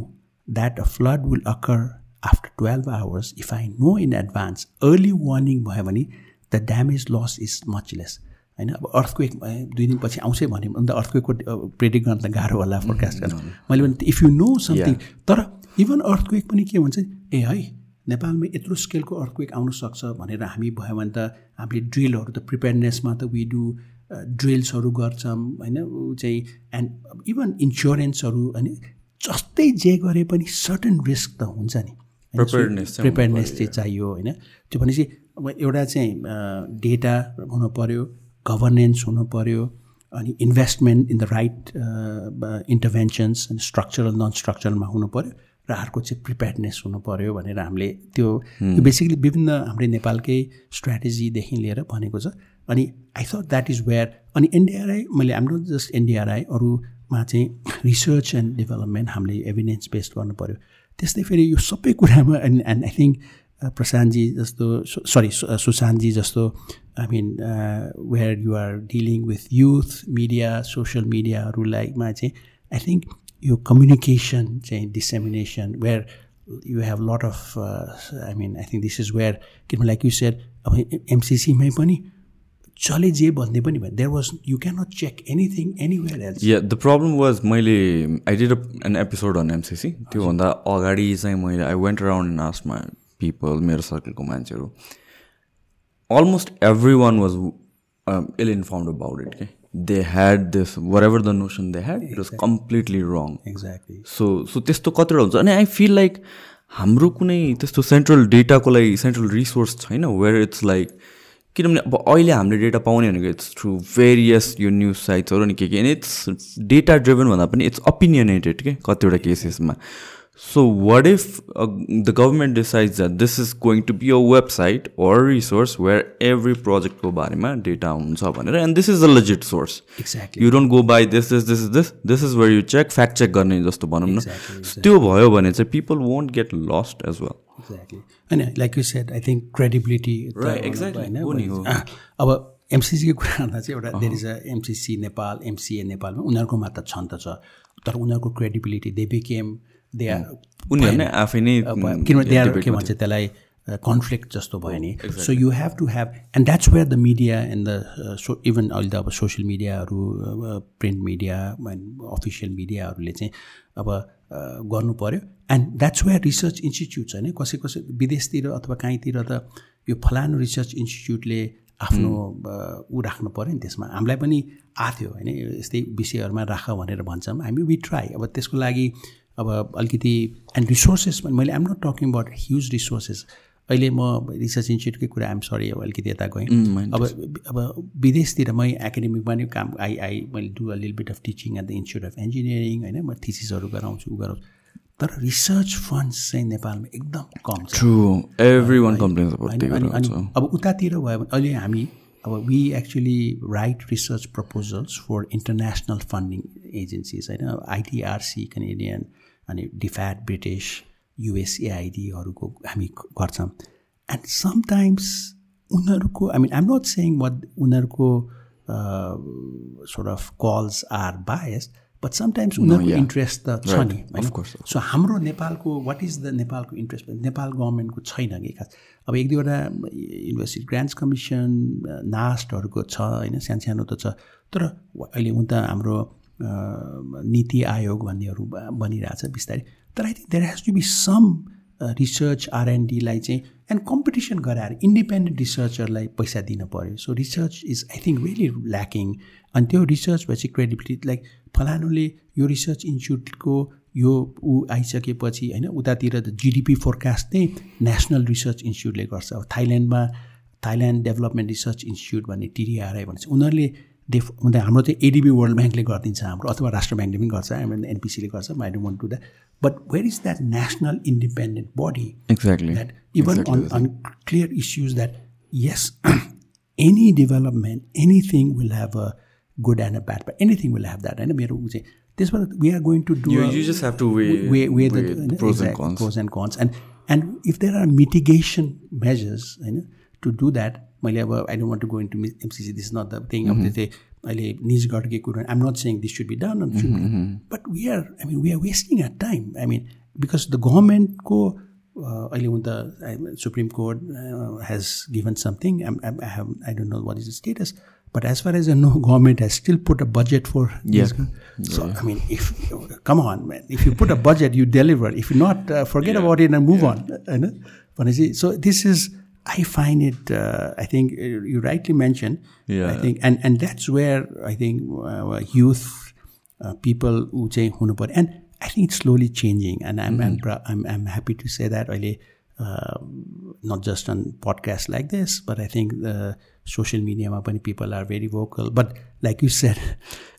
Speaker 2: that a flood will occur after twelve hours if I know in advance early warning भयो भने the damage loss is much less होइन? अब अर्थक्वेक दुई दिनपछि आउँछै भन्यो भने त अर्थक्वेकको प्रेडिक्ट गर्न त गाह्रो होला फोरकास्ट गर्न। मैले भने इफ यु नो समथिङ तर इभन अर्थक्वेक पनि के भन्छ ए है नेपालमा यत्रो स्केलको अर्थक्वेक आउन सक्छ भनेर हामी भयो भने त हामीले ड्रिलहरू त प्रिपेयरनेसमा त वी डु ड्रिल्सहरू गर्छौँ। होइन? ऊ चाहिँ एन्ड इभन इन्सुरेन्सहरू होइन जस्तै जे गरे पनि सर्टन रिस्क त हुन्छ नि। प्रिपेयरनेस चाहिँ चाहियो होइन? त्यो भनेपछि अब एउटा चाहिँ डेटा हुनु पऱ्यो गभर्नेन्स हुनु पऱ्यो अनि investment in the right interventions अनि स्ट्रक्चरल नन स्ट्रक्चरलमा हुनु पऱ्यो र अर्को चाहिँ प्रिपेयर्डनेस हुनु पऱ्यो भनेर हामीले त्यो बेसिकली विभिन्न हाम्रो नेपालकै स्ट्राटेजीदेखि लिएर भनेको छ। अनि I thought that is where अनि एनडिआरआई मैले हाम्रो जस्ट एनडिआरआई अरूमा चाहिँ रिसर्च एन्ड डेभलपमेन्ट हामीले एभिडेन्स बेस्ड गर्नु पऱ्यो त्यस्तै फेरि यो सबै कुरामा and and I think Prashantji जस्तो सरी सुशान्तजी जस्तो I mean where you are dealing with youth media social मिडियाहरूलाईमा चाहिँ आई थिङ्क यो कम्युनिकेसन चाहिँ dissemination where you have lot of I mean I think this is where किनभने like you share अब एमसिसीमै पनि चले जे भन्ने पनि भयो there was you can not check anything anywhere else
Speaker 1: yeah the problem was मैले I did an episode on MCC त्योभन्दा अगाडि चाहिँ मैले आई वेन्ट अराउन्ड आस्मा पिपल मेरो सर्कलको मान्छेहरू almost everyone was um, ill informed about it. Okay? They had this whatever the notion they had, it was completely wrong.
Speaker 2: Exactly
Speaker 1: so so त्यस्तो कतिवटा हुन्छ अनि आई फिल लाइक हाम्रो कुनै त्यस्तो सेन्ट्रल डेटाको लागि सेन्ट्रल रिसोर्स छैन वेयर इट्स लाइक किनभने अब अहिले हामीले डेटा पाउने भनेको इट्स थ्रु भेरियस यो न्युज साइट्सहरू अनि के के अनि इट्स डेटा ड्रिभन भन्दा पनि इट्स ओपिनियनेटेड के कतिवटा केसेसमा so what if the government decides that this is going to be a website or resource where every प्रोजेक्टको बारेमा डेटा हुन्छ भनेर and this is a legit source
Speaker 2: exactly
Speaker 1: you don't go by this this this is this this is where you check fact check गर्ने जस्तो भनौँ न। त्यो भयो भने चाहिँ people won't get lost as well
Speaker 2: exactly होइन like you said I think credibility
Speaker 1: Right, exactly. हो नि हो।
Speaker 2: अब एमसिसीको कुरा गर्दा चाहिँ एउटा there is a MCC Nepal MCA नेपालमा उनीहरूको मात्र छन् त छ तर उनीहरूको credibility they became they are
Speaker 1: उनीहरू नै आफै नै
Speaker 2: किनभने दे आर के भन्छ त्यसलाई कन्फ्लिक्ट जस्तो भयो नि so you have to have and that's where the media and the so even अहिले त अब सोसियल मिडियाहरू प्रिन्ट मिडिया एन्ड अफिसियल मिडियाहरूले चाहिँ अब गर्नु पऱ्यो and that's where research institute होइन कसै कसै विदेशतिर अथवा कहीँतिर त यो फलानु रिसर्च इन्स्टिच्युटले आफ्नो ऊ राख्नु पऱ्यो नि त्यसमा। हामीलाई पनि आथ्यो होइन? यस्तै विषयहरूमा राख भनेर भन्छौँ। हामी वि ट्राई अब त्यसको लागि अब अलिकति एन्ड रिसोर्सेस पनि मैले I'm not talking about huge resources अहिले म रिसर्च इन्स्टिट्युटकै कुरा आइम सरी अब अलिकति यता गएँ। अब अब विदेशतिर मै एकाडेमिकमा नै काम आई आई मैले डु अ लिल bit of teaching at the institute of engineering होइन म थिसिसहरू गराउँछु ऊ गराउँछु। तर रिसर्च फन्ड्स चाहिँ नेपालमा एकदम कम छ। अब उतातिर भयो भने अहिले हामी अब we actually write research proposals for international funding agencies होइन आइटिआरसी कनेडियन अनि डिफ्याट ब्रिटिस युएसएआइडीहरूको हामी गर्छौँ. एन्ड समटाइम्स उनीहरूको I mean I'm not saying what उनीहरूको sort of calls are bias but sometimes उनीहरूको इन्ट्रेस्ट त छ नि सो हाम्रो नेपालको वाट इज द नेपालको इन्ट्रेस्ट नेपाल गभर्मेन्टको छैन कि खास? अब एक दुईवटा युनिभर्सिटी ग्रान्ट्स कमिसन नास्टहरूको छ होइन? सानो सानो त छ। तर अहिले उता हाम्रो नीति आयोग भन्नेहरू बनिरहेछ बिस्तारै। तर I think there has to be some research आरएनडीलाई चाहिँ एन्ड कम्पिटिसन गराएर इन्डिपेन्डेन्ट रिसर्चरलाई पैसा दिनु पऱ्यो so research is I think really lacking अनि त्यो रिसर्च भएपछि क्रेडिबिलिटी लाइक फलानुले यो रिसर्च इन्स्टिट्युटको यो ऊ आइसकेपछि होइन उतातिर त जिडिपी फोरकास्ट नै नेसनल रिसर्च इन्स्टिट्युटले गर्छ। अब थाइल्यान्डमा थाइल्यान्ड डेभलपमेन्ट रिसर्च इन्स्टिट्युट भन्ने टिडिआरआई भन्छ। उनीहरूले डेफ हुँदा हाम्रो चाहिँ एडिबी वर्ल्ड ब्याङ्कले गरिदिन्छ हाम्रो अथवा राष्ट्र ब्याङ्कले पनि गर्छ आई एनपिसीले गर्छ I don't want to that but where is that national independent body
Speaker 1: exactly
Speaker 2: that even on on clear issues that yes any development anything will have a good and a bad but anything will have that होइन मेरो ऊ चाहिँ त्यसबाट we are going to do way way the pros and cons and and if there are mitigation measures होइन to do that मैले अब I don't want to go in to MCC this not the thing अब त्यो अहिले निजगढकै कुरो I'm not saying this should be done but we are I mean we are wasting a time I mean because the गभर्मेन्टको अहिले हुन त supreme court has given something I have I don't know what is the status But as far as I know, government has still put a budget for
Speaker 1: yeah.
Speaker 2: So yeah. I mean, if come on, man, if you put a budget, you deliver. If you not, uh, forget yeah. about it and move on. You know? So this is I find it. Uh, I think uh, you rightly mentioned.
Speaker 1: Yeah.
Speaker 2: I think, and and that's where I think uh, youth uh, people who say and I think it's slowly changing, and I'm mm-hmm. I'm, I'm, I'm happy to say that really, uh, not just on podcasts like this, but I think the social मिडियामा पनि people are very vocal but like you said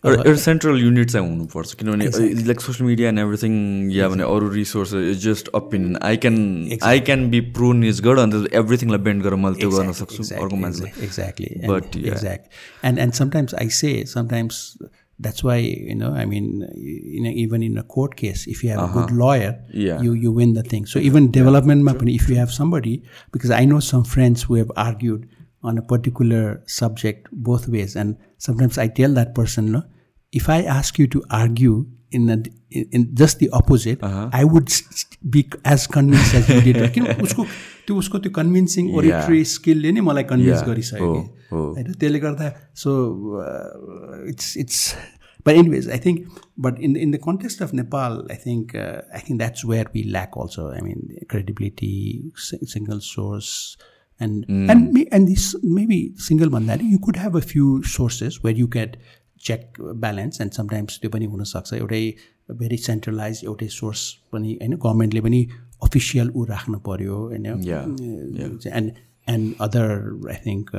Speaker 1: एउटा central unit चाहिँ हुनुपर्छ किनभने like social media and everything या भने अरू resource is just opinion I can I can be pro निज गड अन्त एभ्रिथिङलाई बेन्ड गरेर मैले त्यो गर्न सक्छु अर्को मान्छे
Speaker 2: exactly but exact and and sometimes I say sometimes that's why you know i mean in a, even in a court case if you have uh-huh. a good lawyer
Speaker 1: yeah.
Speaker 2: you you win the thing. So even development yeah, if you have somebody because i know some friends who have argued on a particular subject both ways and sometimes i tell that person no if i ask you to argue in a, in just the opposite
Speaker 1: uh-huh.
Speaker 2: i would be as convinced as you did किन उसको त्यो उसको त्यो convincing ओरिट्री स्किलले नै मलाई convince गरिसक्यो होइन त्यसले गर्दा so it's it's but anyways i think but in in the context of nepal i think uh, i think that's where we lack also i mean credibility single source and
Speaker 1: mm.
Speaker 2: and may, and this maybe single that you could have a few sources where you get check balance and sometimes त्यो पनि हुनसक्छ। एउटै very centralise एउटै source पनि होइन गभर्मेन्टले पनि official ऊ राख्नु पऱ्यो होइन। And and other I think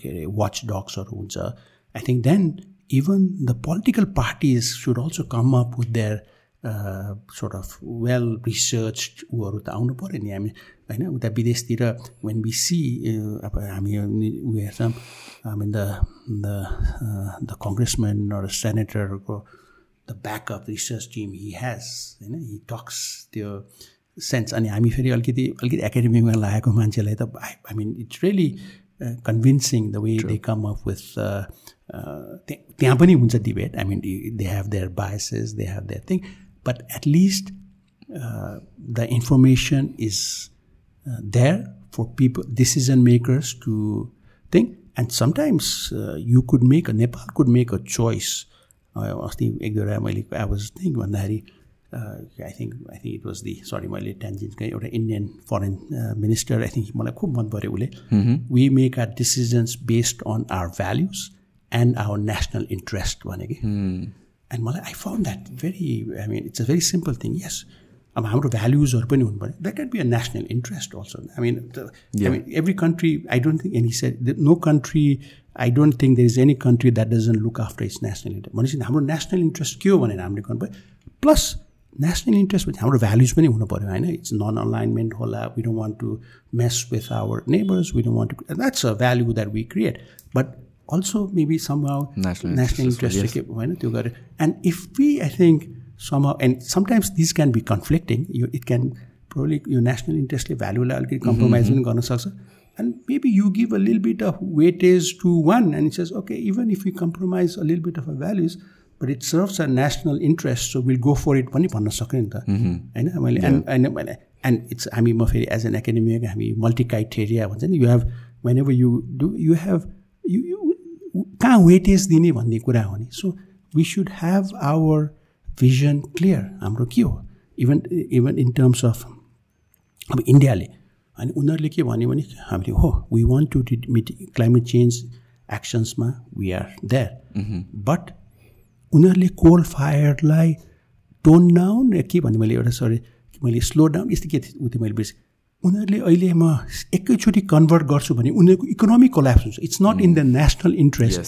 Speaker 2: के अरे वाच डग्सहरू हुन्छ I think then even the political parties should also come up with their sort of well research ऊहरू त आउनु पऱ्यो नि। हामी होइन? उता विदेशतिर वेन बी सी अब हामी ऊ हेर्छौँ I the the the congressman र सेनेटरको the backup research team he has होइन? हि टक्स त्यो सेन्स अनि हामी फेरि अलिकति अलिकति एकाडेमीमा लागेको मान्छेलाई त I mean it's really convincing the way they come up with त्यहाँ पनि हुन्छ debate I mean they have their biases they have their thing least uh, the information is uh, there for people, decision makers to think. And sometimes uh, you could make a Nepal could make a choice. अस्ति एक दुईवटा मैले I was think भन्दाखेरि I think I think it was the sorry मैले ट्यान्जिन्सकै एउटा Indian foreign minister I think मलाई खुब मन पऱ्यो उसले we make are decisions based on our values and our national interest भने कि एन्ड मलाई I found that very I mean it's a very simple thing yes अब हाम्रो भ्याल्युजहरू पनि हुनु पऱ्यो that can't be a national interest also I mean I mean every country I don't think any set no country I don't think there is any country that doesn't look after its national interest भनेपछि हाम्रो national interest के हो भनेर हामीले गर्नु पऱ्यो plus national interest भने हाम्रो भ्याल्युज पनि हुनु पऱ्यो होइन इट्स नन अलाइनमेन्ट होला we don't want to mess with our neighbours we don't want to that's a value that we create but also maybe some how national interest के होइन त्यो गरेर and if we I think how and sometimes this can be conflicting यो it can probably यो national इन्ट्रेस्टले भ्यालुलाई अलिकति compromise पनि गर्न सक्छ and maybe you give a little bit of weightage to one and it says okay even if we compromise a little bit of our values but it serves a national interest so we'll go for it. पनि भन्न सक्यो नि त। होइन? मैले and मैले and it's हामी म फेरि एज एन एकाडेमिक हामी मल्टी क्राइटेरिया भन्छ नि you have whenever you do you have you you कहाँ वेटेज दिने भन्ने कुरा हो नि। So we should have our vision clear हाम्रो के हो? Even even in terms of अब इन्डियाले अनि उनीहरूले के भन्यो भने हामीले हो we want to meet climate change एक्सन्समा we are there but उनीहरूले कोल फायरलाई टोन डाउन के भन्ने मैले एउटा सरी मैले स्लो डाउन यस्तो के थियो त्यो मैले बिर्सेँ। उनीहरूले अहिले म एकैचोटि कन्भर्ट गर्छु भने उनीहरूको इकोनोमिक कोल्याप्स हुन्छ। It's not in the national interest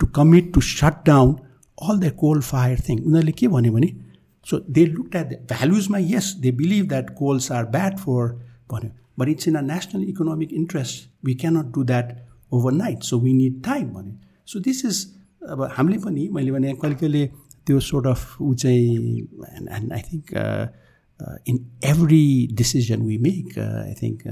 Speaker 2: to commit to shut down all the coal fire thing उनीहरूले के भन्यो भने so they look at the भ्यालुजमा yes they believe that coals are bad for भन्यो but it's in a national economic interest we cannot do that overnight so we need time भन्यो so this is अब हामीले पनि मैले भने कहिले कहिले त्यो सोर्ट अफ ऊ चाहिँ and I think in every decision we make I think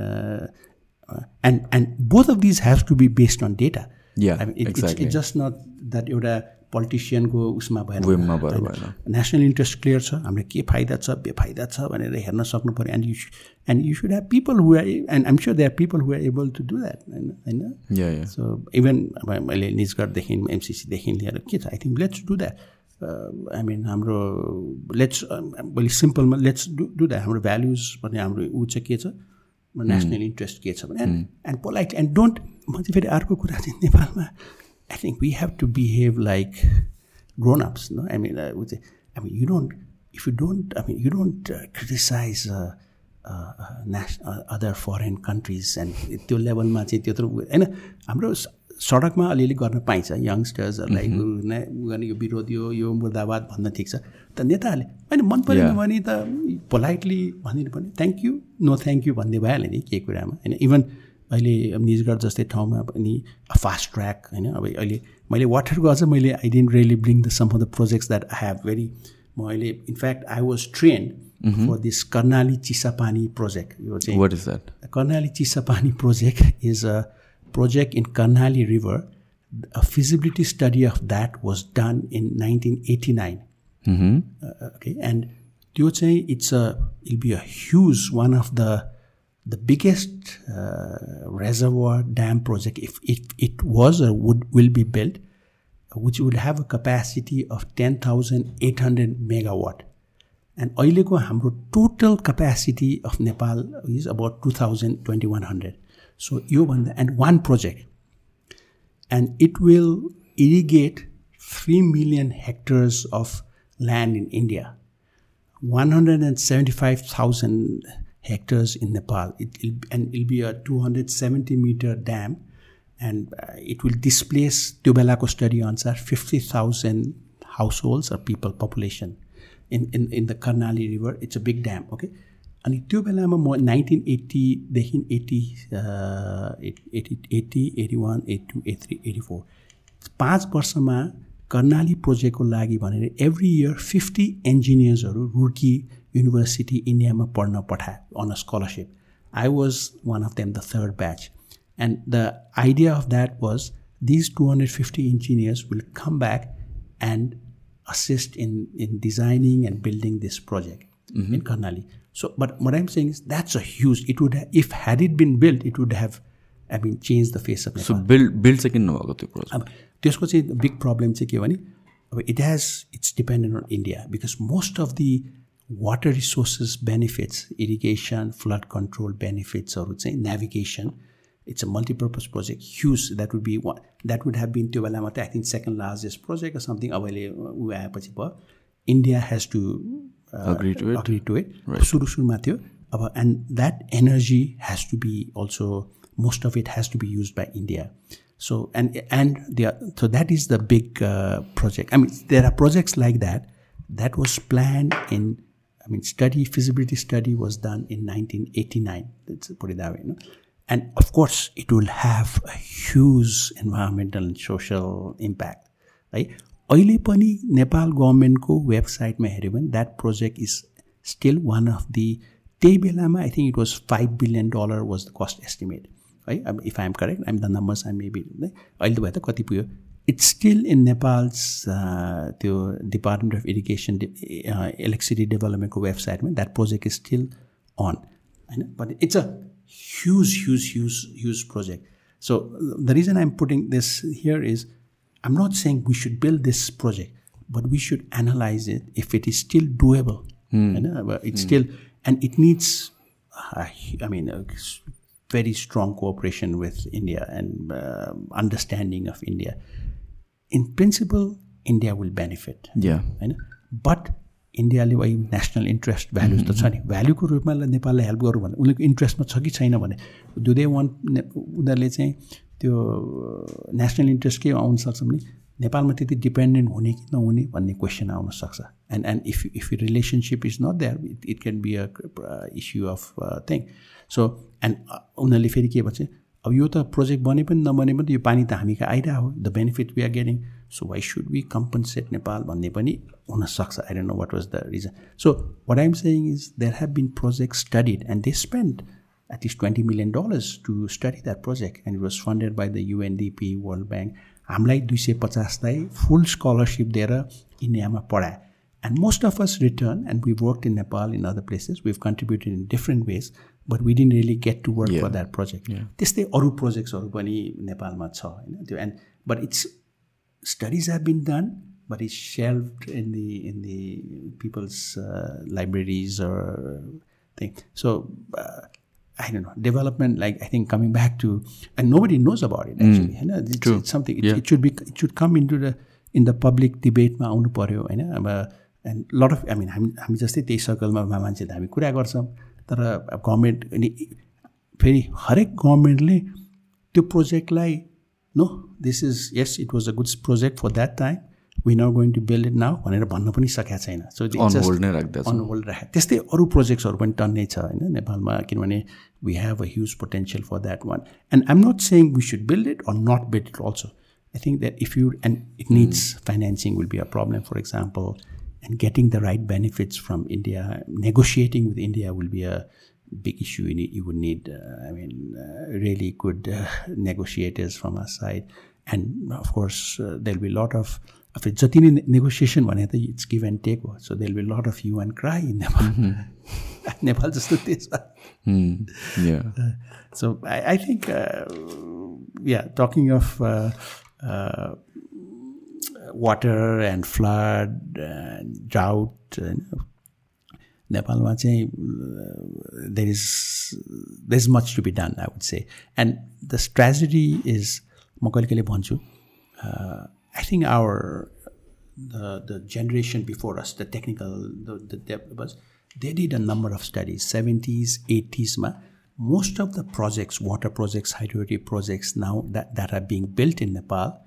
Speaker 2: and and both of these have to be based on data it's just not that एउटा पोलिटिसियनको उसमा भएन। नेसनल इन्ट्रेस्ट क्लियर छ हाम्रो के फाइदा छ बेफाइदा छ भनेर हेर्न सक्नु पऱ्यो and you and you should have people who are and I'm sure they are people who are able to do that होइन? होइन? सो इभन अब मैले निजगढदेखि एमसिसीदेखि लिएर के छ? I think let's do that I mean हाम्रो लेट्स मैले सिम्पलमा लेट्स डु डु द्याट हाम्रो भ्याल्युज भन्ने हाम्रो ऊ चाहिँ के छ? नेसनल इन्ट्रेस्ट के छ भने। And and polite and don't म चाहिँ फेरि अर्को कुरा चाहिँ नेपालमा I think we have to behave like grown-ups. No, I mean, uh, with, I mean, you don't. If you don't, I mean, you don't uh, criticize uh, uh, national, other foreign countries and त्यो लेभलमा चाहिँ त्यत्रो होइन हाम्रो सडकमा अलिअलि गर्न पाइन्छ यङ्स्टर्सहरूलाई गर्ने यो विरोधी हो यो मुर्दाबाद भन्न ठिक छ त नेताहरूले होइन मन परेन भने त पोलाइटली भनिदिनु पर्ने thank you no thank you भन्ने भइहाल्यो नि के कुरामा होइन इभन अहिले निजगढ जस्तै ठाउँमा पनि फास्ट ट्र्याक होइन अब अहिले मैले वाटरको अझ मैले I didn't really bring the some of the projects that I have very म अहिले in fact I was train for this Karnali Chisapani project यो चाहिँ Karnali Chisapani project is a project in Karnali river a feasibility study of that was done in 1989
Speaker 1: mm-hmm.
Speaker 2: uh, okay and त्यो चाहिँ it's a it'll be a huge one of the the biggest uh, reservoir dam project, if it, it was or would will be built, which would have a capacity of 10,800 megawatt. And अहिलेको हाम्रो total capacity of Nepal is about 2,000, 2,100. So योभन्दा and one project. And it will irrigate 3 million hectares of land in India. 175,000 hectares in Nepal. It, will and it'll be a 270 meter dam, and uh, it will displace Tubelako study answer 50,000 households or people population in, in, in the Karnali River. It's a big dam, okay? अनि त्यो बेलामा म nineteen एट्टीदेखि eighty eighty eighty eighty one eight two eight three eighty four पाँच वर्षमा कर्णाली प्रोजेक्टको लागि भनेर every year fifty इन्जिनियर्सहरू रुड्की युनिभर्सिटी इन्डियामा पढ्न पठाए on a scholarship I was one of them the third batch and the idea of that was these two hundred fifty engineers will come back and assist in in designing and building this project mm-hmm. in Karnali. So, but what I'm saying is that's a huge. It would have, if had it been built, it would have, I mean, changed the face of Nepal.
Speaker 1: So build build चाहिँ किन नभएको त्यो project
Speaker 2: अब त्यसको चाहिँ big problem चाहिँ के भने अब it has it's dependent on India because most of the water resources benefits, irrigation, flood control benefits, or I would say navigation. It's a multi-purpose project, huge. That would be one. That would have been Tewala I think second largest project or something. India has to uh,
Speaker 1: agree to it.
Speaker 2: Agree to it. Right. And that energy has to be also most of it has to be used by India. So and and the, so that is the big uh, project. I mean, there are projects like that that was planned in mean study feasibility study was done in 1989 let's put it that way know? and of course it will have a huge environmental and social अहिले पनि नेपाल गभर्मेन्टको वेबसाइटमा हेऱ्यो भने that project is still one of the त्यही बेलामा I think it was five billion dollar was the cost estimate है अब if I'm correct I'm the numbers I maybe अहिले त भयो त कति पुग्यो? it's still in Nepal's uh, the Department of Irrigation uh, electricity development website. That project is still on, but it's a huge, huge, huge, huge project. So the reason I'm putting this here is I'm not saying we should build this project, but we should analyze it if it is still doable. Hmm. Uh, it's hmm. still and it needs, I mean, very strong cooperation with India and um, understanding of India. In principle, India will benefit.
Speaker 1: Yeah.
Speaker 2: होइन but इन्डियाले why national interest values त छ नि। भ्याल्युको रूपमा नेपाललाई help गरौँ भने उनीहरूको इन्ट्रेस्टमा छ कि छैन भने डु दे वान उनीहरूले चाहिँ त्यो नेसनल इन्ट्रेस्ट के आउन सक्छ भने नेपालमा त्यति डिपेन्डेन्ट हुने कि नहुने भन्ने क्वेसन आउन सक्छ। And and if if relationship is not there it it can be a issue of thing so and उनीहरूले फेरि के भन्छ अब यो त प्रोजेक्ट बने पनि नबने पनि यो पानी त हामी कहाँ आइरहेको हो। The benefit we are getting so why should we compensate Nepal भन्ने पनि हुनसक्छ। I don't know what was the reason so what I'm saying is there have been project studied and they spend at least 20 million dollars to study that project and it was funded by the UNDP World Bank. हामीलाई दुई सय पचासलाई full scholarship दिएर इन्डियामा पढाए। And most of us return and we work in Nepal in other places we contributed in different ways but we didn't really get to work for that project त्यस्तै अरू प्रोजेक्ट्सहरू पनि नेपालमा छ होइन त्यो and but it's studies have been done but it's shelved in the in the people's uh, libraries or thing. So uh, I don't know development. Like I think coming back to and nobody knows about it actually. You know, it's,
Speaker 1: True.
Speaker 2: it's something. It,
Speaker 1: Yeah.
Speaker 2: it should be. It should come into the in the public debate मा आउनु पऱ्यो होइन अब and lot of I mean हामी हामी जस्तै त्यही सर्कलमा मान्छेले हामी कुरा गर्छौँ तर अब गभर्मेन्ट अनि फेरि हरेक गभर्मेन्टले त्यो प्रोजेक्टलाई no this is yes it was a good project for that time we not going to build it now भनेर भन्न पनि सकेको छैन। सो
Speaker 1: hold नै
Speaker 2: राखे त्यस्तै अरू प्रोजेक्ट्सहरू पनि टन्नै छ होइन नेपालमा किनभने we have a huge potential for that one and I'm not saying we should build it or not build it also I think that if you and it needs financing will be a problem for example and getting the right benefits from India, negotiating with India will be a big issue. You, need, you would need, uh, I mean, uh, really good uh, negotiators from our side, and of course uh, there'll be a lot of. If it's negotiation, one it's give and take. So there'll be a lot of you and cry in Nepal. Mm-hmm. Nepal just
Speaker 1: did this. mm, yeah.
Speaker 2: Uh, so I, I think, uh, yeah, talking of uh, uh, water and flood and drought, uh, नेपालमा चाहिँ there is there is much to be done I would say and the tragedy is म कहिले कहिले भन्छु I think our the the generation before us, the technical, the, the developers, they did a number of studies, 70s, 80s. Ma, most of the projects, water projects, hydroelectric projects now that, that are being built in Nepal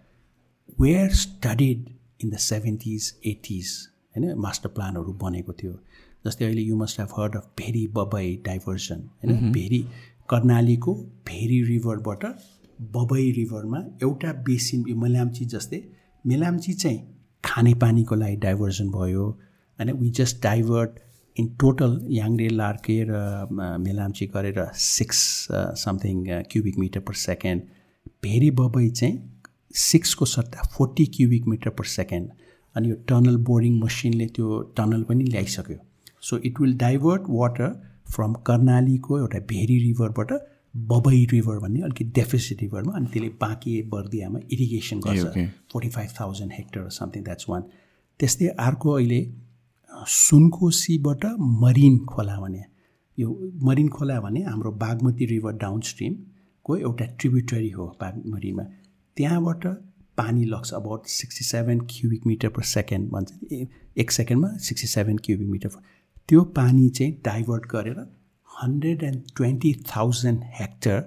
Speaker 2: were studied in the 70s, 80s. होइन? Master प्लानहरू बनेको थियो। जस्तै अहिले you must have heard of Bheri Babai diversion होइन? भेरी कर्णालीको भेरी रिभरबाट बबई रिभरमा एउटा बेसिन यो मेलाम्ची जस्तै मेलाम्ची चाहिँ खानेपानीको लागि डाइभर्सन भयो होइन? We just divert in total Yangri Larke र मेलाम्ची गरेर six something cubic metre per second Bheri Babai चाहिँ सिक्सको सट्टा forty cubic metre per second अनि यो टनल बोरिङ मसिनले त्यो टनल पनि ल्याइसक्यो। So it will divert water from कर्णालीको एउटा भेरी रिभरबाट बबई रिभर भन्ने अलिकति डेफिसिट रिभरमा अनि त्यसले बाँकी बर्दियामा इरिगेसन गर्छ. Forty five thousand hectare something that's one त्यस्तै अर्को अहिले सुनकोसीबाट मरिन खोला भने यो मरिन खोला भने हाम्रो बागमती रिभर डाउन स्ट्रिमको एउटा ट्रिब्युटरी हो बागमतीमा। त्यहाँबाट पानी लग्छ about sixty seven cubic metre per second भन्छ एक सेकेन्डमा सिक्सटी सेभेन क्युबिक मिटर त्यो पानी चाहिँ डाइभर्ट गरेर hundred and twenty thousand hectare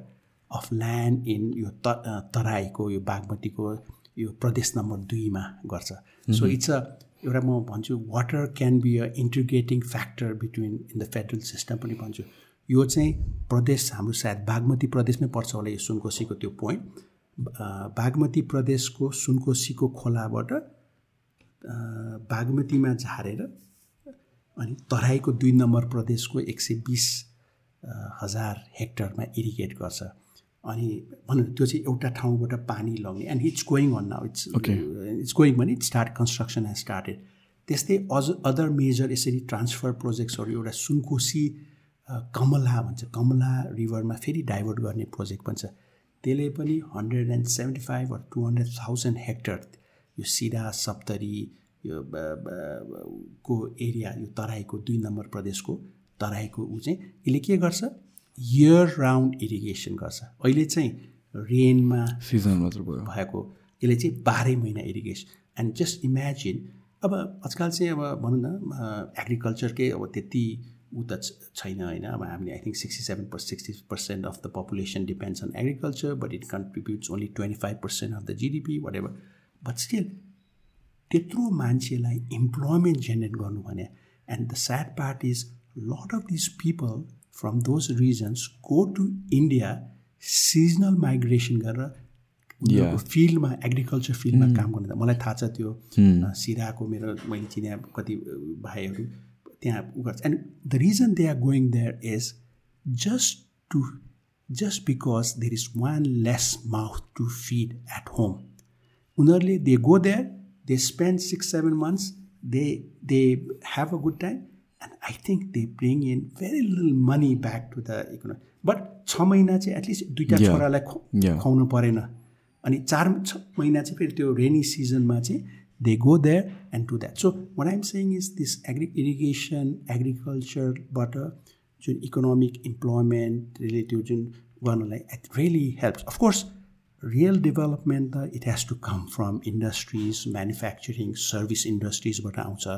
Speaker 2: of land in यो त तराईको यो बागमतीको यो प्रदेश नम्बर दुईमा गर्छ। सो इट्स अ एउटा म भन्छु water can be a integrating factor between in the federal system पनि भन्छु। यो चाहिँ प्रदेश हाम्रो सायद बागमती प्रदेशमै पर्छ होला यो सुनकोसीको त्यो पोइन्ट बागमती प्रदेशको सुनकोसीको खोलाबाट बागमतीमा झारेर अनि तराईको दुई नम्बर प्रदेशको एक सय बिस हजार हेक्टरमा इरिगेट गर्छ। अनि भनौँ त्यो चाहिँ एउटा ठाउँबाट पानी लग्ने and it's going on now it's it's going भने it's start construction has started त्यस्तै अझ अदर मेजर यसरी ट्रान्सफर प्रोजेक्ट्सहरू एउटा सुनकोसी कमला भन्छ। कमला रिभरमा फेरि डाइभर्ट गर्ने प्रोजेक्ट पनि छ। त्यसले पनि hundred and seventy five or two hundred thousand hectare यो सिरा सप्तरी यो को एरिया यो तराईको दुई नम्बर प्रदेशको तराईको ऊ चाहिँ यसले के गर्छ? इयर राउन्ड इरिगेसन गर्छ। अहिले चाहिँ रेनमा
Speaker 1: सिजन मात्र भयो।
Speaker 2: भएको यसले चाहिँ बाह्रै महिना इरिगेसन एन्ड जस्ट इमेजिन अब आजकल चाहिँ अब भनौँ न एग्रिकल्चरकै अब त्यति ऊ त छैन होइन। अब हामीले I think sixty seven per sixty percent of the population depends on agriculture but it contributes only twenty five percent of the GDP what ever but still त्यत्रो मान्छेलाई इम्प्लोइमेन्ट जेनेरेट गर्नु भने and the sad part is lot of this people from those regions go to India seasonal migration गरेर फिल्डमा agriculture फिल्डमा काम गर्नु मलाई थाहा छ त्यो सिराको मेरो मैले चिने कति भाइहरू। त्यहाँ उ गर्छ and the reason they are going there is just to just because there is one less mouth to feed at home उनीहरूले they go there they spend six seven months they they have a good time and I think they bring in very little money back to the economy but छ महिना चाहिँ at least दुइटा छोरालाई खुवाउनु परेन। अनि चार छ महिना चाहिँ फेरि त्यो रेनी सिजनमा चाहिँ they go there and to that so what I'm saying is this agri irrigation एग्रिकल्चरबाट जुन इकोनोमिक इम्प्लोइमेन्ट रिलेटिभ जुन गर्नलाई it really helps of course real development त it has to come from industries manufacturing service इन्डस्ट्रिजबाट आउँछ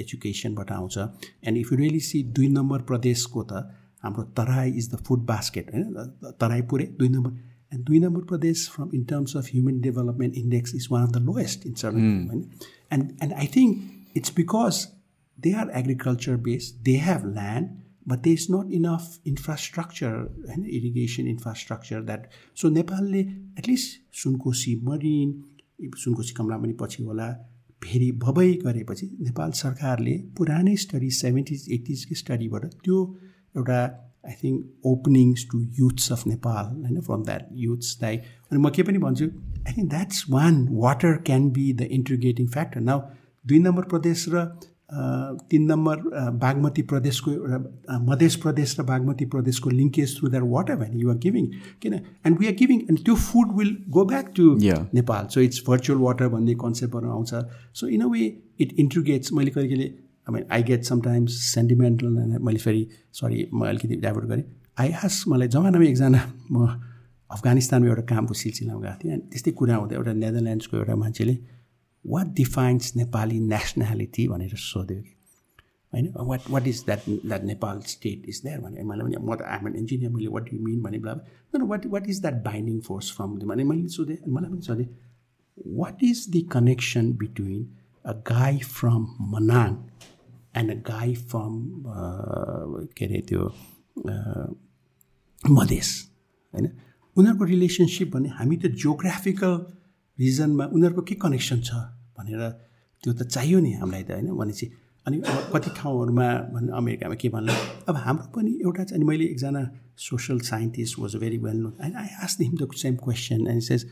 Speaker 2: एजुकेसनबाट आउँछ and if you really see दुई number प्रदेशको त हाम्रो Terai is the food basket होइन तराई पुरै दुई नम्बर एन्ड दुई नम्बर प्रदेश from in terms of human development index is one of the lowest in serve होइन and and I think it's because they are agriculture based they have land but there is not enough infrastructure होइन irrigation infrastructure that so नेपालले at least Sunkoshi Marin Sunkoshi Kamala पनि पछि होला फेरि भबै गरेपछि नेपाल सरकारले पुरानै स्टडी सेभेन्टिज एटिजकै स्टडीबाट त्यो एउटा I think openings to youths of Nepal होइन फ्रम द्याट युथ्सलाई अनि म के पनि भन्छु I think that's one water can be the integrating factor now दुई नम्बर प्रदेश र तिन नम्बर बागमती प्रदेशको एउटा मध्य प्रदेश र बागमती प्रदेशको linkage through that water when you're giving किन and we are giving and त्यो food will go back to Nepal so it's virtual water भन्ने कन्सेप्टहरू आउँछ. So in a way it integrates मैले कहिले कहिले I mean I get sometimes sentimental मैले फेरि सरी म अलिकति डाइभर्ट गरेँ। आई आस मलाई जमानामा एकजना म अफगानिस्तानमा एउटा कामको सिलसिलामा गएको थिएँ अनि त्यस्तै कुरा हुँदा एउटा नेदरल्यान्ड्सको एउटा मान्छेले वाट डिफाइन्स नेपाली नेसनालिटी भनेर सोध्यो कि। होइन? What what is that that Nepal state is that भने मलाई पनि म त आम एन इन्जिनियर मैले वाट यु मिन भने बेला what what is that binding force from भने मैले सोधेँ। मलाई पनि सोधेँ what is the connection between a guy from Manang and a guy from के अरे त्यो मधेस होइन? उनीहरूको रिलेसनसिप भने हामी त जियोग्राफिकल रिजनमा उनीहरूको के कनेक्सन छ भनेर त्यो त चाहियो नि हामीलाई त होइन? भनेपछि अनि कति ठाउँहरूमा भन् अमेरिकामा के भन्नु अब हाम्रो पनि एउटा चाहिँ अनि मैले एकजना social scientist was very well known and I ask him the same question and says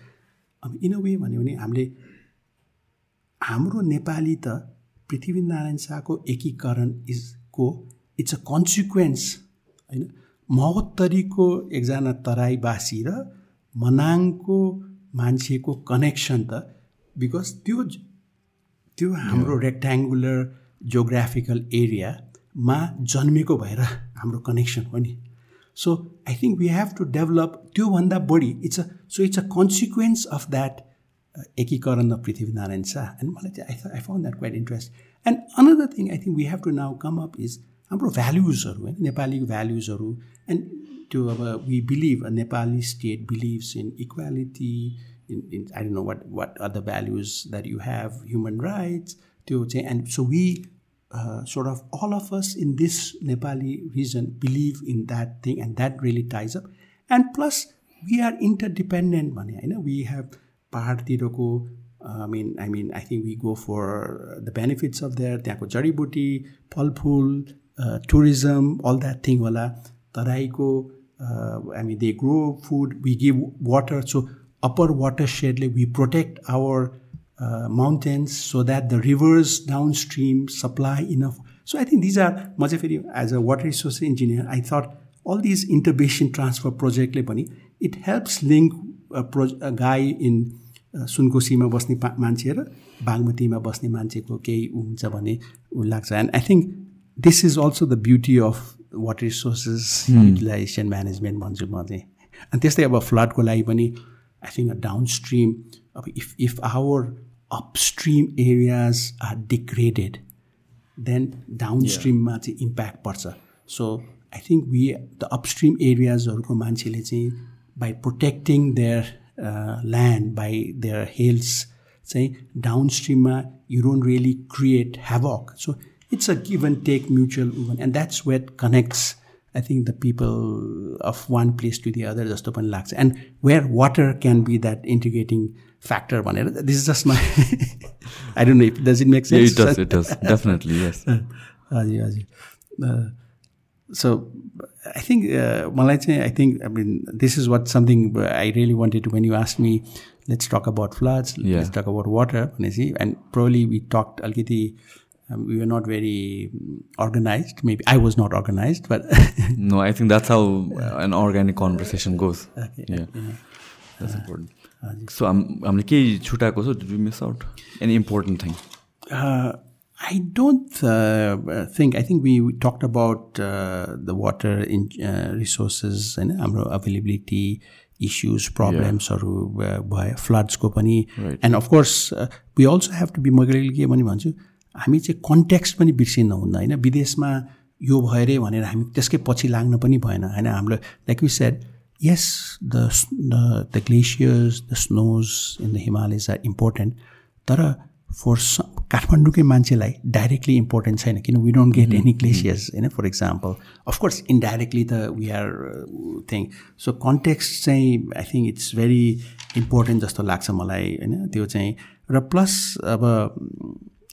Speaker 2: अब इन अ वे भन्यो भने हामीले हाम्रो नेपाली त पृथ्वीनारायण शाहको एकीकरण इजको इट्स अ कन्सिक्वेन्स होइन? महोत्तरीको एकजना तराईवासी र मनाङको मान्छेको कनेक्सन त बिकज त्यो त्यो हाम्रो रेक्ट्याङ्गुलर जियोग्राफिकल एरियामा जन्मेको भएर हाम्रो कनेक्सन हो नि। So I think we have to develop त्योभन्दा बढी it's a so it's a consequence of that एकीकरण अफ पृथ्वीनारायण शाह अनि मलाई चाहिँ I I found that quite interest and another thing I think we have to now come up is हाम्रो भ्याल्युजहरू होइन नेपाली भ्याल्युजहरू एन्ड त्यो अब we believe Nepali state believes in equality in in I don't know what what are the values that you have human rights त्यो चाहिँ and so we sort of all of us in this Nepali region believe in that thing, and that really ties up. And plus, we are interdependent. Money, I know we have पाहाडतिरको I mean I mean I think we go for the benefits of there त्यहाँको जडीबुटी फलफुल tourism all that thing होला। तराईको हामी they grow food we give water so upper water सेडले we protect our mountains so that the rivers downstream supply enough so I think these are म चाहिँ फेरि as a water resource engineer I thought all these interbasin transfer प्रोजेक्टले पनि it helps link pro गाई in सुनकोसीमा बस्ने मान्छे र बागमतीमा बस्ने मान्छेको केही हुन्छ भने ऊ लाग्छ। And I think this is also the beauty of water resources utilization management भन्छु म चाहिँ। अनि त्यस्तै अब फ्लडको लागि पनि आई थिङ्क डाउन स्ट्रिम अब if if our upstream areas are degraded then down स्ट्रिममा चाहिँ इम्प्याक्ट पर्छ। So I think we the upstream एरियाजहरूको मान्छेले चाहिँ by protecting their uh, land, by their hills, say downstreamer, uh, you don't really create havoc. So it's a give and take mutual and that's what connects I think the people of one place to the other just open lacks. And where water can be that integrating factor one eh, this is just my I don't know if does it make sense yeah, it does it does. Definitely yes. Uh, so चाहिँ I think I mean this is what something I really wanted to when you ask me let's talk about floods let's talk about water भनेपछि and प्रोली we talk अलिकति we were not very organized. Maybe I was not organized, but
Speaker 1: no, I think that's how an organic conversation goes. Okay, yeah, yeah. that's uh, important. Uh, so, I'm I'm like, छुटाएको छ did we miss out any important thing?
Speaker 2: Uh, I don't uh, think. I think we, talked about uh, the water in uh, resources and availability issues, problems, or by floods ko pani. And of course, we also have to be के भने भन्छु हामी चाहिँ context पनि बिर्सिनु हुँदैन होइन विदेशमा यो भएरै भनेर हामी त्यसकै पछि लाग्न पनि भएन होइन हाम्रो like you said the the, the glaciers, the snows in the Himalayas are important. तर फर काठमाडौँकै मान्छेलाई डाइरेक्टली इम्पोर्टेन्ट छैन किन we don't get any glaciers होइन for example of course indirectly त we are thing so context चाहिँ I think it's very important जस्तो लाग्छ मलाई होइन? त्यो चाहिँ र प्लस अब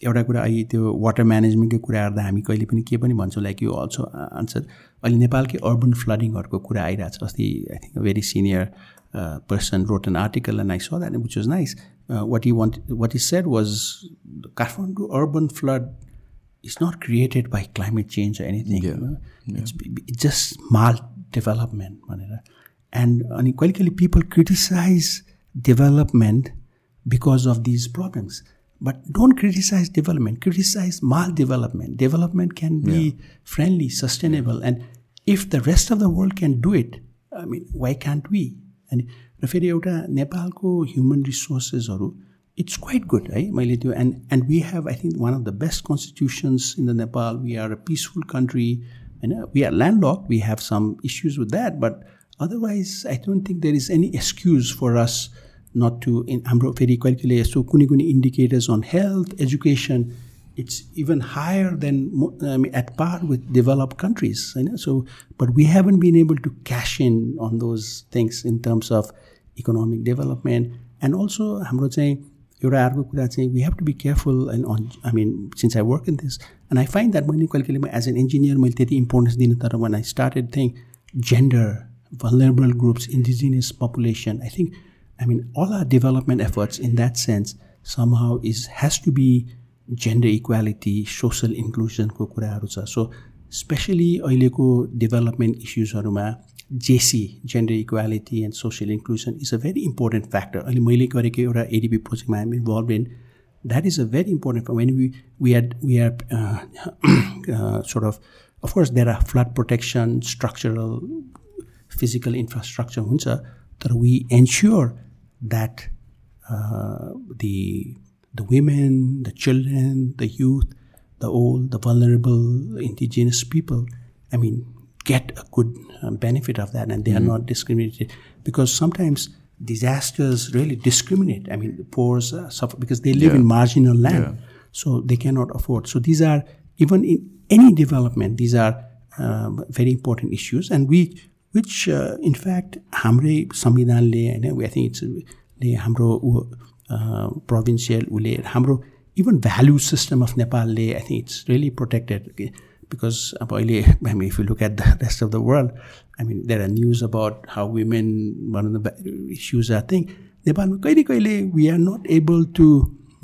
Speaker 2: एउटा कुरा अहिले त्यो वाटर म्यानेजमेन्टको कुरा गर्दा हामी कहिले पनि के पनि भन्छौँ लाइक यु अल्सो आन्सर अहिले नेपालकै अर्बन फ्लडिङहरूको कुरा आइरहेको छ अस्ति I think very senior person wrote an article and I saw that which was nice uh, what he wanted, what he said was the Kathmandu urban flood is not created by climate change or anything. Yeah. You know? yeah. It's, it's, just mal-development. And unequally, people criticize development because of these problems. But don't criticize development, criticize mal-development. Development can be yeah. friendly, sustainable. And if the rest of the world can do it, I mean, why can't we? And र फेरि एउटा नेपालको human रिसोर्सेसहरू it's quite good है मैले त्यो and and we have I think one of the best constitutions in the Nepal we are a peaceful country होइन we are land lock we have some issues with that but otherwise I don't think there is any excuse for us not to in हाम्रो फेरि कहिले कहिले यस्तो कुनै कुनै indicators on health education it's even higher than I mean, at par with developed countries. You know? So, but we haven't been able to cash in on those things in terms of economic development. And also, हाम्रो चाहिँ एउटा अर्को कुरा चाहिँ we have to be careful and I mean since I work in this and I find that मैले कहिले कहिले as an engineer मैले त्यति इम्पोर्टेन्स दिनु तर one I started thing gender vulnerable groups, indigenous population. I think, I mean, all our development efforts in that sense somehow is has to be gender equality social इन्क्लुजनको कुराहरू छ so specially अहिलेको development इस्युजहरूमा GESI gender equality and social inclusion is a very important factor अहिले मैले गरेको एउटा ADP प्रोजेक्टमा I'm involve in that is a very important when we we had we are uh, uh, sort of of course there are flood protection structural physical infrastructure huncha that we ensure that uh, the the women the children the youth the old the vulnerable get a good uh, benefit of that and they mm-hmm. are not discriminated because sometimes disasters really discriminate. I mean, the poor uh, suffer because they live
Speaker 1: yeah.
Speaker 2: in marginal land,
Speaker 1: yeah.
Speaker 2: so they cannot afford. So these are even in any development, these are um, very important issues, and we, which uh, in fact, hamre samvidhan le, I think it's uh, le hamro uh, provincial ule hamro even value system of Nepal le, I think it's really protected. Because अब अहिले I mean, if you look at the rest of the world, I mean, there are news about how women, one of the issues I think, नेपालमा कहिले कहिले we are not able to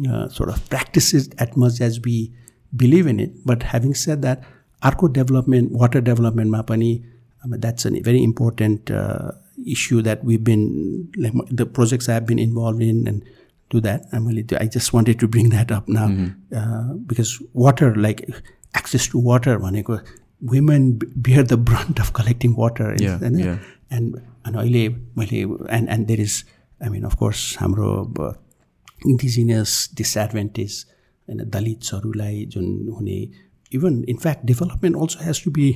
Speaker 2: uh, sort of practice it as much as we believe in it. But having said that, अर्को development, water development मा पनि I mean, that's a very important uh, issue that we've been, like the projects I've been involved in and do that. I'm really, I just wanted to bring that up now uh, because water, like access to water, भनेको women b- bear the brunt of collecting water.
Speaker 1: Yeah,
Speaker 2: होइन?
Speaker 1: yeah.
Speaker 2: And and अहिले मैले and and there is I mean of course हाम्रो indigenous disadvantage होइन दलित्सहरूलाई जुन हुने even in fact development also has to be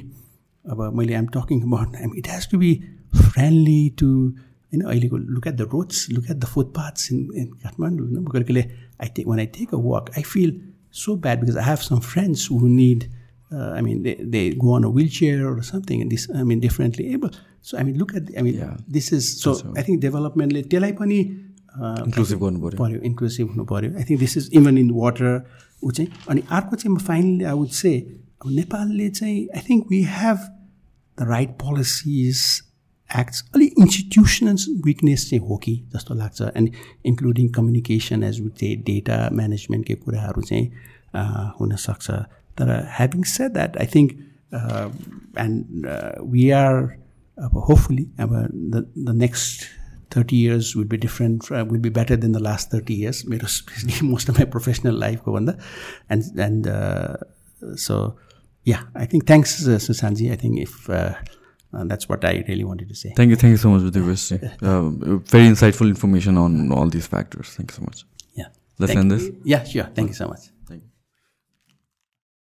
Speaker 2: अब मैले I'm talking about I'm it has to be friendly to होइन अहिलेको look at the roads look at the footpaths in in Kathmandu होइन कहिले कहिले I take one I take a walk I feel so bad because I have some friends who need, uh, I mean, they, they go on a wheelchair or something, and this, I mean, differently able. So I mean, look at, I mean,
Speaker 1: Yeah.
Speaker 2: this is so. I think developmentले त्यसलाई पनि uh,
Speaker 1: inclusive गर्नु पऱ्यो
Speaker 2: पऱ्यो inclusive हुनु पऱ्यो I think this is even in water ऊ चाहिँ अनि अर्को चाहिँ म फाइनली आई वुड से अब नेपालले चाहिँ I think we have the right policies acts अलिक इन्स्टिट्युसनल विकनेस चाहिँ हो कि जस्तो लाग्छ and including communication as with चाहिँ डेटा म्यानेजमेन्टकै कुराहरू चाहिँ uh, हुनसक्छ तर having said that I think and we are अब होपफुली अब the the next 30 years will be different, uh, will be better than the last 30 years, मेरो especially most of my professional life go on and and uh, so yeah, I think thanks uh, Susanji. If uh, that's what I really wanted to say.
Speaker 1: Thank you, thank you so much, Vidyavesh. Uh, very insightful information on all these factors. Thank you so much.
Speaker 2: Yeah.
Speaker 1: Let's
Speaker 2: Thank
Speaker 1: end
Speaker 2: you.
Speaker 1: this.
Speaker 2: Yeah, sure. Thank you so much.